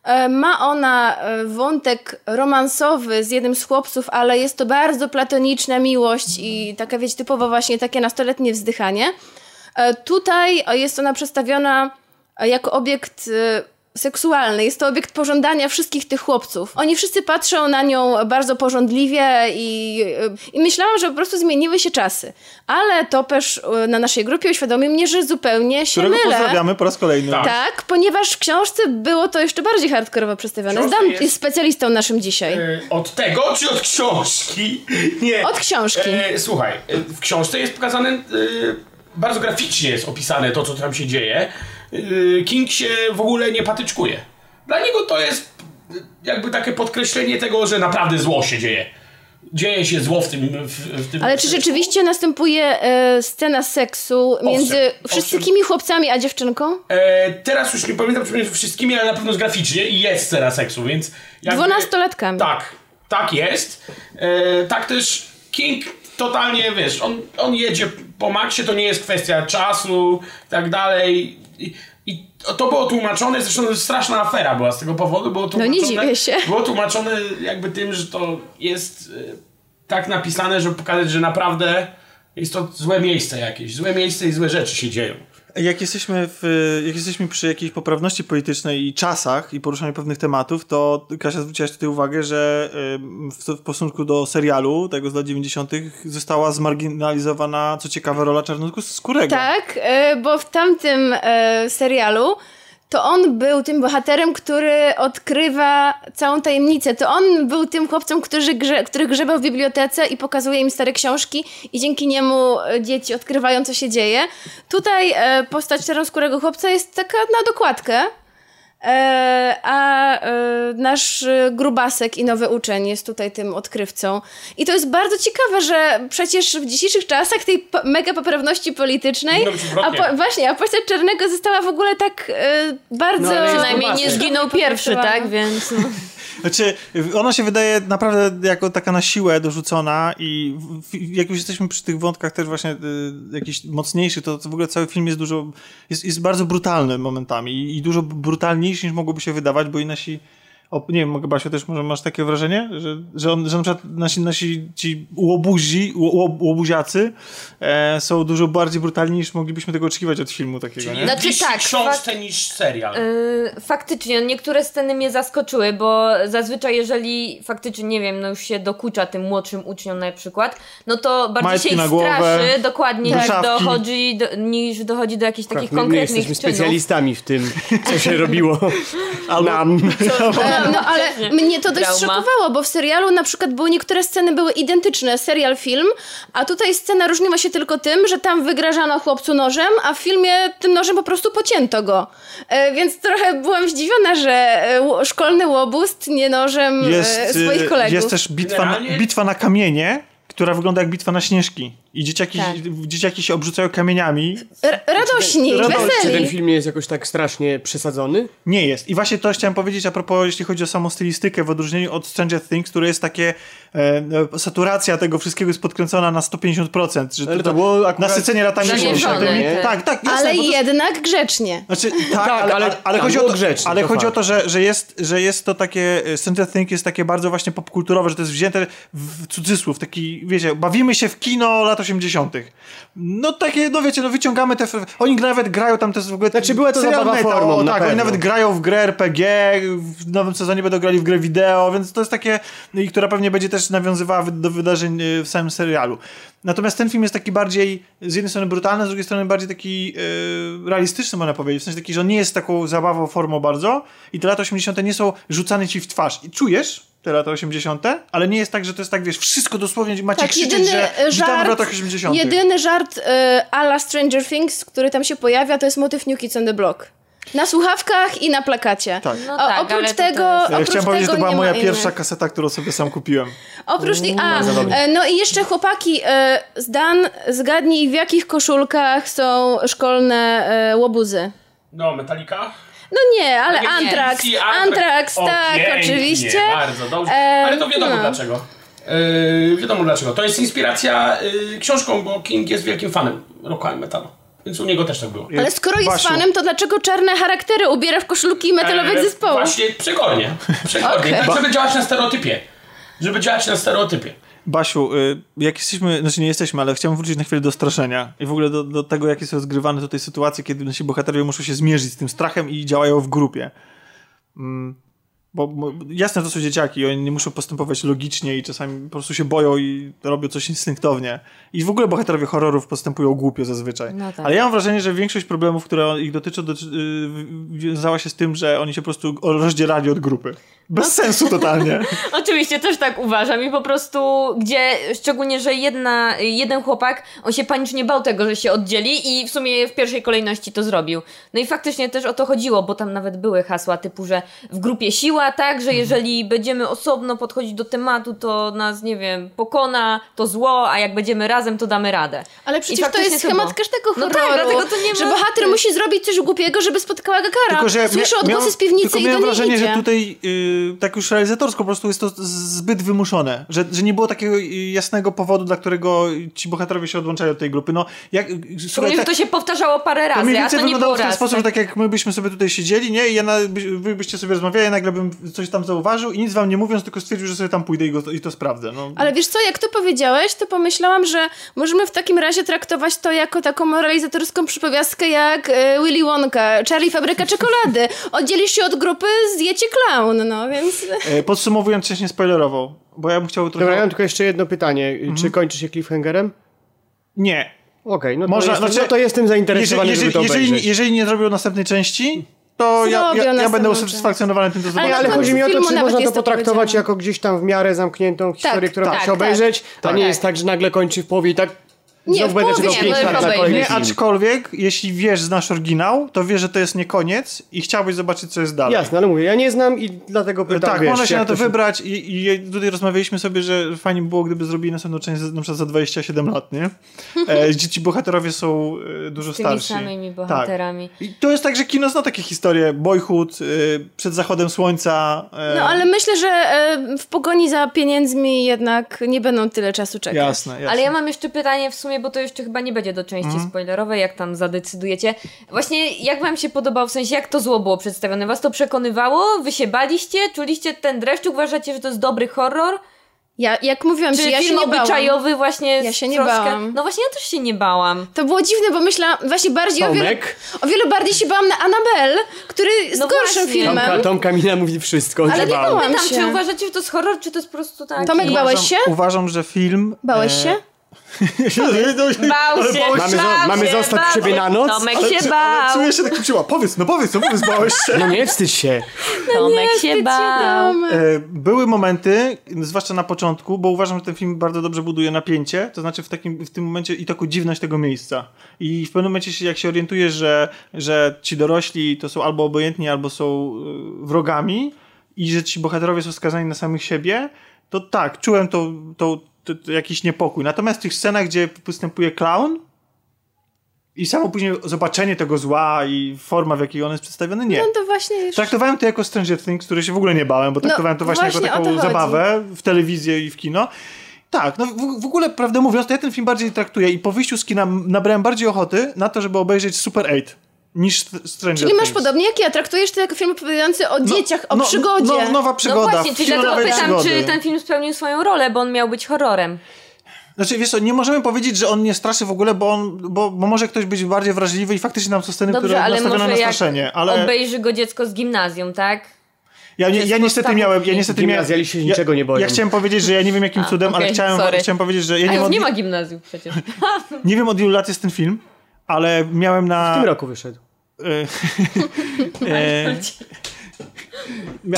E, Ma ona e, wątek romansowy z jednym z chłopców, ale jest to bardzo platoniczna miłość i taka, wiecie, typowo właśnie takie nastoletnie wzdychanie. E, Tutaj e, jest ona przedstawiona e, jako obiekt e, seksualny. Jest to obiekt pożądania wszystkich tych chłopców. Oni wszyscy patrzą na nią bardzo pożądliwie i, e, i myślałam, że po prostu zmieniły się czasy. Ale Topesz e, na naszej grupie uświadomił mnie, że zupełnie się Którego mylę. pozdrawiamy po raz kolejny. Tak. Tak, ponieważ w książce było to jeszcze bardziej hardkorowo przedstawione. Książka Zdam jest- jest specjalistą naszym dzisiaj. E, Od tego, czy od książki? [laughs] Nie. Od książki. E, słuchaj, w książce jest pokazane, e, bardzo graficznie jest opisane to, co tam się dzieje. E, King się w ogóle nie patyczkuje. Dla niego to jest e, jakby takie podkreślenie tego, że naprawdę zło się dzieje. Dzieje się zło w tym... W, w tym Ale czy rzeczywiście następuje e, scena seksu między owszem. wszystkimi chłopcami a dziewczynką? E, teraz już nie pamiętam między wszystkimi, ale na pewno jest graficznie jest scena seksu, więc... jakby- Dwunastolatkami. Tak, tak jest. E, tak też King totalnie, wiesz, on, on jedzie po maksie, to nie jest kwestia czasu i tak dalej. I, i to było tłumaczone, zresztą straszna afera była z tego powodu, było No nie tłumaczone, dziwię się. było tłumaczone jakby tym, że to jest e, tak napisane, żeby pokazać, że naprawdę jest to złe miejsce jakieś, złe miejsce i złe rzeczy się dzieją. Jak jesteśmy, w, jak jesteśmy przy jakiejś poprawności politycznej i czasach i poruszaniu pewnych tematów, to Kasia zwróciłaś tutaj uwagę, że w, w stosunku do serialu tego z lat 90. została zmarginalizowana, co ciekawe, rola czarnoskórego. Tak, e, bo w tamtym e, serialu to on był tym bohaterem, który odkrywa całą tajemnicę. To on był tym chłopcem, który, grze, który grzebał w bibliotece i pokazuje im stare książki i dzięki niemu e, dzieci odkrywają, co się dzieje. Tutaj e, postać czarnoskórego chłopca jest taka na dokładkę. E, a e, nasz grubasek i nowy uczeń jest tutaj tym odkrywcą. I to jest bardzo ciekawe, że przecież w dzisiejszych czasach tej mega poprawności politycznej, a po, właśnie, a postać czarnego została w ogóle tak e, bardzo... No, Przynajmniej nie zginął pierwszy, tak? Więc no. [laughs] Znaczy, ona się wydaje naprawdę jako taka na siłę dorzucona i jak już jesteśmy przy tych wątkach też właśnie y, jakichś mocniejszych, to, to w ogóle cały film jest dużo, jest, jest bardzo brutalny momentami i, i dużo brutalniejszy niż mogłoby się wydawać, bo i nasi nie wiem, mogę Basiu, też może masz takie wrażenie, że, że, on, że na przykład nasi, nasi ci łobuzi, ło- ło- łobuziacy e, są dużo bardziej brutalni niż moglibyśmy tego oczekiwać od filmu takiego, Czyli nie? Znaczy tak, książce niż serial. Yy, faktycznie, niektóre sceny mnie zaskoczyły, bo zazwyczaj jeżeli faktycznie, nie wiem, no już się dokucza tym młodszym uczniom na przykład, no to bardziej Majtki się ich głowę, straszy dokładnie niż dochodzi, do, niż dochodzi do jakichś takich Tak, my, my konkretnych jesteśmy czynów. specjalistami w tym, co się robiło [laughs] nam. [laughs] E, No ale mnie to dość Trauma. szokowało, bo w serialu na przykład były niektóre sceny były identyczne, serial, film, a tutaj scena różniła się tylko tym, że tam wygrażano chłopcu nożem, a w filmie tym nożem po prostu pocięto go. E, więc trochę byłam zdziwiona, że e, szkolny łobuz tnie nożem e, jest, swoich y, kolegów. jest też bitwa na, bitwa na kamienie, która wygląda jak bitwa na śnieżki. I dzieciaki, Tak. dzieciaki się obrzucają kamieniami. R- radośni. Czy ten weseli. film nie jest jakoś tak strasznie przesadzony? Nie jest. I właśnie to chciałem powiedzieć a propos, jeśli chodzi o samą stylistykę, w odróżnieniu od Stranger Things, które jest takie, e, e, saturacja tego wszystkiego jest podkręcona na 150%. Że Ale to było akurat nasycenie latami zamierzone, 80. tak. Tak, jasne, Ale to jest- jednak grzecznie. Znaczy, tak, Tak, ale, ale ale, chodzi, o to, grzecznie, ale to chodzi o to, że, że, jest, że jest to takie, e, Stranger Things jest takie bardzo właśnie popkulturowe, że to jest wzięte w cudzysłów, taki, wiecie, bawimy się w kino lat 80. No takie, no wiecie, no wyciągamy te, oni nawet grają tam, to jest w ogóle Znaczy, była to zabawa meta, formą, o, tak, oni nawet grają w grę RPG, w nowym sezonie będą grali w grę wideo, więc to jest takie, no i która pewnie będzie też nawiązywała do wydarzeń e, w samym serialu. Natomiast ten film jest taki bardziej, z jednej strony brutalny, z drugiej strony bardziej taki e, realistyczny, można powiedzieć. W sensie taki, że on nie jest taką zabawą formą bardzo i te lata 80. nie są rzucane ci w twarz. I czujesz te lata 80., ale nie jest tak, że to jest tak, wiesz, wszystko dosłownie macie Tak, krzyczeć, jedyny że witamy w żart, latach 80. jedyny żart e, a la Stranger Things, który tam się pojawia, to jest motyw New Kids on the Block. Na słuchawkach i na plakacie. Tak. No tak, oprócz tego, Ja oprócz chciałem powiedzieć, że to tego była nie moja pierwsza innych. kaseta, którą sobie sam kupiłem. Oprócz ni- a, e, no i jeszcze chłopaki, e, Zdan, zgadnij w jakich koszulkach są szkolne łobuzy. No, Metallica? No nie, ale Nie, Antrax, Antrax, O, tak, pięknie, oczywiście. Bardzo dobrze. Ale to wiadomo no. dlaczego. Yy, wiadomo dlaczego. To jest inspiracja yy, książką, bo King jest wielkim fanem rocka i metalu. Więc u niego też tak było. Ale skoro jest Basiu, fanem, to dlaczego czarne charaktery ubiera w koszulki metalowych E, zespołów? Właśnie przegornie. Przegornie. Okej. Tak, żeby działać na stereotypie. Żeby działać na stereotypie. Basiu, y, jak jesteśmy, znaczy nie jesteśmy, ale chciałbym wrócić na chwilę do straszenia i w ogóle do, do tego, jakie są rozgrywane tutaj sytuacje, kiedy nasi bohaterowie muszą się zmierzyć z tym strachem i działają w grupie. Mm, Bo, bo jasne, to są dzieciaki, oni nie muszą postępować logicznie i czasami po prostu się boją i robią coś instynktownie. I w ogóle bohaterowie horrorów postępują głupio zazwyczaj. No tak. Ale ja mam wrażenie, że większość problemów, które ich dotyczą, doty- y, wiązała się z tym, że oni się po prostu rozdzielali od grupy. Bez sensu totalnie. [laughs] Oczywiście też tak uważam i po prostu, gdzie szczególnie, że jedna, jeden chłopak, on się panicznie bał tego, że się oddzieli i w sumie w pierwszej kolejności to zrobił. No i faktycznie też o to chodziło, bo tam nawet były hasła typu, że w grupie siła, tak, że jeżeli będziemy osobno podchodzić do tematu, to nas, nie wiem, pokona to zło, a jak będziemy razem, to damy radę. Ale przecież to jest to schemat było. każdego No horroru. tak, dlatego to nie Że ma- bohater musi zrobić coś głupiego, żeby spotkała go kara. Tylko, że Słyszy mia- odgłosy z piwnicy tylko i do niej wrażenie, idzie. że tutaj y, tak już realizatorsko, po prostu jest to zbyt wymuszone, że, że nie było takiego y, jasnego powodu, dla którego ci bohaterowie się odłączają od tej grupy. No, jak, y, słuchaj, tak- to się powtarzało parę to razy, mniej a więcej to nie wyglądało było w ten raz. sposób, że tak jak my byśmy sobie tutaj siedzieli, nie? I ja na, by, wy byście sobie rozmawiali, ja nagle bym coś tam zauważył i nic wam nie mówiąc, tylko stwierdził, że sobie tam pójdę i, go, i to sprawdzę. No. Ale wiesz co, jak to powiedziałeś, to pomyślałam, że możemy w takim razie traktować to jako taką moralizatorską przypowiastkę jak e, Willy Wonka, Charlie Fabryka Czekolady. Oddzielisz się od grupy, zjecie clown, no więc... E, Podsumowując, coś nie spoilerował, bo ja bym chciał trochę... Dobra, ja mam tylko jeszcze jedno pytanie. Mhm. Czy kończy się cliffhangerem? Nie. Okej, no, to Można- jestem, znaczy, no to jestem zainteresowany, jeżeli, żeby to jeżeli, obejrzeć. jeżeli nie zrobią następnej części, to ja, ja, ja będę usatysfakcjonowany tym, co Ale zobaczę. Ale na chodzi mi o to, czy można to potraktować jako gdzieś tam w miarę zamkniętą historię, którą tak, da się tak. obejrzeć. To Tak. nie jest tak, że nagle kończy w połowie i tak Nie, w będę połowie czekał nie, 5 no lat na obejrzeć. kolejny Nie, film. aczkolwiek, jeśli wiesz, znasz oryginał, to wiesz, że to jest nie koniec i chciałbyś zobaczyć, co jest dalej. Jasne, ale mówię, ja nie znam i dlatego pytam, tak, wiesz, można się na to się- wybrać i, i tutaj rozmawialiśmy sobie, że fajnie by było, gdyby zrobili następną część za- na przykład za 27 lat, nie? [laughs] E, gdzie ci bohaterowie są e, dużo Tymi starsi. samymi bohaterami. Tak. I to jest tak, że kino zna takie historie. Boyhood, e, przed zachodem słońca. e, No ale myślę, że e, w pogoni za pieniędzmi jednak nie będą tyle czasu czekać. Jasne, jasne. Ale ja mam jeszcze pytanie w sumie, bo to jeszcze chyba nie będzie do części Mhm. spoilerowej, jak tam zadecydujecie. Właśnie jak wam się podobał, w sensie jak to zło było przedstawione? Was to przekonywało? Wy się baliście? Czuliście ten dreszcz? Uważacie, że to jest dobry horror? Ja, jak mówiłam Czy ci, ja się film nie bałam. obyczajowy właśnie Ja z się nie troszkę... bałam. No właśnie ja też się nie bałam. To było dziwne, bo myślałam właśnie bardziej o wiele, Tomek? o wiele bardziej się bałam na Annabelle, który jest No gorszym właśnie. filmem. Tomka, Tomka Mina mówi wszystko, Ale się nie bał. bałam się. czy uważacie, że to jest horror, czy to jest po prostu taki... Tomek, bałeś się? Uważam, że film... Bałeś e, się? Bał się, bałeś Mamy zo- bał mamy się, zostać bał się. na noc? Tomek Ale- się ale bał. Czuję się takim siła. Powiedz, no powiedz, no powiedz, bałeś się. No nie wstydź się. Tomek się Wstyd bał. dałam. E, Były momenty, zwłaszcza na początku, bo uważam, że ten film bardzo dobrze buduje napięcie, to znaczy w, takim, w tym momencie i taką dziwność tego miejsca. I w pewnym momencie, się, jak się orientujesz, że, że ci dorośli to są albo obojętni, albo są e, wrogami i że ci bohaterowie są skazani na samych siebie, to tak, czułem to, to, to, to jakiś niepokój. Natomiast w tych scenach, gdzie występuje clown i samo później zobaczenie tego zła i forma, w jakiej on jest przedstawiony, nie. No to właśnie już... Traktowałem to jako Stranger Things, który się w ogóle nie bałem, bo traktowałem to właśnie, No, właśnie jako taką zabawę w telewizję i w kino. Tak, no w, w ogóle, prawdę mówiąc, to ja ten film bardziej traktuję i po wyjściu z kina nabrałem bardziej ochoty na to, żeby obejrzeć Super 8 niż St- Stranger Czyli masz Things. podobnie jak ja, traktujesz to jako film opowiadający o No, dzieciach, o no, przygodzie. No, nowa No przygoda. właśnie, czyli dlatego pytam, przygody. czy ten film spełnił swoją rolę, bo on miał być horrorem. Znaczy, wiesz co, nie możemy powiedzieć, że on nie straszy w ogóle, bo, on, bo, bo może ktoś być bardziej wrażliwy i faktycznie nam są sceny, Dobrze, które ale nastawione na straszenie, ale obejrzy go dziecko z gimnazjum, tak? ja, nie, ja niestety miałem, ja niestety miałem, Gimnazjaliści się niczego nie boją. Ja chciałem powiedzieć, że ja nie wiem jakim A, cudem, ale chciałem, chciałem powiedzieć, że ja A nie, wiem nie ma gimnazjum przecież. [laughs] nie wiem od ilu lat jest ten film, ale miałem na... W tym roku wyszedł. E, [laughs] e,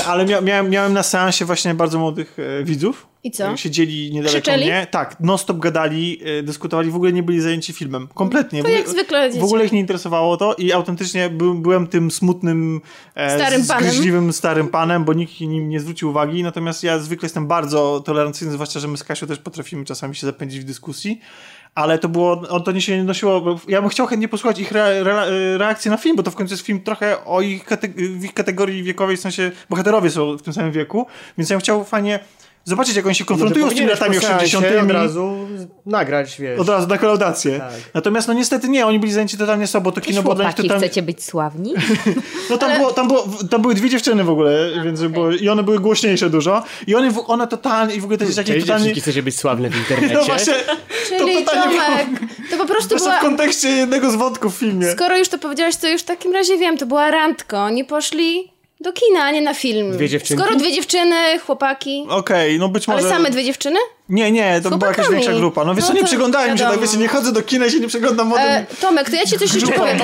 ale mia, miałem, miałem na seansie właśnie bardzo młodych e, widzów. I co? E, Siedzieli niedaleko Krzyczeli? mnie. Tak, non-stop gadali, e, dyskutowali, w ogóle nie byli zajęci filmem. Kompletnie. To jak ogóle, zwykle w ogóle ich nie interesowało to i autentycznie by, byłem tym smutnym, e, Starym panem. starym panem, bo nikt nim nie zwrócił uwagi. Natomiast ja zwykle jestem bardzo tolerancyjny, zwłaszcza, że my z Kasią też potrafimy czasami się zapędzić w dyskusji. Ale to było, on to nie się nie nosiło. Ja bym chciał chętnie posłuchać ich re, re, reakcji na film, bo to w końcu jest film trochę o ich, w ich kategorii wiekowej, w sensie bohaterowie są w tym samym wieku, więc ja bym chciał fajnie zobaczyć, jak oni się konfrontują z tymi latami powinieneś po seansie 80. od razu nagrać, wiesz. Od razu na kolaudację. Tak. Natomiast no niestety nie, oni byli zajęci totalnie sobą, to kino było dla nich totalnie... być sławni? [laughs] No tam, było, tam, było, tam były dwie dziewczyny w ogóle, więc było, i one były głośniejsze dużo. I one, one totalnie, i w ogóle te dzieciaki Cześć, totalnie... dziewczynki, chcecie być sławne w [laughs] internecie? No właśnie, Czyli to było Tomek, to po prostu [laughs] była... w kontekście jednego z wątków w filmie. Skoro już to powiedziałaś, to już w takim razie wiem, to była randka. Oni poszli do kina, a nie na film. Dwie dziewczynki? Skoro dwie dziewczyny, chłopaki. Okej, no być może... Ale same dwie dziewczyny? Nie, nie, to była jakaś większa grupa. No wiesz No nie przyglądałem się, tak wiesz, nie chodzę do kina i się nie przyglądam młodym... E, Tomek, to ja ci coś jeszcze powiem.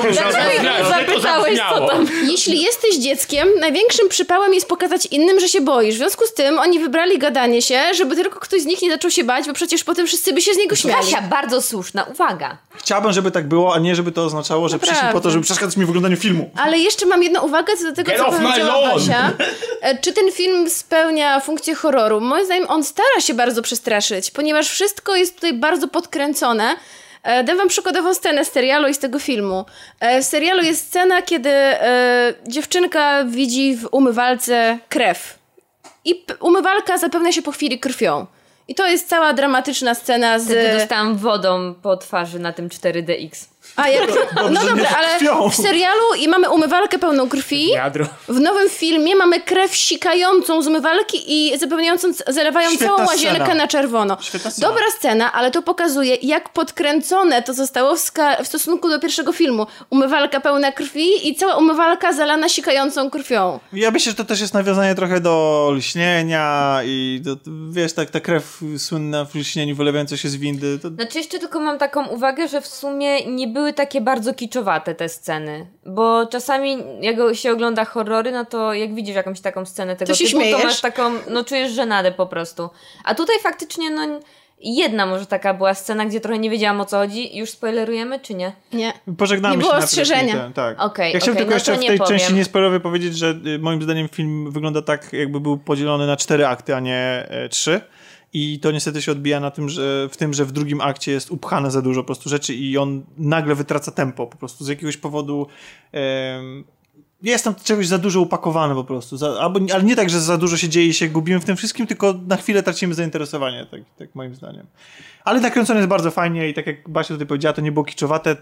Zapytałeś, co tam. Jeśli jesteś dzieckiem, największym przypałem jest pokazać innym, że się boisz. W związku z tym oni wybrali gadanie się, żeby tylko ktoś z nich nie zaczął się bać, bo przecież potem wszyscy by się z niego śmiali. Kasia, bardzo słuszna uwaga. Chciałbym, żeby tak było, a nie żeby to oznaczało, że przyszli po to, żeby przeszkadzać mi w oglądaniu filmu. Ale jeszcze mam jedną uwagę co do tego, Get co powiedziała! Basia. E, Czy ten film spełnia funkcję horroru? Moim zdaniem on stara się bardzo przestraszyć, ponieważ wszystko jest tutaj bardzo podkręcone. E, Dam wam przykładową scenę z serialu i z tego filmu. E, W serialu jest scena, kiedy e, dziewczynka widzi w umywalce krew. i umywalka zapełnia się po chwili krwią. I to jest cała dramatyczna scena z... Wtedy dostałam wodą po twarzy na tym 4DX. A jak... No dobra, ale krwią. w serialu i mamy umywalkę pełną krwi. Jadro. W nowym filmie mamy krew sikającą z umywalki i zapełniającą, zalewają Świetna całą łazienkę scena. na czerwono. Świetna scena. Dobra scena, ale to pokazuje, jak podkręcone to zostało w, ska- w stosunku do pierwszego filmu. Umywalka pełna krwi i cała umywalka zalana sikającą krwią. Ja myślę, że to też jest nawiązanie trochę do lśnienia i do, wiesz, tak ta krew słynna w lśnieniu wylewająca się z windy. To... Znaczy jeszcze tylko mam taką uwagę, że w sumie nie były takie bardzo kiczowate te sceny, bo czasami jak się ogląda horrory, no to jak widzisz jakąś taką scenę tego To się typu, śmiejesz? to masz taką, no czujesz żenadę po prostu. A tutaj faktycznie no jedna może taka była scena, gdzie trochę nie wiedziałam o co chodzi. Już spoilerujemy, czy nie? Nie. Pożegnamy Nie się było ostrzeżenia. ten, Tak. Okej, ja chciałem okej, tylko no jeszcze w tej powiem. części niespoilerowej powiedzieć, że y, moim zdaniem film wygląda tak, jakby był podzielony na cztery akty, a nie e, trzy. I to niestety się odbija na tym, że w tym, że w drugim akcie jest upchane za dużo po prostu rzeczy i on nagle wytraca tempo po prostu z jakiegoś powodu. jest tam czegoś za dużo upakowane po prostu. Za, albo, ale nie tak, że za dużo się dzieje i się gubimy w tym wszystkim, tylko na chwilę tracimy zainteresowanie, tak, tak moim zdaniem. Ale nakręcony jest bardzo fajnie i tak jak Basia tutaj powiedziała, to nie było kiczowate.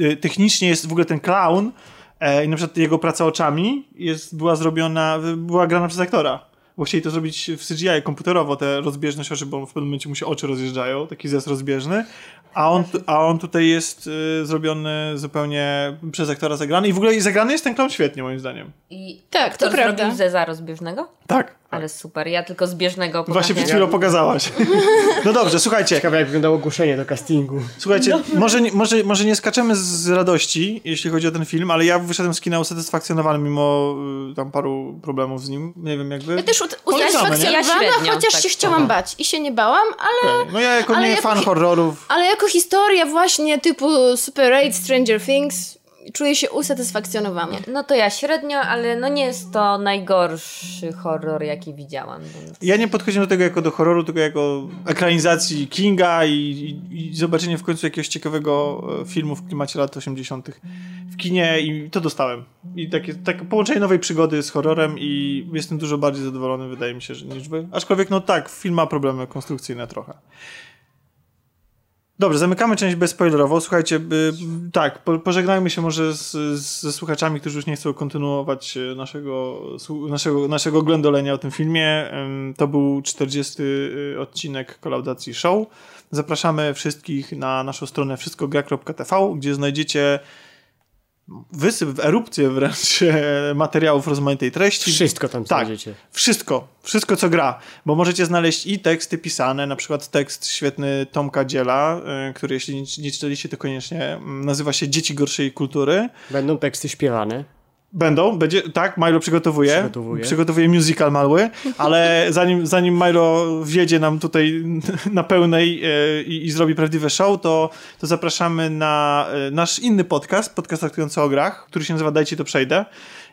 Y, technicznie jest w ogóle ten clown e, i na przykład jego praca oczami jest, była zrobiona, była grana przez aktora. Bo chcieli to zrobić w CGI komputerowo, te rozbieżność oczy, bo w pewnym momencie mu się oczy rozjeżdżają, taki zjazd rozbieżny. A on, a on tutaj jest y, zrobiony zupełnie przez aktora zagrany i w ogóle zagrany jest ten clown świetnie moim zdaniem. I Tak, to prawda. zrobił Zeza rozbieżnego? Tak. Ale super, ja tylko zbieżnego Właśnie przed chwilą pokazałaś. [laughs] No dobrze, słuchajcie. Ciekawe jak wyglądało ogłoszenie do castingu. Słuchajcie, może, nie- może, może nie skaczemy z radości, jeśli chodzi o ten film, ale ja wyszedłem z kina usatysfakcjonowany mimo y, tam paru problemów z nim. Nie wiem, jakby. Ja też usatysfakcjonowana, Ja chociaż tak. się chciałam bać i się nie bałam, ale, Okej. No ja jako Ale nie jako fan horrorów. ale jako historia właśnie typu Super 8, Stranger Things, czuję się usatysfakcjonowana. No to ja średnio, ale no nie jest to najgorszy horror, jaki widziałam. Więc... Ja nie podchodziłem do tego jako do horroru, tylko jako ekranizacji Kinga i, i, i zobaczenie w końcu jakiegoś ciekawego e, filmu w klimacie lat 80. w kinie i to dostałem. I takie, takie połączenie nowej przygody z horrorem i jestem dużo bardziej zadowolony, wydaje mi się, że niż wy. Aczkolwiek, no tak, film ma problemy konstrukcyjne trochę. Dobrze, zamykamy część bezspoilerową. Słuchajcie, y, tak, po, pożegnajmy się może z, z, ze słuchaczami, którzy już nie chcą kontynuować e, naszego, naszego, naszego oglądolenia o tym filmie. To był 40 y, odcinek kolaudacji show. Zapraszamy wszystkich na naszą stronę wszystkogra.tv, gdzie znajdziecie wysyp, erupcję wręcz e, materiałów rozmaitej treści. Wszystko tam Tak, znajdziecie. wszystko, wszystko co gra, bo możecie znaleźć i teksty pisane, na przykład tekst świetny Tomka Dziela, y, który jeśli nie, nie czytaliście to koniecznie, mm, nazywa się Dzieci gorszej kultury. Będą teksty śpiewane. Będą, będzie, tak, Milo przygotowuje, Przygotowuje. przygotowuje musical mały, ale zanim, zanim Milo wjedzie nam tutaj [laughs] na pełnej e, i, i zrobi prawdziwe show, to, to zapraszamy na e, nasz inny podcast, podcast traktujący o grach, który się nazywa Dajcie to przejdę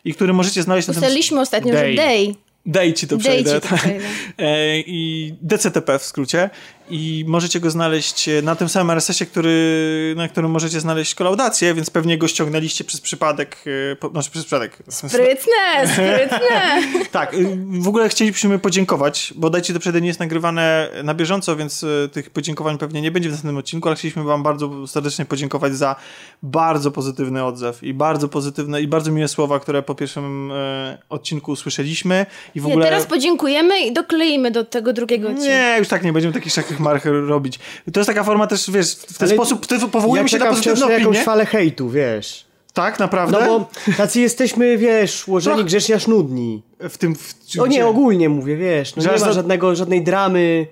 i który możecie znaleźć na tym... Ustaliliśmy ostatnio, Day. że Day. Dej ci to przejdę. ci to przejdę. E, I DCTP w skrócie. I możecie go znaleźć e, na tym samym RSS-ie, który, na którym możecie znaleźć kolaudację, więc pewnie go ściągnęliście przez przypadek. e, Po, znaczy przez przypadek. Sprytne, sprytne. [laughs] Tak, y, w ogóle chcielibyśmy podziękować, bo Dajcie to przejdę nie jest nagrywane na bieżąco, więc y, tych podziękowań pewnie nie będzie w następnym odcinku, ale chcieliśmy wam bardzo serdecznie podziękować za bardzo pozytywny odzew i bardzo pozytywne i bardzo miłe słowa, które po pierwszym y, odcinku usłyszeliśmy i w Nie, ogóle... teraz podziękujemy i dokleimy do tego drugiego odcinka. Nie, już tak nie będziemy takich szachych marcher robić. To jest taka forma też, wiesz, w ten Ale sposób ty, powołujemy ja się na pozytywne na jakąś falę hejtu, wiesz. Tak, naprawdę? No bo tacy jesteśmy, wiesz, ułożeni Trochę- grzecznie aż nudni. W tym... W, O nie, ogólnie mówię, wiesz, no Że nie ma żadnego, żadnej dramy.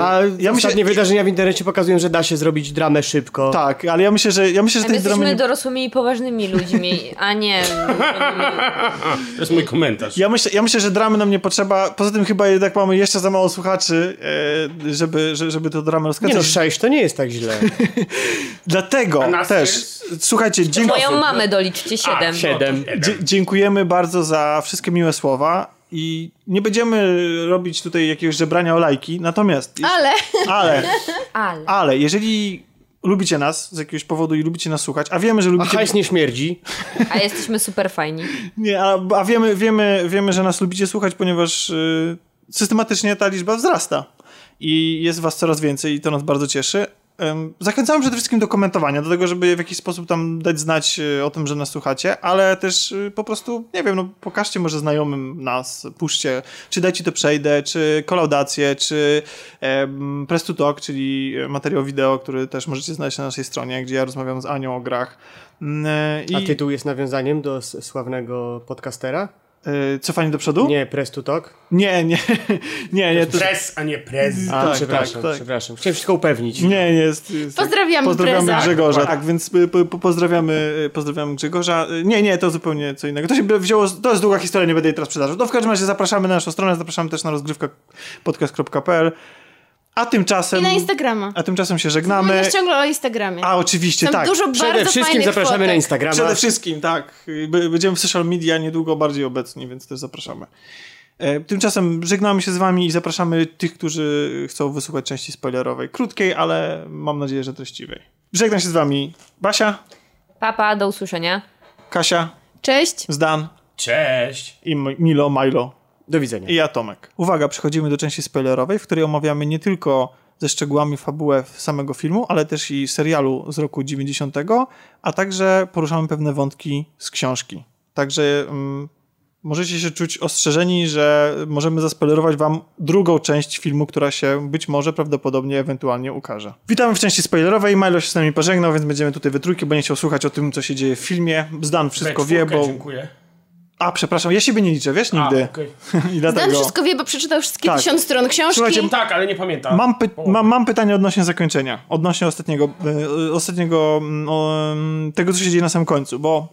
A ja myślę- ostatnie wydarzenia w internecie pokazują, że da się zrobić dramę szybko. Tak, ale ja myślę, że ja myślę, że My tej dramy jesteśmy nie... dorosłymi i poważnymi ludźmi, a nie... To jest mój komentarz. Ja myślę, ja myślę, że dramy nam nie potrzeba. Poza tym chyba jednak mamy jeszcze za mało słuchaczy, e, żeby, że- żeby to dramę Nie no, sześć to nie jest tak źle. [laughs] Dlatego A też, jest- słuchajcie, dzięki, Moją mamę doliczcie siedem. Siedem. dzie- dziękujemy bardzo za wszystkie miłe słowa i nie będziemy robić tutaj jakiegoś żebrania o lajki, natomiast, Ale ale, Ale... ale jeżeli lubicie nas z jakiegoś powodu i lubicie nas słuchać, a wiemy, że A lubicie... hajs nie śmierdzi. A jesteśmy super fajni. Nie, a, a wiemy, wiemy, wiemy, że nas lubicie słuchać, ponieważ y, systematycznie ta liczba wzrasta i jest was coraz więcej i to nas bardzo cieszy. Ym, Zachęcamy przede wszystkim do komentowania, do tego, żeby w jakiś sposób tam dać znać y, o tym, że nas słuchacie, ale też y, po prostu, nie wiem, no pokażcie może znajomym nas, puszczcie, czy dajcie to przejdę, czy kolaudację, czy em, Press to Talk, czyli materiał wideo, który też możecie znaleźć na naszej stronie, gdzie ja rozmawiam z Anią o grach. Mm, A I tytuł jest nawiązaniem do sławnego podcastera? Y, cofanie do przodu? Nie, Press to Talk? Nie, nie, [laughs] nie, nie. To, Pres, a nie prez. A, Tak, przepraszam, tak, tak. przepraszam. Chciałem wszystko upewnić. nie, nie jest. jest Pozdrawiamy Pozdrawiamy preza. Grzegorza. Tak, Tak, więc y, po, po, pozdrawiamy, y, pozdrawiamy Grzegorza. Y, Nie, nie, to zupełnie co innego. To się wzięło, to jest długa historia, nie będę jej teraz przedarzał. No w każdym razie zapraszamy na naszą stronę, zapraszamy też na rozgrywka podcast.pl. A tymczasem. I na Instagrama. A tymczasem się żegnamy. Mówisz ciągle o Instagramie. A oczywiście, Tam tak. dużo Przede bardzo wszystkim zapraszamy fotek. na Instagrama. Przede wszystkim, tak. Będziemy w social media niedługo bardziej obecni, więc też zapraszamy. E, Tymczasem żegnamy się z wami i zapraszamy tych, którzy chcą wysłuchać części spoilerowej. Krótkiej, ale mam nadzieję, że treściwej. Żegnam się z wami Basia, Papa, do usłyszenia. Kasia, Cześć. Zdan Cześć. i Milo, Milo Do widzenia. i ja Tomek. Uwaga, przechodzimy do części spoilerowej, w której omawiamy nie tylko ze szczegółami fabułę samego filmu, ale też i serialu z roku 90, a także poruszamy pewne wątki z książki. Także mm, możecie się czuć ostrzeżeni, że możemy zaspoilerować wam drugą część filmu, która się być może prawdopodobnie ewentualnie ukaże. Witamy w części spoilerowej. Milo się z nami pożegnał, więc będziemy tutaj we trójkę, bo nie chciał słuchać o tym, co się dzieje w filmie. Zdan wszystko wie, bo... Dziękuję. A, przepraszam, ja siebie nie liczę, wiesz, A, nigdy. okej. [laughs] I Dan dlatego... wszystko wie, bo przeczytał wszystkie Tak. tysiąc stron książki. Słuchajcie, Tak, ale nie pamiętam. Mam, py- mam, mam pytanie odnośnie zakończenia, odnośnie ostatniego, e, ostatniego mm, o, em, tego, co się dzieje na samym końcu, bo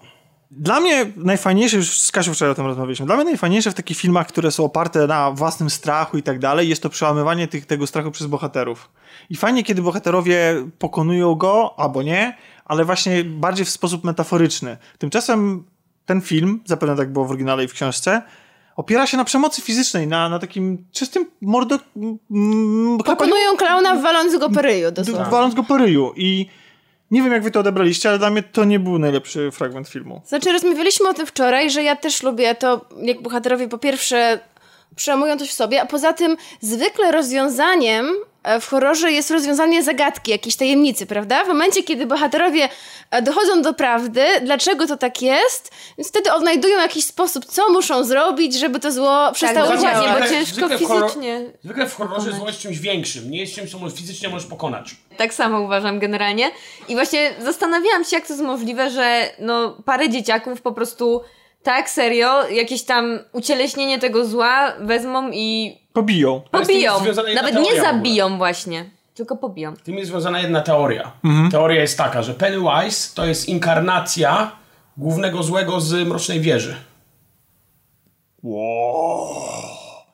dla mnie najfajniejsze, już z Kasią wczoraj o tym rozmawialiśmy, dla mnie najfajniejsze w takich filmach, które są oparte na własnym strachu i tak dalej, jest to przełamywanie tych, tego strachu przez bohaterów. I fajnie, kiedy bohaterowie pokonują go, albo nie, ale właśnie bardziej w sposób metaforyczny. Tymczasem ten film, zapewne tak było w oryginale i w książce, opiera się na przemocy fizycznej, na, na takim czystym mordo... mm, Pokonują klauna waląc go po ryju, dosłownie. waląc go po ryju. I nie wiem, jak wy to odebraliście, ale dla mnie to nie był najlepszy fragment filmu. Znaczy, rozmawialiśmy o tym wczoraj, że ja też lubię to, jak bohaterowie po pierwsze przełamują coś w sobie, a poza tym zwykle rozwiązaniem w horrorze jest rozwiązanie zagadki, jakiejś tajemnicy, prawda? W momencie, kiedy bohaterowie e, dochodzą do prawdy, dlaczego to tak jest, więc wtedy odnajdują jakiś sposób, co muszą zrobić, żeby to zło przestało dokładnie, działać. bo ciężko zwykle fizycznie Zwykle w horrorze zło jest czymś większym, nie jest czymś, co możesz- fizycznie możesz pokonać. Tak samo uważam generalnie. I właśnie zastanawiałam się, jak to jest możliwe, że no, parę dzieciaków po prostu tak serio, jakieś tam ucieleśnienie tego zła wezmą i Pobiją. Pobiją. Nawet nie zabiją właśnie, tylko pobiją. Z tym jest związana jedna teoria. Teoria jest taka, że Pennywise to jest inkarnacja głównego złego z Mrocznej Wieży.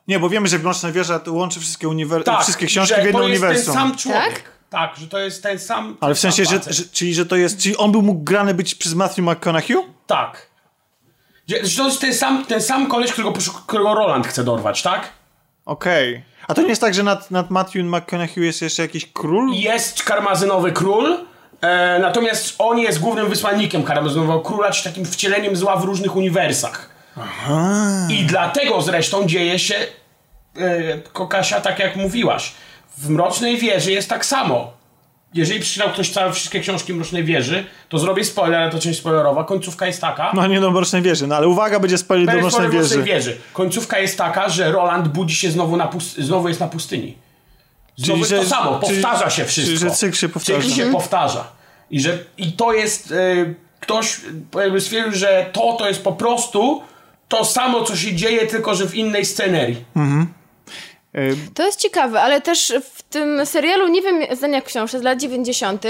Nie, bo wiemy, że Mroczna Wieża to łączy wszystkie, uniwer- Tak, wszystkie książki że w jedno to jest uniwersum. ten sam człowiek. Tak? Tak, że to jest ten sam. Ale w sensie, sam że, że, czyli że to jest, czyli on był mógł grany być przez Matthew McConaughey? Tak. Że, że to jest ten sam, ten sam koleś, którego, którego Roland chce dorwać, tak? Okej. A to nie jest tak, że nad, nad Matthew McConaughey jest jeszcze jakiś król? Jest karmazynowy król, e, natomiast on jest głównym wysłannikiem karmazynowego króla, czy takim wcieleniem zła w różnych uniwersach. I dlatego zresztą dzieje się e, Kokasia, tak jak mówiłaś. W Mrocznej Wieży jest tak samo. Jeżeli przeczytał ktoś całe wszystkie książki Mrocznej Wieży, to zrobię spoiler, ale to część spoilerowa. Końcówka jest taka. No nie do Mrocznej Wieży, no ale uwaga, będzie spoiler do Mrocznej spoiler Mrocznej Wieży. Wieży. Końcówka jest taka, że Roland budzi się znowu na pust- znowu jest na pustyni. Znowu Czyli, jest to że- samo, czyli- powtarza się wszystko. czyli, że cykl się powtarza. Cykl się powtarza. I, że, I to jest, y, ktoś jakby stwierdził, że to, to jest po prostu to samo, co się dzieje, tylko że w innej scenerii. Y, To jest ciekawe, ale też w tym serialu, nie wiem zdania książki z lat 90.,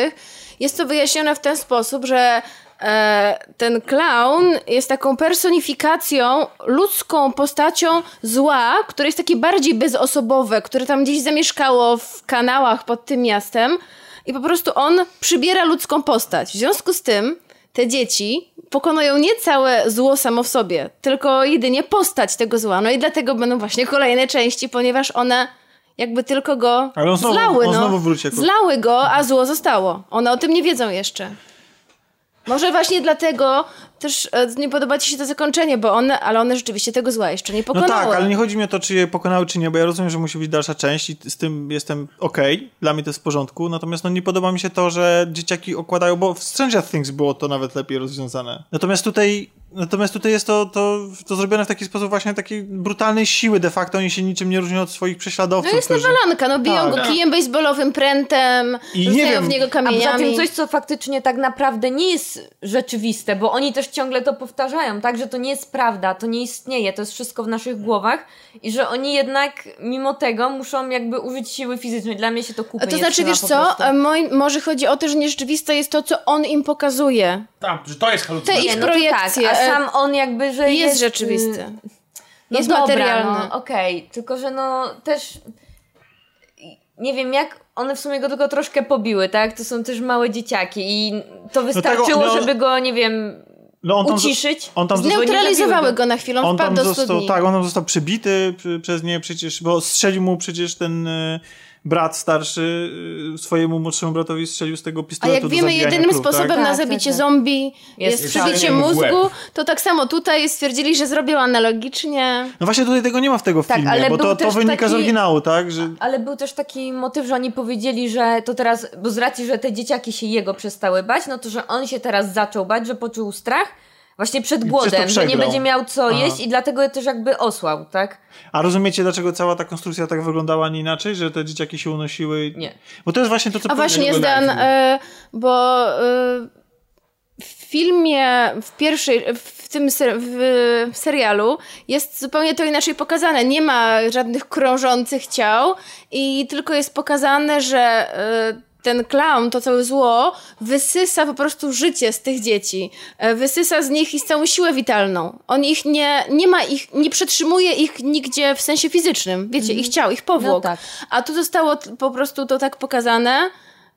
jest to wyjaśnione w ten sposób, że e, ten clown jest taką personifikacją, ludzką postacią zła, które jest takie bardziej bezosobowe, które tam gdzieś zamieszkało w kanałach pod tym miastem i po prostu on przybiera ludzką postać. W związku z tym te dzieci pokonują nie całe zło samo w sobie, tylko jedynie postać tego zła. No i dlatego będą właśnie kolejne części, ponieważ one jakby tylko go Ale on znowu- zlały. on no. znowu wróci jako- Zlały go, a zło zostało. One o tym nie wiedzą jeszcze. Może właśnie dlatego też e, nie podoba ci się to zakończenie, bo one, ale one rzeczywiście tego zła jeszcze nie No pokonały. tak, ale nie chodzi mi o to, czy je pokonały, czy nie, bo ja rozumiem, że musi być dalsza część i z tym jestem okej, dla mnie to jest w porządku, natomiast no nie podoba mi się to, że dzieciaki okładają, bo w Stranger Things było to nawet lepiej rozwiązane. Natomiast tutaj, natomiast tutaj jest to, to, to zrobione w taki sposób właśnie takiej brutalnej siły de facto, oni się niczym nie różnią od swoich prześladowców. No jest którzy- nawalanka, no biją Tak. go kijem baseballowym, prętem, I nie rzucają wiem, w niego A poza kamieniami. tym coś, co faktycznie tak naprawdę nie jest rzeczywiste, bo oni też ciągle to powtarzają, tak, że to nie jest prawda, to nie istnieje, to jest wszystko w naszych głowach i że oni jednak mimo tego muszą jakby użyć siły fizycznej. Dla mnie się to kupy A to znaczy, wiesz co. A moi, może chodzi o to, że nierzeczywiste jest to, co on im pokazuje. Tak, że to jest Te halucynacja. ich no to projekcje, Tak, a e, sam on jakby, że Jest, jest... rzeczywisty. y, No jest dobra, materialny. No, Okej, tylko że no też nie wiem jak one w sumie go tylko troszkę pobiły, tak? To są też małe dzieciaki i to wystarczyło, no- żeby go, nie wiem, No on tam, uciszyć. on tam Zneutralizowały go na chwilę, on, on wpadł tam do został, studni. tak, on tam został przybity przy- przez nie przecież, bo strzelił mu przecież ten y, brat starszy y, swojemu młodszemu bratowi strzelił z tego A pistoletu jak do wiemy, jedynym krów, sposobem tak? na Tak, zabicie tak, tak. zombie jest, Jest przebicie mózgu, to tak samo tutaj stwierdzili, że zrobią analogicznie. No właśnie tutaj tego nie ma w tego Tak, filmie, ale bo to, to wynika z taki- oryginału, tak? Że... Ale był też taki motyw, że oni powiedzieli, że to teraz, bo z racji, że te dzieciaki się jego przestały bać, no to że on się teraz zaczął bać, że poczuł strach właśnie przed głodem, że nie będzie miał co Aha. jeść i dlatego też jakby osłał, tak? A rozumiecie, dlaczego cała ta konstrukcja tak wyglądała, a nie inaczej? Że te dzieciaki się unosiły? Nie. Bo to jest właśnie to, co... A właśnie. Zdan, oglądałem e, bo e, w filmie, w pierwszej, w tym ser, w serialu jest zupełnie to inaczej pokazane. Nie ma żadnych krążących ciał i tylko jest pokazane, że e, ten clown, to całe zło, wysysa po prostu życie z tych dzieci. E, Wysysa z nich i całą siłę witalną. On ich nie, nie ma ich, nie przetrzymuje ich nigdzie w sensie fizycznym. Wiecie, ich ciał, ich powłok. No tak. A tu zostało po prostu to tak pokazane,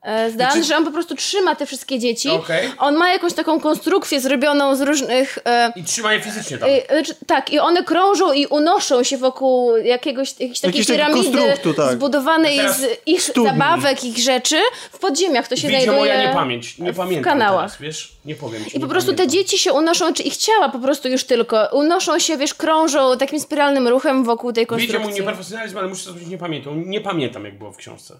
Zdan, Znaczy- że on po prostu trzyma te wszystkie dzieci. Okej. On ma jakąś taką konstrukcję zrobioną z różnych... E, I trzyma je fizycznie tam. e, e, czy- tak, i one krążą i unoszą się wokół jakiegoś, jakiejś takiej takiej piramidy tak. zbudowanej z ich studni. zabawek, ich rzeczy. W podziemiach to się Widzicie znajduje moja niepamięć. Nie w pamiętam kanałach. teraz, wiesz? Nie powiem ci. I po prostu te pamiętam. dzieci się unoszą, czy ich ciała po prostu już tylko unoszą się, wiesz, krążą takim spiralnym ruchem wokół tej Wiecie mój konstrukcji. nieprofesjonalizm, ale muszę powiedzieć, nie pamiętam. Nie pamiętam, jak było w książce.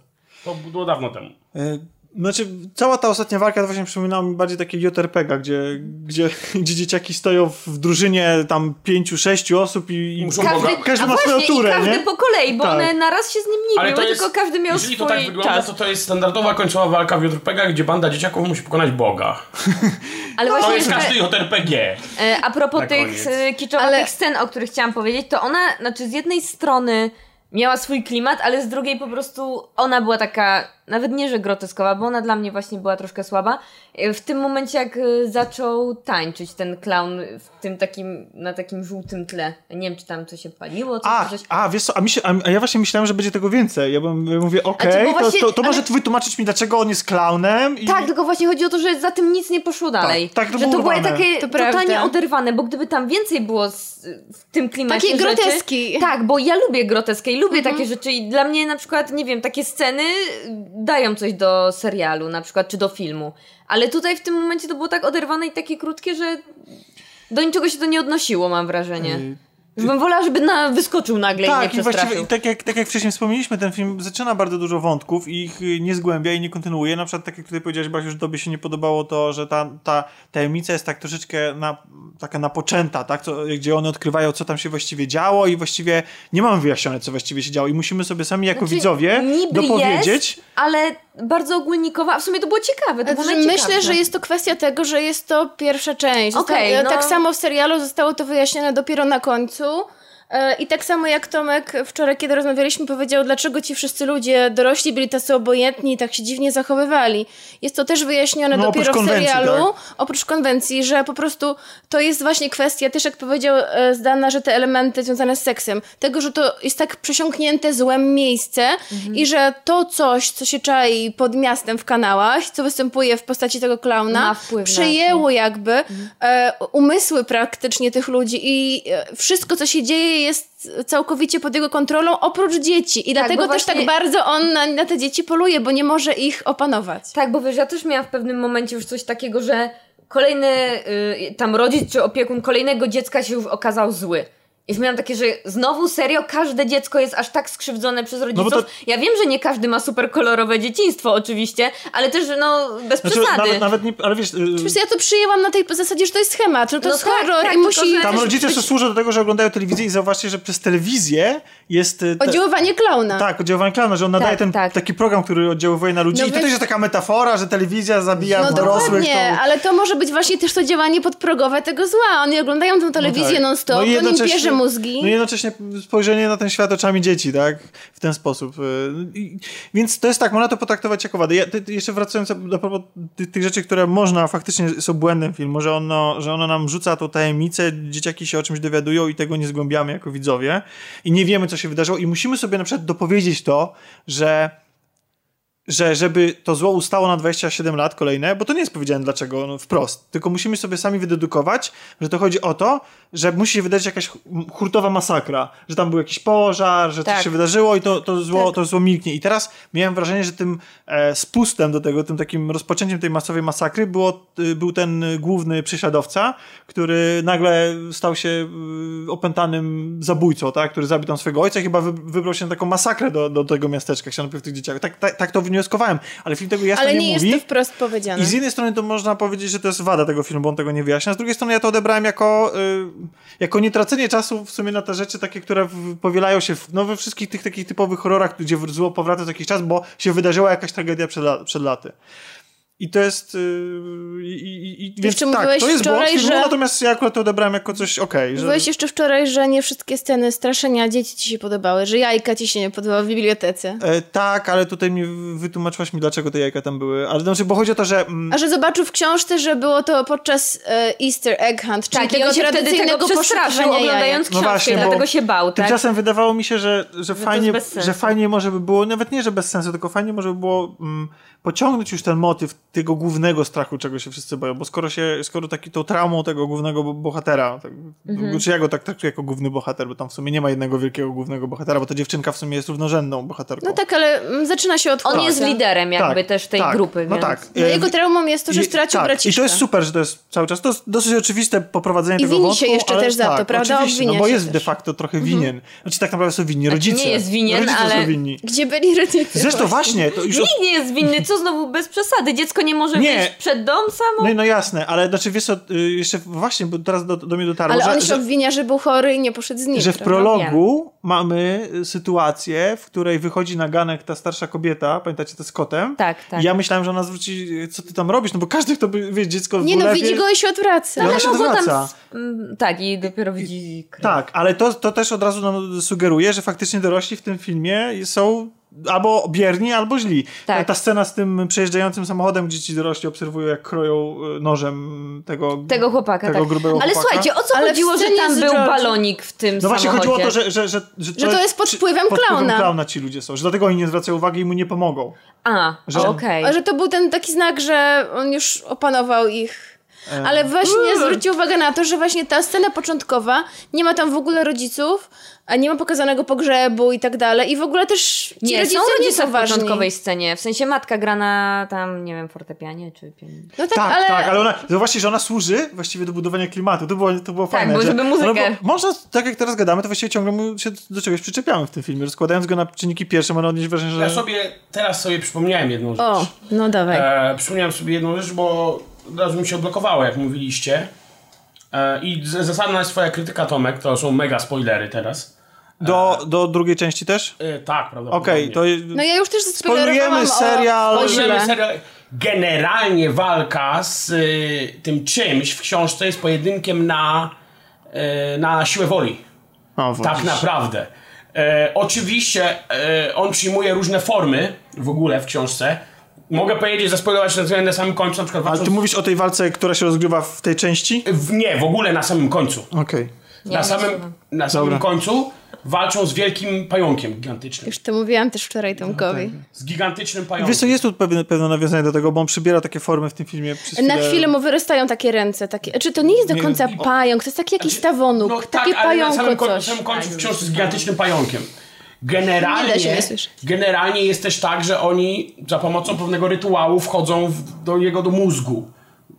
To było dawno temu. E, Znaczy, cała ta ostatnia walka to właśnie przypominała mi bardziej takie JRPG, gdzie, gdzie, [laughs] gdzie dzieciaki stoją w drużynie tam pięciu, sześciu osób i, i Muszą Każdy, Boga. każdy ma swoją turę, i każdy nie? po kolei, bo Tak. one naraz się z nim nie Ale biły, tylko każdy miał jeżeli swój to tak wygląda, czas. to to jest standardowa końcowa walka w JRPG, gdzie banda dzieciaków musi pokonać Boga. [laughs] Ale To właśnie jest każdy JRPG. E, A propos tych e, kiczowatych Ale- scen, o których chciałam powiedzieć, to ona, znaczy z jednej strony miała swój klimat, ale z drugiej po prostu ona była taka, nawet nie, że groteskowa, bo ona dla mnie właśnie była troszkę słaba. E, W tym momencie, jak e, zaczął tańczyć ten clown w tym takim, na takim żółtym tle. Nie wiem, czy tam coś się paliło, coś, A, coś. a, wiesz co, a, mi się, a, a ja właśnie myślałem, że będzie tego więcej. Ja bym ja mówię, okej, bo to, to, to może ale- wytłumaczyć mi, dlaczego on jest klaunem. I... Tak, tylko właśnie chodzi o to, że za tym nic nie poszło dalej. tak, to że było to takie To totalnie prawda. oderwane, bo gdyby tam więcej było z, w tym klimacie Takie rzeczy, groteski. Tak, bo ja lubię groteskę i lubię Mhm. takie rzeczy i dla mnie na przykład, nie wiem, takie sceny dają coś do serialu na przykład, czy do filmu. Ale tutaj w tym momencie to było tak oderwane i takie krótkie, że do niczego się to nie odnosiło, mam wrażenie. Bym wolała, żeby na, wyskoczył nagle i Tak, i właściwie przestraszył. i tak jak, tak jak wcześniej wspomnieliśmy, ten film zaczyna bardzo dużo wątków i ich y, nie zgłębia i nie kontynuuje. Na przykład, tak jak tutaj powiedziałeś, Basiu, że tobie się nie podobało to, że ta, ta tajemnica jest tak troszeczkę na, taka napoczęta, tak? Co, gdzie one odkrywają, co tam się właściwie działo i właściwie nie mamy wyjaśnione, co właściwie się działo i musimy sobie sami jako Znaczy, widzowie niby dopowiedzieć. Jest, ale bardzo ogólnikowa, a w sumie to było ciekawe, to Znaczy, myślę, że jest to kwestia tego, że jest to pierwsza część. Okej, Zosta- no. Tak samo w serialu zostało to wyjaśnione dopiero na końcu. E, I tak samo jak Tomek wczoraj, kiedy rozmawialiśmy, powiedział, dlaczego ci wszyscy ludzie dorośli byli tacy obojętni i tak się dziwnie zachowywali. Jest to też wyjaśnione No, dopiero w serialu, tak? oprócz konwencji, że po prostu to jest właśnie kwestia, też jak powiedział e, Zdana, że te elementy związane z seksem, tego, że to jest tak przesiąknięte złem miejsce Mhm. i że to coś, co się czai pod miastem w kanałach, co występuje w postaci tego klauna, przejęło jakby e, umysły praktycznie tych ludzi i e, wszystko, co się dzieje jest całkowicie pod jego kontrolą, oprócz dzieci. I dlatego bo też właśnie- tak bardzo on na, na te dzieci poluje, bo nie może ich opanować. Tak, bo wiesz, ja też miałam w pewnym momencie już coś takiego, że kolejny y, tam rodzic czy opiekun kolejnego dziecka się już okazał zły. I już miałam takie, że znowu serio każde dziecko jest aż tak skrzywdzone przez rodziców. to- Ja wiem, że nie każdy ma super kolorowe dzieciństwo oczywiście, ale też no bez Znaczy, przesady. nawet, nawet nie, ale wiesz, y, Wiesz, ja to przyjęłam na tej zasadzie, że to jest schemat, że to No jest tak, horror tak, i tylko musi... tam rodzice być- służą do tego, że oglądają telewizję i zauważcie, że przez telewizję jest... y, te- Oddziaływanie klauna. Tak, oddziaływanie klauna, że on nadaje Tak, ten tak. taki program, który oddziaływuje na ludzi No i to też jest taka metafora, że telewizja zabija No dorosłych. dokładnie, to... ale to może być właśnie też to działanie podprogowe tego zła. Oni oglądają tę telewizję tak. non-stop, No i on im jednocześnie- bierze mózgi. No i jednocześnie spojrzenie na ten świat oczami dzieci, tak? W ten sposób. Y, I, więc to jest tak, można to potraktować jako wadę. Ja, ty, jeszcze wracając do propos ty, tych rzeczy, które można, faktycznie są błędem filmu, że ono, że ono nam rzuca tą tajemnicę, dzieciaki się o czymś dowiadują i tego nie zgłębiamy jako widzowie i nie wiemy, co się wydarzyło i musimy sobie na przykład dopowiedzieć to, że że żeby to zło ustało na 27 lat kolejne, bo to nie jest powiedziane dlaczego no, wprost, tylko musimy sobie sami wydedukować, że to chodzi o to, że musi się wydarzyć jakaś hu- hurtowa masakra, że tam był jakiś pożar, że Tak. coś się wydarzyło i to, to, zło, Tak. to zło milknie. I teraz miałem wrażenie, że tym e, spustem do tego, tym takim rozpoczęciem tej masowej masakry było, y, był ten główny prześladowca, który nagle stał się y, opętanym zabójcą, tak? który zabił tam swojego ojca i chyba wy, wybrał się na taką masakrę do, do tego miasteczka, chciał najpierw tych dzieciaków. Tak, tak, tak to wnioskowałem, ale film tego jasno Ale nie, nie jest mówi. to wprost powiedziane. I z jednej strony to można powiedzieć, że to jest wada tego filmu, bo on tego nie wyjaśnia, z drugiej strony ja to odebrałem jako, y, jako nietracenie czasu w sumie na te rzeczy takie, które powielają się w, no, we wszystkich tych takich typowych horrorach, gdzie zło powraca co jakiś czas, bo się wydarzyła jakaś tragedia przed, przed laty. I to jest. Yy, i, i, więc tak, mówiłeś to jest błąd wczoraj, filmu, że- natomiast ja akurat to odebrałem jako coś okej. że Mówiłeś jeszcze wczoraj, że nie wszystkie sceny straszenia dzieci ci się podobały, że jajka ci się nie podobały w bibliotece. e, tak, ale tutaj mi wytłumaczyłaś mi, dlaczego te jajka tam były. Ale znaczy, bo chodzi o to, że. Mm, A że zobaczył w książce, że było to podczas e, Easter Egg Hunt, czyli tak, i tego on się wtedy tego przestraszył, oglądając No książkę, właśnie, bo dlatego się bał, tak? Tymczasem wydawało mi się, że, że, to fajnie, że fajnie może by było, nawet nie, że bez sensu, tylko fajnie może by było mm, pociągnąć już ten motyw tego głównego strachu, czego się wszyscy boją, bo skoro się, skoro taki tą traumą tego głównego bo- bohatera, tak, Mhm. czy ja go tak traktuję jako główny bohater, bo tam w sumie nie ma jednego wielkiego głównego bohatera, bo ta dziewczynka w sumie jest równorzędną bohaterką. No tak, ale mm, zaczyna się od On chłopca. jest liderem jakby Tak, też tej tak, grupy, No więc... tak. No E, jego traumą jest to, że i- stracił tak, braciszka. I to jest super, że to jest cały czas. To jest dosyć oczywiste poprowadzenie I tego wini wątku. się jeszcze też za to, tak, prawda? Oczywiście, no bo jest też. de facto trochę winien. Znaczy tak naprawdę są winni Znaczy, rodzice. nie jest winien, rodzice ale-. Gdzie byli rodzice? Zresztą właśnie, to już... Nikt nie jest winny, co znowu bez przesady. Dziecko nie może Nie. wyjść przed dom samo. No, no jasne, ale znaczy wiesz co, y, jeszcze właśnie, bo teraz do, do mnie dotarło, Ale że, on się że, obwinia, że był chory i nie poszedł z nim. że w prologu mamy y, sytuację, w której wychodzi na ganek ta starsza kobieta, pamiętacie, to z kotem? Tak, tak. I ja myślałem, że ona zwróci, co ty tam robisz, no bo każdy, kto by, wie, dziecko w Nie no, widzi go i się odwraca. Ale się mogło odwraca. tam... mm, Tak, i dopiero widzi krew. Tak, ale to, to też od razu nam sugeruje, że faktycznie dorośli w tym filmie są albo bierni, albo źli. Tak. Ta, ta scena z tym przejeżdżającym samochodem, gdzie ci dorośli obserwują, jak kroją y, nożem tego, Tego chłopaka, tego tak. grubego Ale chłopaka. słuchajcie, o co Ale chodziło, że tam był George- balonik w tym No właśnie samochodzie? chodziło o to, że, że, że, że, to jest pod wpływem pod wpływem klauna. klauna ci ludzie są, że dlatego oni nie zwracają uwagi i mu nie pomogą. A, Że- okej. A że to był ten taki znak, że on już opanował ich. E. Ale właśnie zwróćcie uwagę na to, że właśnie ta scena początkowa, nie ma tam w ogóle rodziców, a nie ma pokazanego pogrzebu i tak dalej. I w ogóle też ci Nie, rodzice są nie rodzice są w ważni. początkowej scenie. W sensie matka gra na tam, nie wiem, fortepianie czy pianinie. No tak, Tak, ale... tak, ale ona, zobaczcie, że ona służy właściwie do budowania klimatu. To było, to było fajne. bo że, żeby muzykę. No, można, tak jak teraz gadamy, to właściwie ciągle mu się do czegoś przyczepiamy w tym filmie. Rozkładając go na czynniki pierwsze, można odnieść wrażenie, że... Ja sobie, teraz sobie przypomniałem jedną rzecz. O, no dawaj. E, przypomniałem sobie jedną rzecz, bo od razu mi się odblokowało, jak mówiliście. E, I zasadna jest twoja krytyka, Tomek, to są mega spoilery teraz. Do, do drugiej części też? E, tak, prawdopodobnie. Okej, to... No ja już też zaspoilerowałam Spoilujemy serial. o, serial. Generalnie walka z y, tym czymś w książce jest pojedynkiem na, y, na siłę woli. O, Tak naprawdę. E, oczywiście e, on przyjmuje różne formy w ogóle w książce. Mogę powiedzieć, zaspoilować na, na samym końcu, na przykład Ale ty mówisz o tej walce, która się rozgrywa w tej części? w, nie, w ogóle na samym końcu. Okej. na samym, na samym Dobra. końcu walczą z wielkim pająkiem gigantycznym. Już to mówiłam też wczoraj Tomkowi. Z gigantycznym pająkiem. Wiesz co, jest tu pewne, pewne nawiązanie do tego, bo on przybiera takie formy w tym filmie przez Na chwilę mu wyrastają takie ręce. Takie, czy to nie jest do Nie, końca i- pająk, to jest taki jakiś stawonuk. No takie tak, ale na samym, pająko koń- na coś. samym końcu wciąż jest gigantycznym pająkiem. Generalnie, Nie nie generalnie jest też tak, że oni za pomocą pewnego rytuału wchodzą w, do jego do mózgu.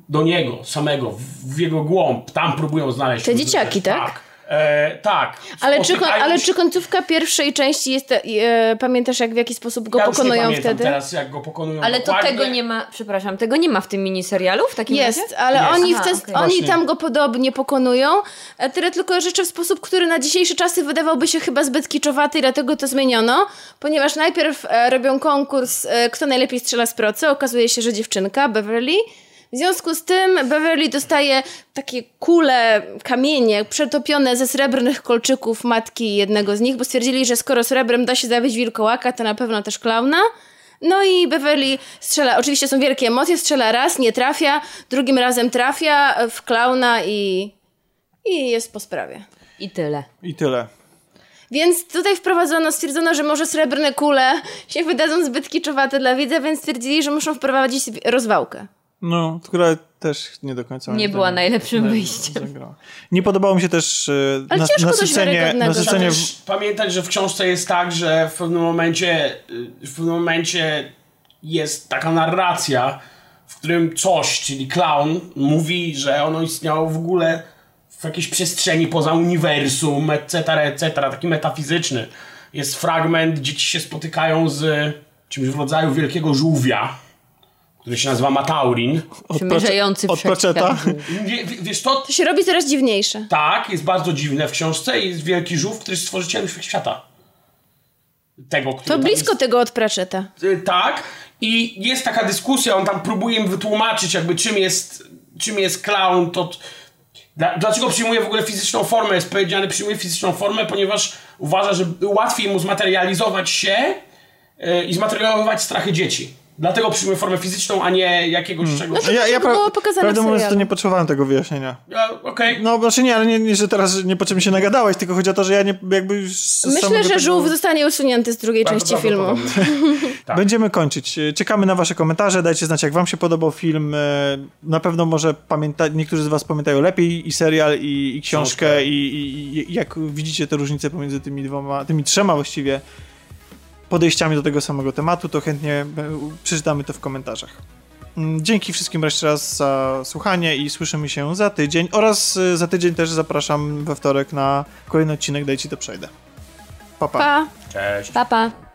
Do niego samego, w, w jego głąb. Tam próbują znaleźć. Te dzieciaki, tak? Tak. E, tak. Ale czy, kon- ale czy końcówka pierwszej części jest. E, pamiętasz, jak w jaki sposób go ja już nie pokonują wtedy? teraz, jak go pokonują Ale to dokładnie. tego nie ma, przepraszam, tego nie ma w tym miniserialu w takim Jest, razie? ale Jest. Oni, Aha, w te, okej. oni Właśnie. tam go podobnie pokonują. E, Tyle tylko rzeczy w sposób, który na dzisiejsze czasy wydawałby się chyba zbyt kiczowaty i dlatego to zmieniono, ponieważ najpierw e, robią konkurs, e, kto najlepiej strzela z procy. Okazuje się, że dziewczynka, Beverly. W związku z tym Beverly dostaje takie kule, kamienie przetopione ze srebrnych kolczyków matki jednego z nich, bo stwierdzili, że skoro srebrem da się zabić wilkołaka, to na pewno też klauna. No i Beverly strzela, oczywiście są wielkie emocje, strzela raz, nie trafia, drugim razem trafia w klauna i, i jest po sprawie. I tyle. I tyle. Więc tutaj wprowadzono, stwierdzono, że może srebrne kule się wydadzą zbyt kiczowate dla widza, więc stwierdzili, że muszą wprowadzić rozwałkę. No, która też nie do końca. Nie była najlepszym wyjściem. zagrała. Nie podobało mi się też e, Ale nas, ciężko coś nasycenie, nasycenie też pamiętać, że w książce jest tak, że w pewnym momencie y, w pewnym momencie jest taka narracja, w którym coś, czyli clown, mówi, że ono istniało w ogóle w jakiejś przestrzeni poza uniwersum, etc., etc., taki metafizyczny. Jest fragment, dzieci się spotykają z czymś w rodzaju wielkiego żółwia, który się nazywa Mataurin. Przymierzający od Pratchetta. wiesz, to To się robi coraz dziwniejsze. tak, jest bardzo dziwne w książce i jest wielki żółw, który jest stworzycielem świata. Tego, który To blisko jest. tego od Pratchetta. Y, Tak. I jest taka dyskusja, on tam próbuje im wytłumaczyć jakby czym jest, czym jest clown, to... Dla, dlaczego przyjmuje w ogóle fizyczną formę? Jest powiedziane, przyjmuje fizyczną formę, ponieważ uważa, że łatwiej mu zmaterializować się y, i zmaterializować strachy dzieci. Dlatego przyjmuje formę fizyczną, a nie jakiegoś czegoś... Ja, ja to było pokazane prawdę mówiąc, to nie potrzebowałem tego wyjaśnienia. Ja, Okej. No, znaczy nie, ale nie, nie że teraz niepotrzebnie się nagadałeś, tylko chodzi o to, że ja nie, jakby Myślę, że tego- żółw zostanie usunięty z drugiej Bardzo części filmu. prawdopodobnie. [laughs] Tak. Będziemy kończyć. Czekamy na wasze komentarze, dajcie znać, jak wam się podobał film. E, Na pewno może pamięta, niektórzy z was pamiętają lepiej i serial, i, i książkę, Książkę. i, i, i jak widzicie te różnice pomiędzy tymi dwoma, tymi trzema właściwie podejściami do tego samego tematu, to chętnie e, przeczytamy to w komentarzach. Mm, Dzięki wszystkim jeszcze raz za słuchanie i słyszymy się za tydzień oraz e, za tydzień też zapraszam we wtorek na kolejny odcinek Dajcie to przejdę. Pa, pa. Pa! Cześć. Pa, pa.